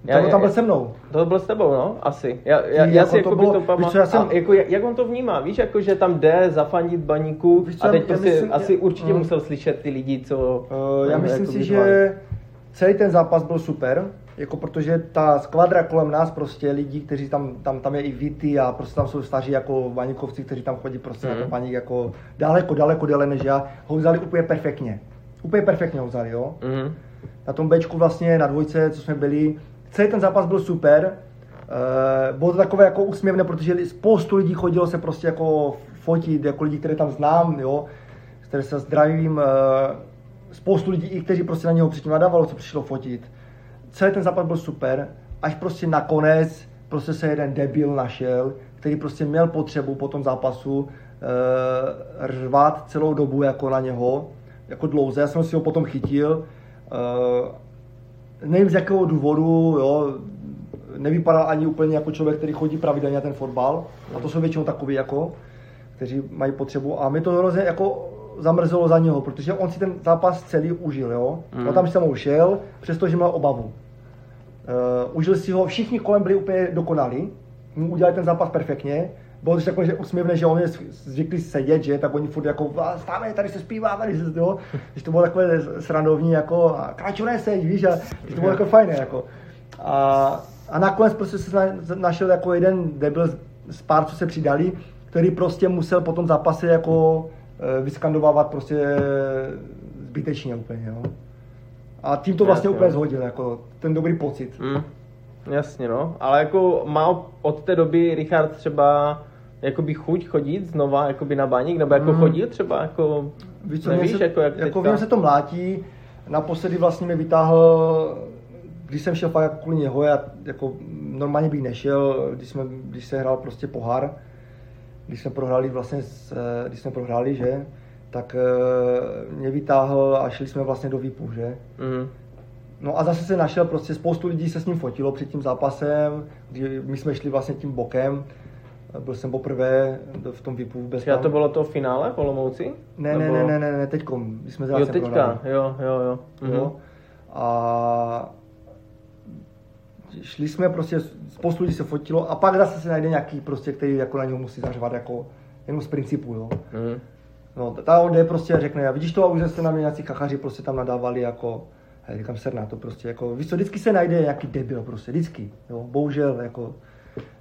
Krištofkem. Tam, tam byl se mnou. To byl s tebou, no, asi. Já, já, já jako si to jako bylo- to pamatuju. já jsem- A jako, jak, jak on to vnímá, víš, jako že tam jde zafandit baníku Víš a teď já prostě myslím, asi já- určitě mm. musel slyšet ty lidi, co... Uh, já myslím jako si, vyzvali. že celý ten zápas byl super, jako protože ta skvadra kolem nás prostě lidí, kteří tam, tam, tam je i Vity a prostě tam jsou staří jako baníkovci, kteří tam chodí prostě Mhm. na ten baník jako daleko, daleko déle než já, ho vzali úplně perfektně. Úplně perfektně ho vzali, jo. Mhm. Na tom Bčku vlastně na dvojce, co jsme byli, celý ten zápas byl super. Uh, bylo to takové jako úsměvné, protože spoustu lidí chodilo se prostě jako fotit, jako lidi, které tam znám, jo, které se zdravím. Uh, spoustu lidí, i kteří prostě na něho předtím nadávalo, co přišlo fotit. Celý ten zápas byl super, až prostě nakonec prostě se jeden debil našel, který prostě měl potřebu po tom zápasu uh, řvat celou dobu jako na něho, jako dlouze. Já jsem si ho potom chytil. Uh, nevím z jakého důvodu, jo, nevypadal ani úplně jako člověk, který chodí pravidelně na ten fotbal. A to jsou většinou takový jako, kteří mají potřebu. A mi to hrozně jako zamrzelo za něho, protože on si ten zápas celý užil, jo. Mm. On tam se mu šel, přestože měl obavu. Uh, užil si ho, všichni kolem byli úplně dokonalí, mu udělali ten zápas perfektně, bylo to takové, že úsměvné, že on je zvyklý sedět, že, tak oni furt jako, "A, stáme, tady se zpívá, tady se, jo, když to bylo takové srandovní, jako, a kračo neseď, víš, a že to bylo jako fajné, jako. A, a nakonec prostě se na- našel jako jeden debil z- pár, co se přidali, který prostě musel po tom zápase jako eh, vyskandovávat prostě zbytečně úplně, jo. A tím to vlastně Jasně, úplně no. zhodil, jako ten dobrý pocit. Mm. Jasně, no. Ale jako má od té doby Richard třeba jakoby chuť chodit znova jakoby na baník, nebo jako Mm. chodil třeba jako, Víš, co, nevíš, se, jako jak jako teďka? vím, se to mlátí. Naposledy vlastně mě vytáhl, když jsem šel fakt jako kvůli něho, já jako normálně bych nešel, když, jsme, když se hrál prostě pohár, když jsme prohráli vlastně, s, eh, když jsme prohráli, že, tak eh, mě vytáhl a šli jsme vlastně do VIPu, že. Mhm. No a zase se našel, prostě spoustu lidí se s ním fotilo před tím zápasem, kdy my jsme šli vlastně tím bokem, byl jsem poprvé v tom VIPu vůbec tam. to bylo to finále v Olomouci? Ne, ne, ne, ne, ne, ne, teďkom, když jsme Jo, teďka, jo, jo, jo. Mhm. Jo. A šli jsme prostě, spoustu lidí se fotilo a pak zase se najde nějaký prostě, který jako na něho musí zařvat jako jenom z principu, jo. Mhm. No, ta jde prostě a řekne, a vidíš to, a už se na mě nějací kachaři prostě tam nadávali jako, já říkám, ser na to prostě, jako, víš co, vždycky se najde nějaký debil prostě, vždycky, jo, bohužel, jako,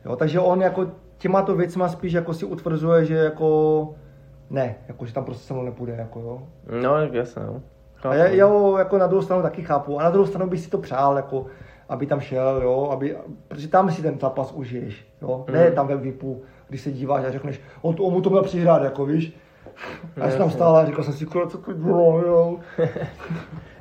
jo, takže on jako těma to věcma spíš jako si utvrzuje, že jako, ne, jako, že tam prostě se mnou nepůjde, jako, jo. No, jasně, no. A já, já ho jako na druhou stranu taky chápu. A na druhou stranu bych si to přál, jako, aby tam šel, jo, aby, protože tam si ten zápas užiješ, jo. Mm. Ne tam ve VIPu, když se díváš a řekneš, on, on mu to měl přihrát, jako víš. A já jsem tam stál a říkal jsem si, co to bylo, jo.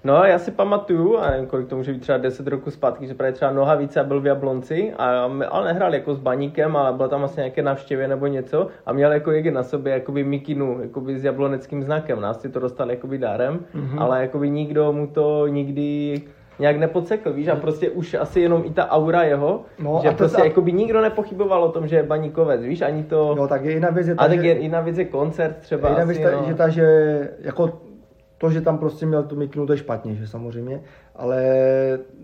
No, já si pamatuju, a nevím, kolik to může být třeba 10 roku zpátky, že právě třeba Nohavice byl v Jablonci, a, ale nehrál jako s baníkem, ale byl tam asi nějaké navštěvě nebo něco a měl jako jege na sobě jakoby mikinu, jakoby s jabloneckým znakem. Nás si to dostal jakoby dárem, mm-hmm. ale jakoby nikdo mu to nikdy nějak nepodsekl, víš, a prostě už asi jenom i ta aura jeho, no, že a prostě jako by nikdo nepochyboval o tom, že je baníkovec, víš, ani to... No, tak je jiná věc je ta, a tak že... je jiná věc je koncert třeba jiná asi, věc ta, no. že ta, že jako to, že tam prostě měl tu mikinu, to je špatně, že samozřejmě, ale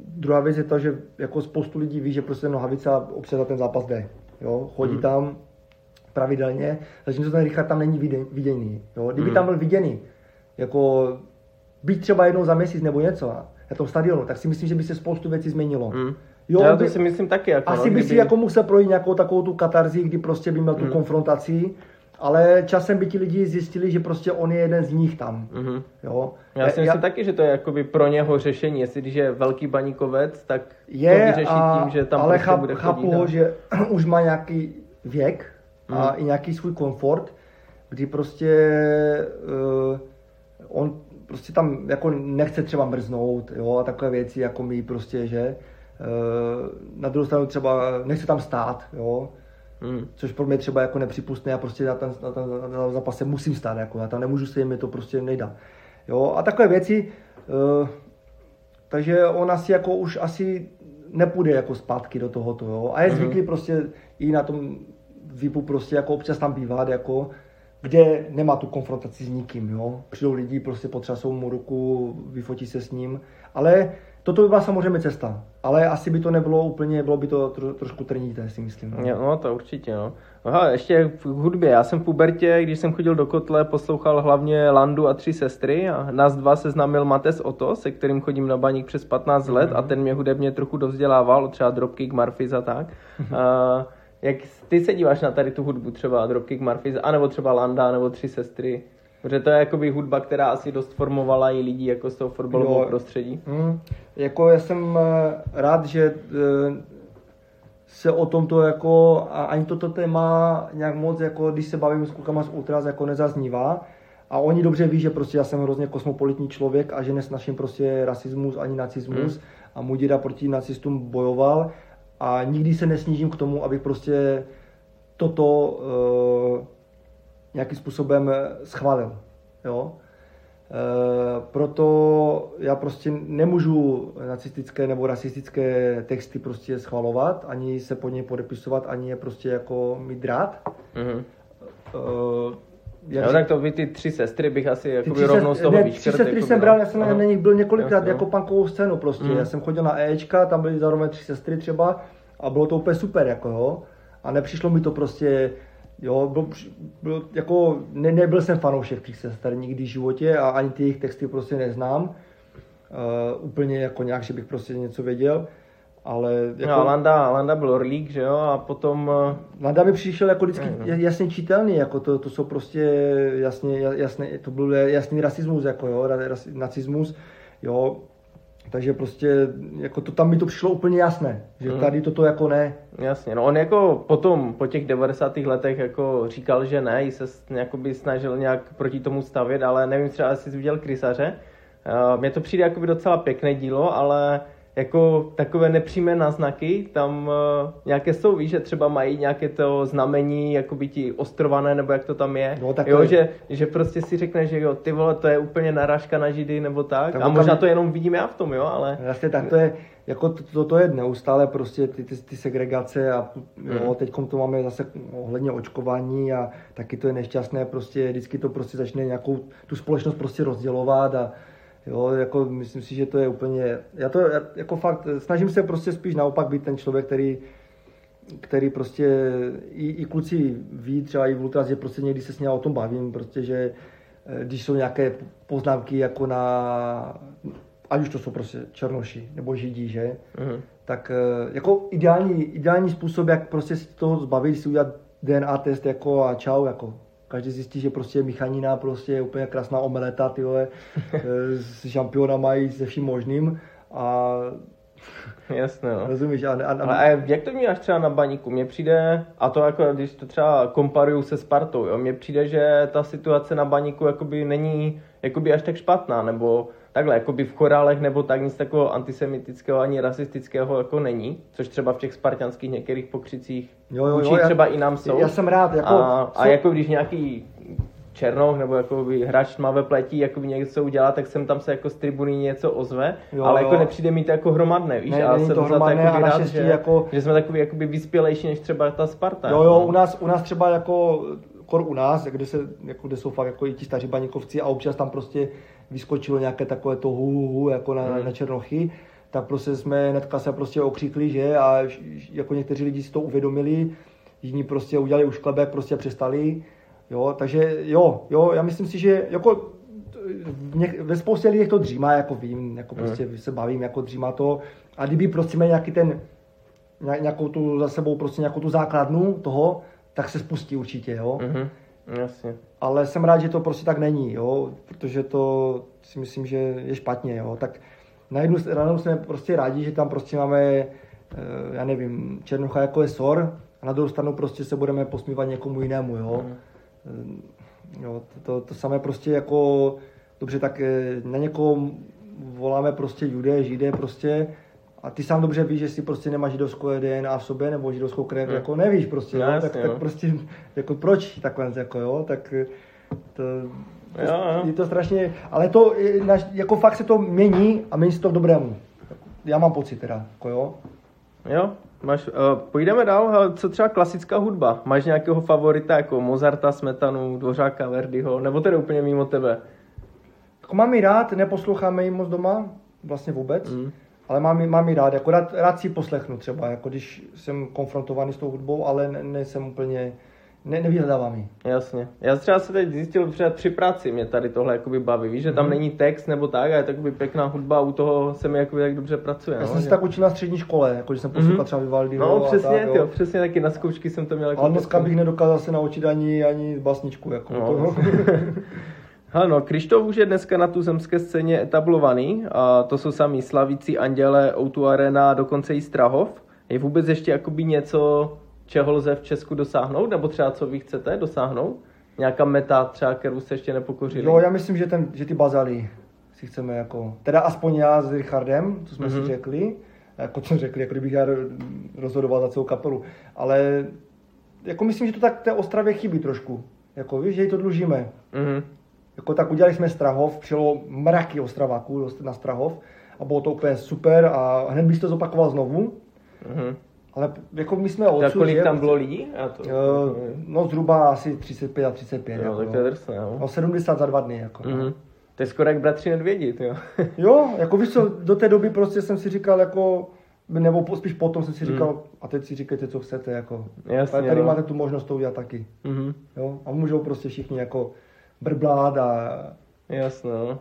druhá věc je to, že jako spoustu lidí ví, že prostě nohavice občas za ten zápas jde, jo, chodí mm. tam pravidelně, zatímco ten Richard tam není viděný, jo, kdyby mm. tam byl viděný, jako být třeba jednou za měsíc nebo něco na tom stadionu, tak si myslím, že by se spoustu věcí změnilo. Mm. Jo, Já to by, si myslím taky. Jako, asi no, by kdyby... si jako musel projít nějakou takovou tu katarzí, kdy prostě by měl tu mm. konfrontaci, ale časem by ti lidi zjistili, že prostě on je jeden z nich tam. Mm-hmm. Jo? Já si myslím já... taky, že to je jakoby pro něho řešení, jestli když je velký baníkovec, tak je, to vyřeší a, tím, že tam ale prostě cháp, bude chápu ho, že už má nějaký věk mm. a mhm. i nějaký svůj komfort, kdy prostě uh, on prostě tam jako nechce třeba mrznout, jo, a takové věci, jako my prostě, že uh, na druhou stranu třeba nechce tam stát, jo, Hmm. Což pro mě třeba jako nepřipustné, já prostě na ten, na ten na zápase musím stát, jako já tam nemůžu se mi to prostě nejde. Jo, a takové věci, uh, takže on asi jako už asi nepůjde jako zpátky do tohoto, jo. A je hmm. zvyklý prostě i na tom VIPu prostě jako občas tam bývat, jako, kde nemá tu konfrontaci s nikým, jo. Přijdou lidi, prostě potřasou mu ruku, vyfotí se s ním, ale Toto by byla samozřejmě cesta, ale asi by to nebylo úplně, bylo by to tro, trošku trnité, si myslím. No. no to určitě, no. Aha, ještě v hudbě. Já jsem v pubertě, když jsem chodil do kotle, poslouchal hlavně Landu a tři sestry a nás dva seznámil Mates Oto, se kterým chodím na baník přes 15 let mm-hmm. a ten mě hudebně trochu dovzdělával, třeba Dropkick, Murphys a tak. Mm-hmm. A, jak ty se díváš na tady tu hudbu, třeba Dropkick, Murphys, anebo třeba Landa, nebo tři sestry? Protože to je jakoby hudba, která asi dost formovala i lidi jako z toho fotbalového prostředí. Mm, jako já jsem eh, rád, že eh, se o tomto jako, a ani toto téma nějak moc, jako když se bavím s klukama z Ultras, jako nezaznívá. A oni dobře ví, že prostě já jsem hrozně kosmopolitní člověk a že nesnaším prostě rasismus ani nacismus. Mm. A můj děda proti nacistům bojoval a nikdy se nesnížím k tomu, abych prostě toto uh, nějakým způsobem eh, schválil. Jo? E, proto já prostě nemůžu nacistické nebo rasistické texty prostě schvalovat, ani se po ně podepisovat, ani je prostě jako mít rád. Mm-hmm. E, jak jo, tak to by ty tři sestry bych asi jako by rovnou z toho ne, Tři sestry jako jsem bral, já jsem na nich byl několikrát jako punkovou scénu prostě. Mm. Já jsem chodil na Ečka, tam byly zároveň tři sestry třeba a bylo to úplně super jako jo. A nepřišlo mi to prostě Jo, byl, byl, jako, ne, nebyl jsem fanoušek těch sester nikdy v životě a ani ty jejich texty prostě neznám. Uh, úplně jako nějak, že bych prostě něco věděl. Ale jako... No, Landa, Landa byl orlík, že jo, a potom... Uh... Landa mi přišel jako vždycky ne. jasně čitelný, jako to, to jsou prostě jasně, jasně, to byl jasný rasismus, jako jo, ras, nacismus, jo, takže prostě jako to tam mi to přišlo úplně jasné, že hmm. tady toto jako ne. Jasně, no on jako potom, po těch 90. letech jako říkal, že ne, se by snažil nějak proti tomu stavět, ale nevím třeba, jestli jsi viděl Krysaře. Mně to přijde jako by docela pěkné dílo, ale jako takové nepřímé náznaky tam uh, nějaké jsou, víš, že třeba mají nějaké to znamení, jako by ti ostrované, nebo jak to tam je. No, tak jo, je... Že, že prostě si řekne, že jo, ty vole, to je úplně narážka na židy, nebo tak. tak a možná tam... to jenom vidím já v tom, jo, ale... Jasně, tak to je, jako to, to, to je neustále prostě ty, ty, ty segregace a jo, hmm. teď to máme zase ohledně očkování a taky to je nešťastné, prostě vždycky to prostě začne nějakou tu společnost prostě rozdělovat a Jo, jako myslím si, že to je úplně, já to jako fakt, snažím se prostě spíš naopak být ten člověk, který, který prostě, i, i kluci ví, třeba i v Ultras, že prostě někdy se s ním o tom bavím, prostě, že eh, když jsou nějaké poznámky jako na ať už to jsou prostě černoši nebo židí, že? Mhm. Tak eh, jako ideální, ideální způsob, jak prostě si toho zbavit, si udělat DNA test jako a čau, jako každý zjistí, že prostě je Michanina, prostě je úplně krásná omeleta, ty vole, eh, s šampionama i se vším možným a Jasně, no. rozumíš, a, a, a, Ale a jak to vnímáš třeba na baníku? Mně přijde, a to jako když to třeba komparuju se Spartou, jo, mně přijde, že ta situace na baníku jakoby není jakoby až tak špatná, nebo takhle, jakoby v chorálech nebo tak nic takového antisemitického ani rasistického jako není, což třeba v těch spartanských některých pokřicích Jo, jo, jo, já- třeba i nám jsou. já jsem rád, jako, a, a jsou- jako když nějaký černoch nebo jako hráč tmavé pletí jako něco udělá, tak sem tam se jako z tribuny něco ozve, Jo, ale jako jo. nepřijde mi to jako hromadné, víš? Ne, a jsem to hromadné jakoby a rád, že, jako- že jsme takový jakoby vyspělejší než třeba ta Sparta. Jo, jo, no. u nás, u nás třeba jako, kor u nás, kde, se, jako, kde jsou fakt jako i ti staří baníkovci a občas tam prostě vyskočilo nějaké takové to hu, hu, hu jako na, Hmm. na černochy, tak prostě jsme hnedka se prostě okřikli, že a jako někteří lidi si to uvědomili, jiní prostě udělali už klebek, prostě přestali, jo, takže jo, jo, já myslím si, že jako něk, ve spoustě lidí to dřímá, jako vím, jako Hmm. prostě se bavím, jako dřímá to a kdyby prostě měl nějaký ten ně- nějakou tu za sebou prostě nějakou tu základnu toho, tak se spustí určitě, jo. Mhm, jasně. Ale jsem rád, že to prostě tak není, jo, protože to si myslím, že je špatně, jo. Tak na jednu stranu jsme prostě rádi, že tam prostě máme, eh, já nevím, Černocha jako je sor, a na druhou stranu prostě se budeme posmívat někomu jinému, jo. Eh, jo to, to, to samé prostě jako, dobře, tak eh, na někoho voláme prostě judé, židé prostě, a ty sám dobře víš, že si prostě nemáš židovskou DNA v sobě nebo židovskou krev, Hmm. jako nevíš prostě, No, jo? jasně, tak, jo. tak prostě, jako proč takhle, jako jo, tak eh, to, to, Jo, jo. je to strašně, ale to, eh, jako fakt se to mění a mění se to k dobrému. Já mám pocit teda, jako jo. Jo, máš, uh, půjdeme dál, hele, co třeba klasická hudba? Máš nějakého favorita jako Mozarta, Smetanu, Dvořáka, Verdiho, nebo teda úplně mimo tebe? Jako mám ji rád, neposloucháme ji moc doma, vlastně vůbec, Mm. Ale mám, ji- mám ji rád, jako rád, rád si poslechnu třeba, jako když jsem konfrontovaný s tou hudbou, ale ne, nejsem úplně, ne, nevyhledávám ji. Jasně. Já třeba se teď zjistil třeba při práci, mě tady tohle jakoby baví. Víš, že tam Mhm. není text nebo tak, a je takový pěkná hudba a u toho se mi jakoby tak dobře pracuje. Já no, jsem se že- tak učil na střední škole, jako že jsem poslouchal Mhm. třeba Vivaldiho No přesně, tak, jo. přesně taky na zkoušky jsem to měl jako Ale dneska bych nedokázal se naučit ani, ani basničku. Jako, No. Hele no, Krištof už je dneska na tu zemské scéně etablovaný a to jsou sami Slavíci, Anděle, O2 Arena, dokonce i Strahov. Je vůbec ještě jakoby něco, čeho lze v Česku dosáhnout, nebo třeba co vy chcete dosáhnout? Nějaká meta třeba, kterou se ještě nepokořili? jo, já myslím, že, ten, že ty bazaly si chceme jako, teda aspoň já s Richardem, co jsme Mhm. si řekli, jako co řekli, jako kdybych já rozhodoval za celou kapelu, ale jako myslím, že to tak té Ostravě chybí trošku, jako víš, že jí to dlužíme. Mhm. Jako tak udělali jsme Strahov, přijelo mraky Ostraváků na Strahov a bylo to úplně super a hned bych to zopakoval znovu, Mhm. ale jako my jsme odsud, kolik tam bylo lidí? Já to... Eh, No zhruba asi 35 a 35. Jo, jako, tak to je drsné, jo. No 70 za dva dny. Jako. Mhm. To je skoro jak bratři nedvědit, jo. Jo, jako víš co, do té doby prostě jsem si říkal jako, nebo spíš potom jsem si říkal, a teď si říkejte, co chcete, jako. Jasně, Ale tady no. máte tu možnost to udělat taky, Mhm. jo. A můžou prostě všichni jako brblát a Jasno. no.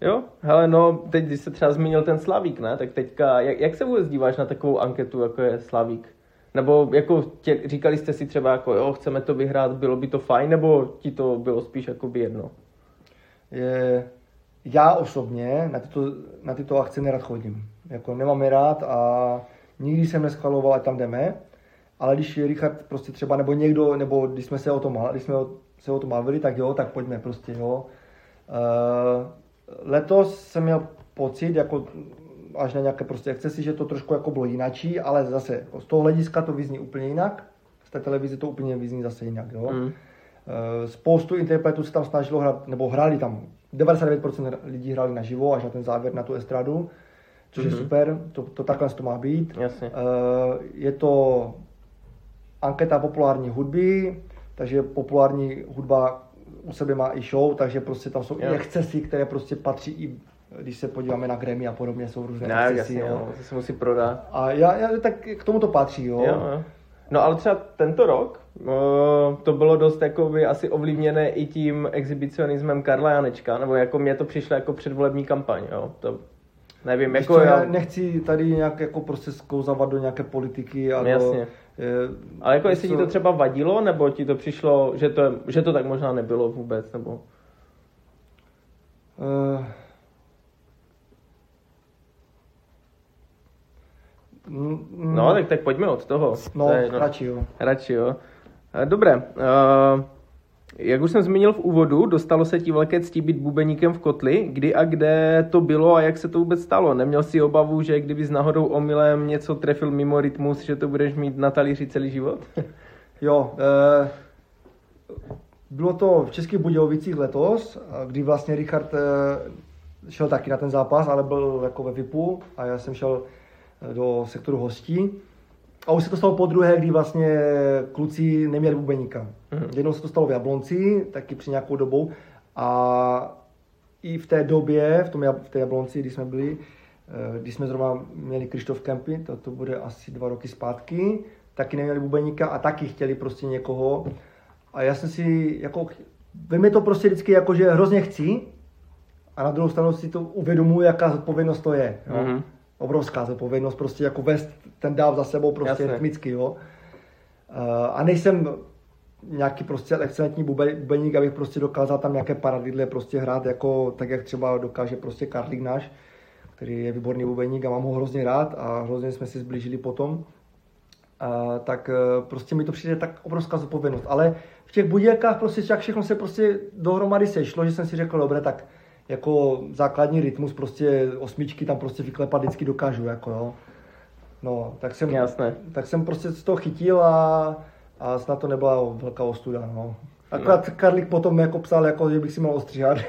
Jo, hele, no, teď, když se třeba zmínil ten Slavík, ne, tak teďka, jak, jak se vůbec díváš na takovou anketu, jako je Slavík? Nebo jako tě, říkali jste si třeba jako, jo, chceme to vyhrát, bylo by to fajn, nebo ti to bylo spíš jako by jedno? je, já osobně na tyto, na tyto akce nerad chodím. Jako nemám je rád a nikdy jsem neschvaloval, ať tam jdeme. Ale když je Richard prostě třeba, nebo někdo, nebo když jsme se o tom, když jsme o- se o tom bavili, tak jo, tak pojďme prostě, jo. Uh, letos jsem měl pocit, jako až na nějaké prostě excesy, že to trošku jako bylo jinačí, ale zase jako z toho hlediska to vyzní úplně jinak, z té televize to úplně vyzní zase jinak, jo. Mm. Eh, Spoustu interpretů se tam snažilo hrát, nebo hráli tam, 99% lidí hráli naživo, až na ten závěr, na tu estradu, což Mhm. je super, to, to takhle to má být. Jasně. Eh, Je to anketa populární hudby, takže populární hudba u sebe má i show, takže prostě tam jsou Jo. i excesy, které prostě patří i, když se podíváme na Grammy a podobně, jsou různé Ne, excesy. jasně, jo. jo, to se musí prodat. A já, já, tak k tomu to patří, jo. Jo, jo. No ale třeba tento rok uh, to bylo dost jakoby asi ovlivněné i tím exhibicionismem Karla Janečka, nebo jako mě to přišlo jako předvolební kampaň, jo. To nevím, Víš jako co, já... já nechci tady nějak jako prostě skouzávat do nějaké politiky. A Jasně. Do, Ale jako jestli ti to třeba vadilo, nebo ti to přišlo, že to, že to tak možná nebylo vůbec, nebo... Eh, No, tak, tak pojďme od toho. no, To je, radši jo. Radši, jo. Eh, Dobré. Uh, jak už jsem zmínil v úvodu, dostalo se ti velké ctí být bubeníkem v kotli. Kdy a kde to bylo a jak se to vůbec stalo? Neměl si obavu, že kdybys náhodou omylem něco trefil mimo rytmus, že to budeš mít na talíři celý život? Jo, eh, bylo to v Českých Budějovicích letos, kdy vlastně Richard eh, šel taky na ten zápas, ale byl jako ve VIPu a já jsem šel eh, do sektoru hostí. A už se to stalo po druhé, kdy vlastně kluci neměli bubeníka. Mhm. Jednou se to stalo v Jablonci, taky při nějakou dobou. A i v té době, v, tom, v té Jablonci, kdy jsme byli, eh, když jsme zrovna měli Krištof Kempy, to, to bude asi dva roky zpátky, taky neměli bubeníka a taky chtěli prostě někoho. A já jsem si, jako, ve mě to prostě vždycky jako, že hrozně chci, a na druhou stranu si to uvědomuji, jaká zodpovědnost to je. Jo? Mhm. Obrovská zodpovědnost, prostě jako vést ten dáv za sebou prostě Jasně. rytmicky, jo. A nejsem nějaký prostě excelentní bube- bubeník, abych prostě dokázal tam nějaké paradidle prostě hrát, jako tak, jak třeba dokáže prostě Karlík náš, který je výborný bubeník a mám ho hrozně rád a hrozně jsme si zblížili potom. A, tak eh, prostě mi to přijde tak obrovská zodpovědnost. Ale v těch budějkách prostě jak všechno se prostě dohromady sešlo, že jsem si řekl, dobré, tak jako základní rytmus, prostě osmičky tam prostě vyklepat vždycky dokážu, jako jo. No, tak jsem, Jasné. tak jsem prostě z toho chytil a, a snad to nebyla velká ostuda, no. Akorát Karlík potom jako psal, jako, že bych si měl ostříhat.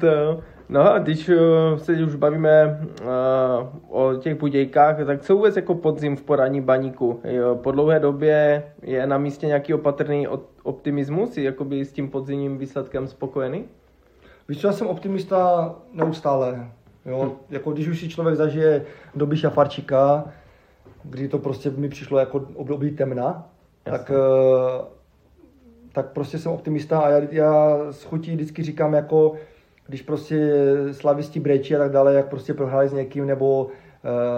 To jo. No a když uh, se už bavíme uh, o těch budějkách, tak co vůbec jako podzim v poradní baníku? Jo, po dlouhé době je na místě nějaký opatrný optimismus? Jsi jakoby s tím podzimním výsledkem spokojený? Víš já jsem optimista neustále. Jo? Jako když už si člověk zažije doby šafarčíka, kdy to prostě mi přišlo jako období temna, tak, eh, tak prostě jsem optimista a já, já s chutí vždycky říkám jako, když prostě slavisti brečí a tak dále, jak prostě prohráli s někým, nebo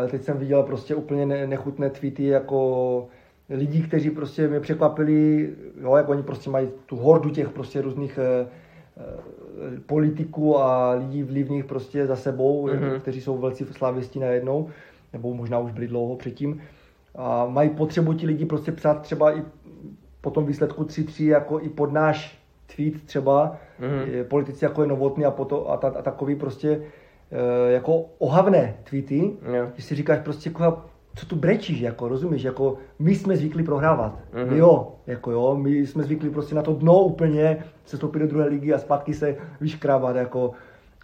eh, teď jsem viděl prostě úplně ne, nechutné tweety jako lidí, kteří prostě mě překvapili, jo, jak oni prostě mají tu hordu těch prostě různých eh, politiků a lidí vlivných prostě za sebou, Mhm. mm-hmm. kteří jsou velcí slavisti najednou, nebo možná už byli dlouho předtím. A mají potřebu ti lidi prostě psát třeba i po tom výsledku 3-3 jako i pod náš tweet třeba. Mm-hmm. politici jako je Novotný a, poto, a, ta, a takový prostě eh, jako ohavné tweety, Jo. že si říkáš prostě jako, co tu brečíš, jako, rozumíš, jako my jsme zvyklí prohrávat, Mhm. my jo, jako jo, my jsme zvyklí prostě na to dno úplně, se stoupit do druhé ligy a zpátky se vyškrávat, jako,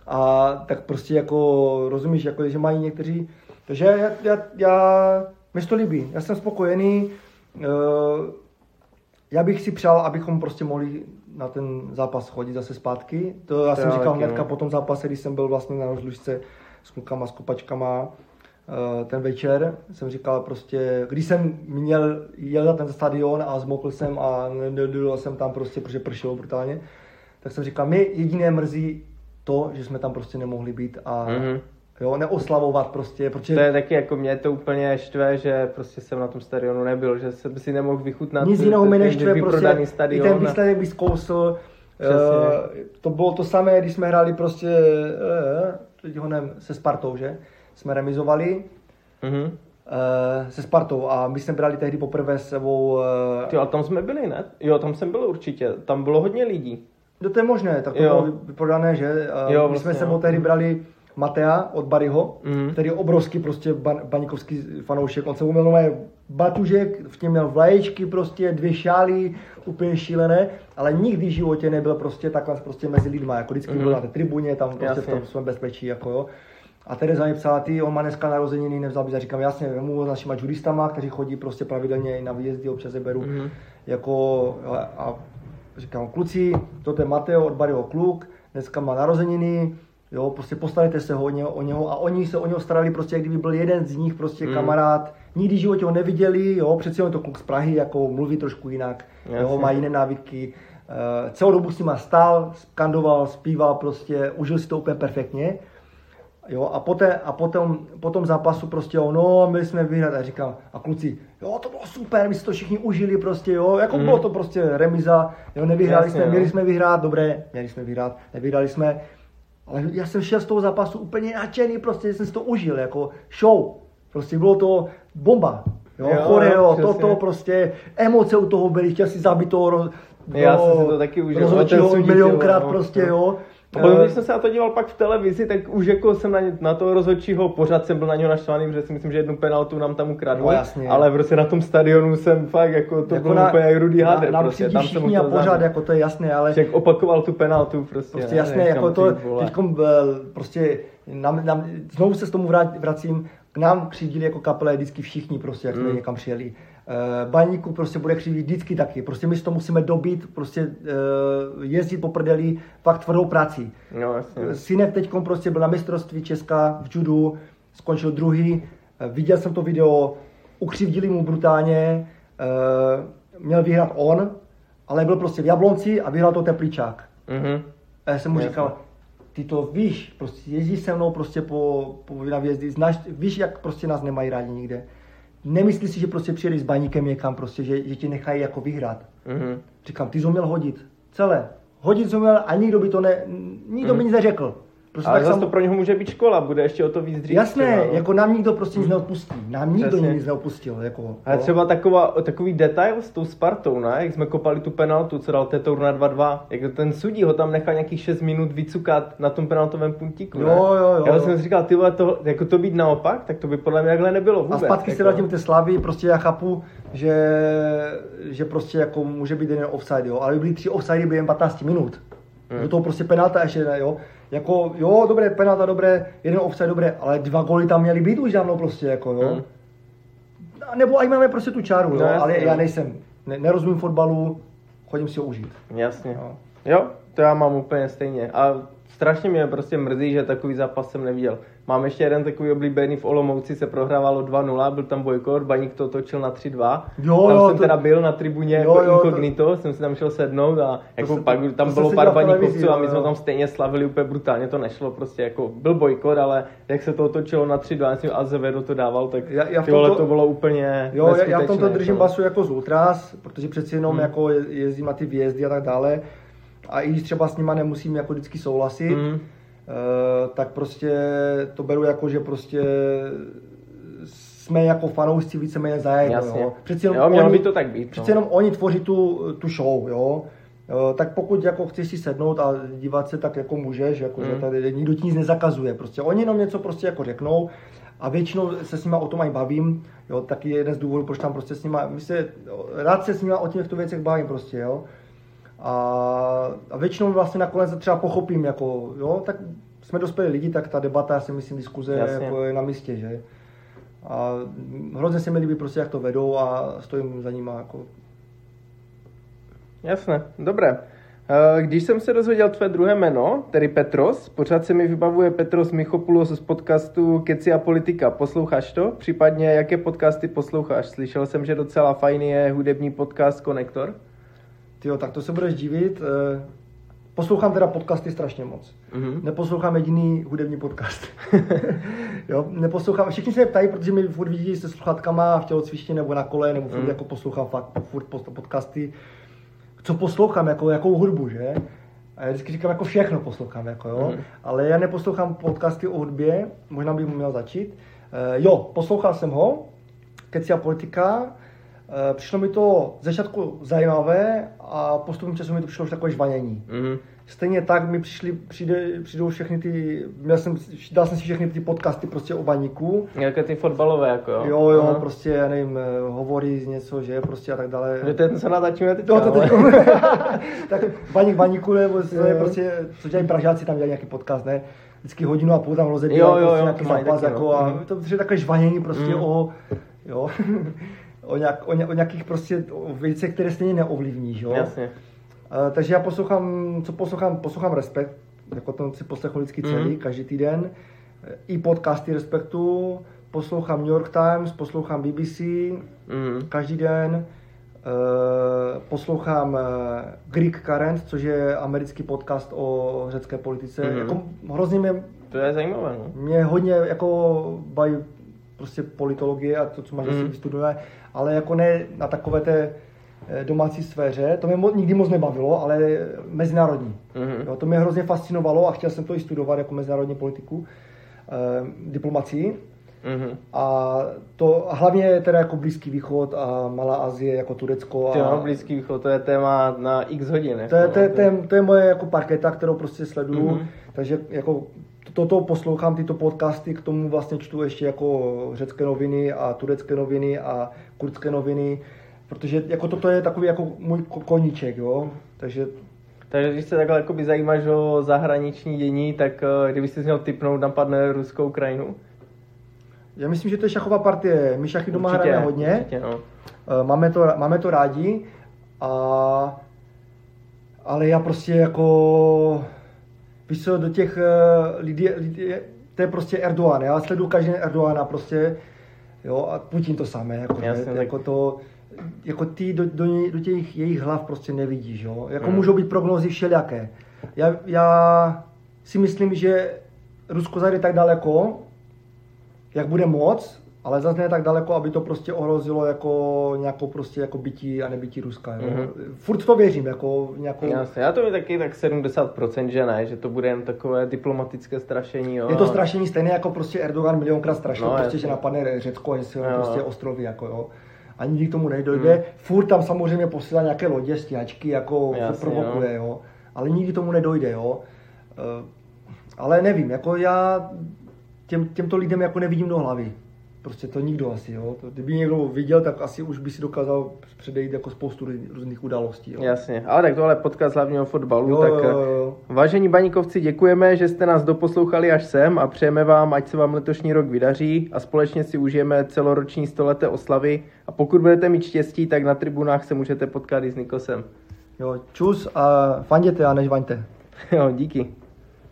a tak prostě jako, rozumíš, jako, že mají někteří, takže já, já, já mi to líbí, já jsem spokojený, eh, já bych si přál, abychom prostě mohli na ten zápas chodit zase zpátky. To já To jsem říkal hnedka no. po tom zápase, když jsem byl vlastně na rozlučce s klukama, s kopačkama eh, ten večer, jsem říkal prostě, když jsem měl, jel na ten stadion a zmokl jsem a nedojel jsem tam prostě, protože pršelo brutálně, tak jsem říkal, mě jediné mrzí to, že jsme tam prostě nemohli být a Mhm. Jo, neoslavovat prostě, protože To je taky jako mě to úplně štve, že prostě jsem na tom stadionu nebyl, že jsem si nemohl vychutnat Nic jiného mi neštve, prostě vyprodaný i stadion. ten výsledek by zkousl. Přesně. Eh, to bylo to samé, když jsme hráli prostě, eh, teď ho nevím, se Spartou, že? Jsme remizovali Mhm. eh, se Spartou a my jsme brali tehdy poprvé s sebou, eh, Ty, ale tam jsme byli, ne? Jo, tam jsem byl určitě. Tam bylo hodně lidí. no to je možné, tak to Jo. bylo vyprodané, že? Eh, Jo, my vlastně, jsme s sebou jo. tehdy brali Matea od Baryho, Mhm. který je obrovský prostě ban, baníkovský fanoušek. On se uměl normálně batužek, v něm měl vlaječky prostě, dvě šály, úplně šílené, ale nikdy v životě nebyl prostě takhle prostě mezi lidma, jako vždycky Mhm. byl na té tribuně, tam prostě Jasně. v tom svém bezpečí, jako jo. A Tereza mi psala, ty, on má dneska narozeniny, nevzal bys, a říkám, jasně, vemu s našima juristama, kteří chodí prostě pravidelně i na výjezdy, občas je beru, Mhm. jako, a, a říkám, kluci, toto je Mateo od Barryho kluk, dneska má narozeniny, Jo, prostě postarejte se o něho, o něho a oni se o něho starali prostě, jak kdyby byl jeden z nich prostě Mm. kamarád. Nikdy v životě ho neviděli, jo, přeci on je to kluk z Prahy, jako mluví trošku jinak, jo, Jasně. má jiné návyky. Uh, celou dobu s nima stál, skandoval, zpíval prostě, užil si to úplně perfektně. Jo, a, poté, a potom, po tom zápasu prostě, jo, no, měli jsme vyhrát a říkám, a kluci, jo, to bylo super, my si to všichni užili prostě, jo, jako Mhm. bylo to prostě remiza, jo, nevyhráli Jasně, jsme, jo. měli jsme vyhrát, dobré, měli jsme vyhrát, nevyhráli jsme, ale já jsem šel z toho zápasu úplně nadšený, prostě jsem si to užil, jako show, prostě bylo to bomba, jo, Jo, choreo, toto prostě, emoce u toho byly, chtěl si zabít toho, ro- Já jsem si to taky užil, sudík, milionkrát jo, prostě, no. jo. A potom, Eh, když jsem se na to díval pak v televizi, tak už jako jsem na, na toho rozhodčího pořád jsem byl na něho naštvaný, protože si myslím, že jednu penaltu nám tam ukradl. No, jasně. ale prostě na tom stadionu jsem fakt jako to jako bylo úplně jak Rudy Hader. na, na prostě, tam jsem všichni a pořád, jako to je jasné, ale Jak opakoval tu penaltu prostě. prostě jasné, říkám, jako to, teďkom, eh, prostě, nám, nám, znovu se s tomu vrát, vracím, k nám křivdili jako kapele vždycky všichni prostě, jak jsme Mm. někam přijeli. Uh, baníku prostě bude křivdit vždycky taky, prostě my si to musíme dobít, prostě uh, jezdit po prdeli, fakt tvrdou práci. No jasně. Synek teď prostě byl na mistrovství Česka v judu, skončil druhý, Eh, viděl jsem to video, ukřivdili mu brutálně, eh, měl vyhrát on, ale byl prostě v Jablonci a vyhrál to Tepličák. Mhm. A já jsem mu říkal, ty to víš, prostě jezdíš se mnou prostě po, po na znáš, víš, jak prostě nás nemají rádi nikde. Nemyslíš si, že prostě přijedeš s baníkem někam, prostě, že, že ti nechají jako vyhrát. Mhm. Říkám, ty jsi měl hodit. Celé. Hodit jsi měl a nikdo by to ne, nikdo by Mhm. nic neřekl. Prostě Ale tak zase sam- to pro něho může být škola, bude ještě o to víc dřív. Jasné, třeba, no. jako nám nikdo prostě nic neodpustí. Nám nikdo Přesně. nic neodpustil. Jako, Ale jo. třeba taková, takový detail s tou Spartou, ne? jak jsme kopali tu penaltu, co dal Tetour na 2-2, jak ten sudí ho tam nechal nějakých 6 minut vycukat na tom penaltovém puntíku. ne? Jo, jo, jo. Já jsem si říkal, ty vole, to, jako to být naopak, tak to by podle mě takhle nebylo A vůbec. zpátky se jako. vrátím k té slavy, prostě já chápu, že, že prostě jako může být jeden offside, jo, ale by byly tři offside během 15 minut. Hmm. Do toho prostě penalta ještě, ne, jo. Jako, jo, dobré, penalta, dobré, jeden offside, dobré, ale dva góly tam měly být už dávno prostě, jako, jo. Hmm. A Nebo ať máme prostě tu čáru, No, jo, jasně, ale já nejsem, ne, nerozumím fotbalu, chodím si ho užít. Jasně. Jo. Jo, to já mám úplně stejně. A strašně mě prostě mrzí, že takový zápas jsem neviděl. Mám ještě jeden takový oblíbený v Olomouci, se prohrávalo 2-0, byl tam bojkot, Baník to točil na 3-2. Jo, tam jo, jsem to- teda byl na tribuně Jo, jako jo, to- inkognito, jsem si tam šel sednout a jako se- pak to- tam to bylo pár baníkovců a jo, my jsme jo. tam stejně slavili úplně brutálně, to nešlo prostě jako, byl bojkot, ale jak se to otočilo na 3-2, myslím, Azevedo to dával, tak Já- já tomto- to bylo úplně Jo, já, já v tomto držím basu jako z Ultras, protože přeci jenom Hmm. jako je- jezdím na ty výjezdy a tak dále. A i když třeba s nima nemusím jako vždycky souhlasit, Mhm. eh, tak prostě to beru jako, že prostě jsme jako fanoušci víceméně zajedno, jo. Přeci jenom Jo, mělo oni, by to tak být, Přeci no. jenom oni tvoří tu, tu show, jo. Eh, Tak pokud jako chceš si sednout a dívat se, tak jako můžeš, jako, že Mm. tady nikdo ti nic nezakazuje. Prostě oni jenom něco prostě jako řeknou a většinou se s nima o tom aj bavím, jo, taky je jeden z důvodů, proč tam prostě s nima, my se, rád se s nima o těchto věcech bavím prostě, jo. A, a většinou vlastně nakonec třeba pochopím, jako, jo, tak jsme dospělí lidi, tak ta debata, já si myslím, diskuze Jasně. jako je na místě, že. A hrozně se mi líbí prostě, jak to vedou a stojím za nima, jako, Jasné, dobré. Eh, Když jsem se dozvěděl tvé druhé jméno, tedy Petros, pořád se mi vybavuje Petros Michopoulos z podcastu Keci a politika. Posloucháš to? Případně jaké podcasty posloucháš? Slyšel jsem, že docela fajný je hudební podcast Konektor. Tyjo, tak to se budeš divit. eh, Poslouchám teda podcasty strašně moc. Mhm. Neposlouchám jediný hudební podcast. jo, neposlouchám, všichni se mě ptají, protože mi furt vidí se sluchátkama v tělocvičně nebo na kole, nebo furt Mm. jako poslouchám fakt furt podcasty. Co poslouchám, jako, jakou hudbu, že? A já vždycky říkám, jako všechno poslouchám, jako jo. Mm. Ale já neposlouchám podcasty o hudbě, možná bych měl začít. Uh, jo, poslouchal jsem ho, Keci a politika. Eh, Přišlo mi to ze začátku zajímavé a postupem času mi to přišlo už takové žvanění. Mhm. Stejně tak mi přišli, přijde, přijdou všechny ty, měl jsem, dal jsem si všechny ty podcasty prostě o baníku. Jaké ty fotbalové, jako jo? Jo, jo, Aha. prostě, já nevím, eh, hovory z něco, že prostě a tak dále. Že to je ten, co natáčíme teď, No, to teď, tak baník baníku, nebo je prostě, co dělají Pražáci, tam dělají nějaký podcast, ne? Vždycky hodinu a půl tam rozebírají jo, prostě jo, nějaký zápas, jako, no. a Mhm. to je takové žvanění prostě Mhm. o, jo, o, nějak, o, ně, o, nějakých prostě o věcech, které stejně neovlivníš, jo. Jasně. Eh, takže já poslouchám, co poslouchám, poslouchám Respekt, jako to si poslechnu vždycky celý, mm. každý týden. I podcasty Respektu, poslouchám New York Times, poslouchám BBC mm. každý den, Uh, poslouchám uh, Greek Current, což je americký podcast o řecké politice. Mm. Jako, hrozně mě... To je zajímavé. No? Mě hodně jako baví prostě politologie a to, co máš mm. vystuduje, ale jako ne na takové té eh, domácí sféře. To mě mo- nikdy moc nebavilo, ale mezinárodní. Mm-hmm. Jo, to mě hrozně fascinovalo a chtěl jsem to i studovat jako mezinárodní politiku, eh, diplomacii. Mm-hmm. A to hlavně teda jako Blízký východ a Malá Azie, jako Turecko. A... Jo, Blízký východ, to je téma na x hodin. To je, to, je, to, je, to je moje jako parketa, kterou prostě sleduju, mm-hmm. takže jako toto poslouchám, tyto podcasty, k tomu vlastně čtu ještě jako řecké noviny a turecké noviny a kurdské noviny, protože jako toto je takový jako můj koníček, jo, takže takže když se takhle jakoby zajímáš o zahraniční dění, tak eh, kdybyste měl typnout, napadne Ruskou Ukrajinu? Já myslím, že to je šachová partie. My šachy doma určitě, hrajeme hodně. Určitě, no. Eh, máme, to, máme to rádi. A, ale já prostě jako víš co, do těch uh, lidí, lidí, to je prostě Erdogan, já sleduju každý Erdogana prostě, jo, a Putin to samé, jako, Jasně, ne, jako to, jako ty do, do, do těch jejich hlav prostě nevidíš, jo, jako hmm. můžou být prognózy všelijaké. Já, já si myslím, že Rusko zajde tak daleko, jak bude moc, ale zase ne tak daleko, aby to prostě ohrozilo jako nějakou prostě jako bytí a nebytí Ruska. Jo. Mm-hmm. Furt to věřím, jako nějakou... Jasně, já to mi taky tak 70%, že ne, že to bude jen takové diplomatické strašení. Jo. Je to strašení stejně jako prostě Erdogan milionkrát strašil, no, prostě, že napadne Řecko, že si prostě ostrovy, jako jo. A nikdy k tomu nedojde. Hmm. Furt tam samozřejmě posílá nějaké lodě, stíhačky, jako Jasně, provokuje, jo. jo. Ale nikdy tomu nedojde, jo. Uh, ale nevím, jako já těm, těmto lidem jako nevidím do hlavy prostě to nikdo asi, jo. To, kdyby někdo viděl, tak asi už by si dokázal předejít jako spoustu různých událostí. Jo. Jasně, ale tak tohle podcast hlavního fotbalu, jo, tak jo, jo. vážení baníkovci, děkujeme, že jste nás doposlouchali až sem a přejeme vám, ať se vám letošní rok vydaří a společně si užijeme celoroční stoleté oslavy a pokud budete mít štěstí, tak na tribunách se můžete potkat i s Nikosem. Jo, čus a fanděte a než vaňte. jo, díky.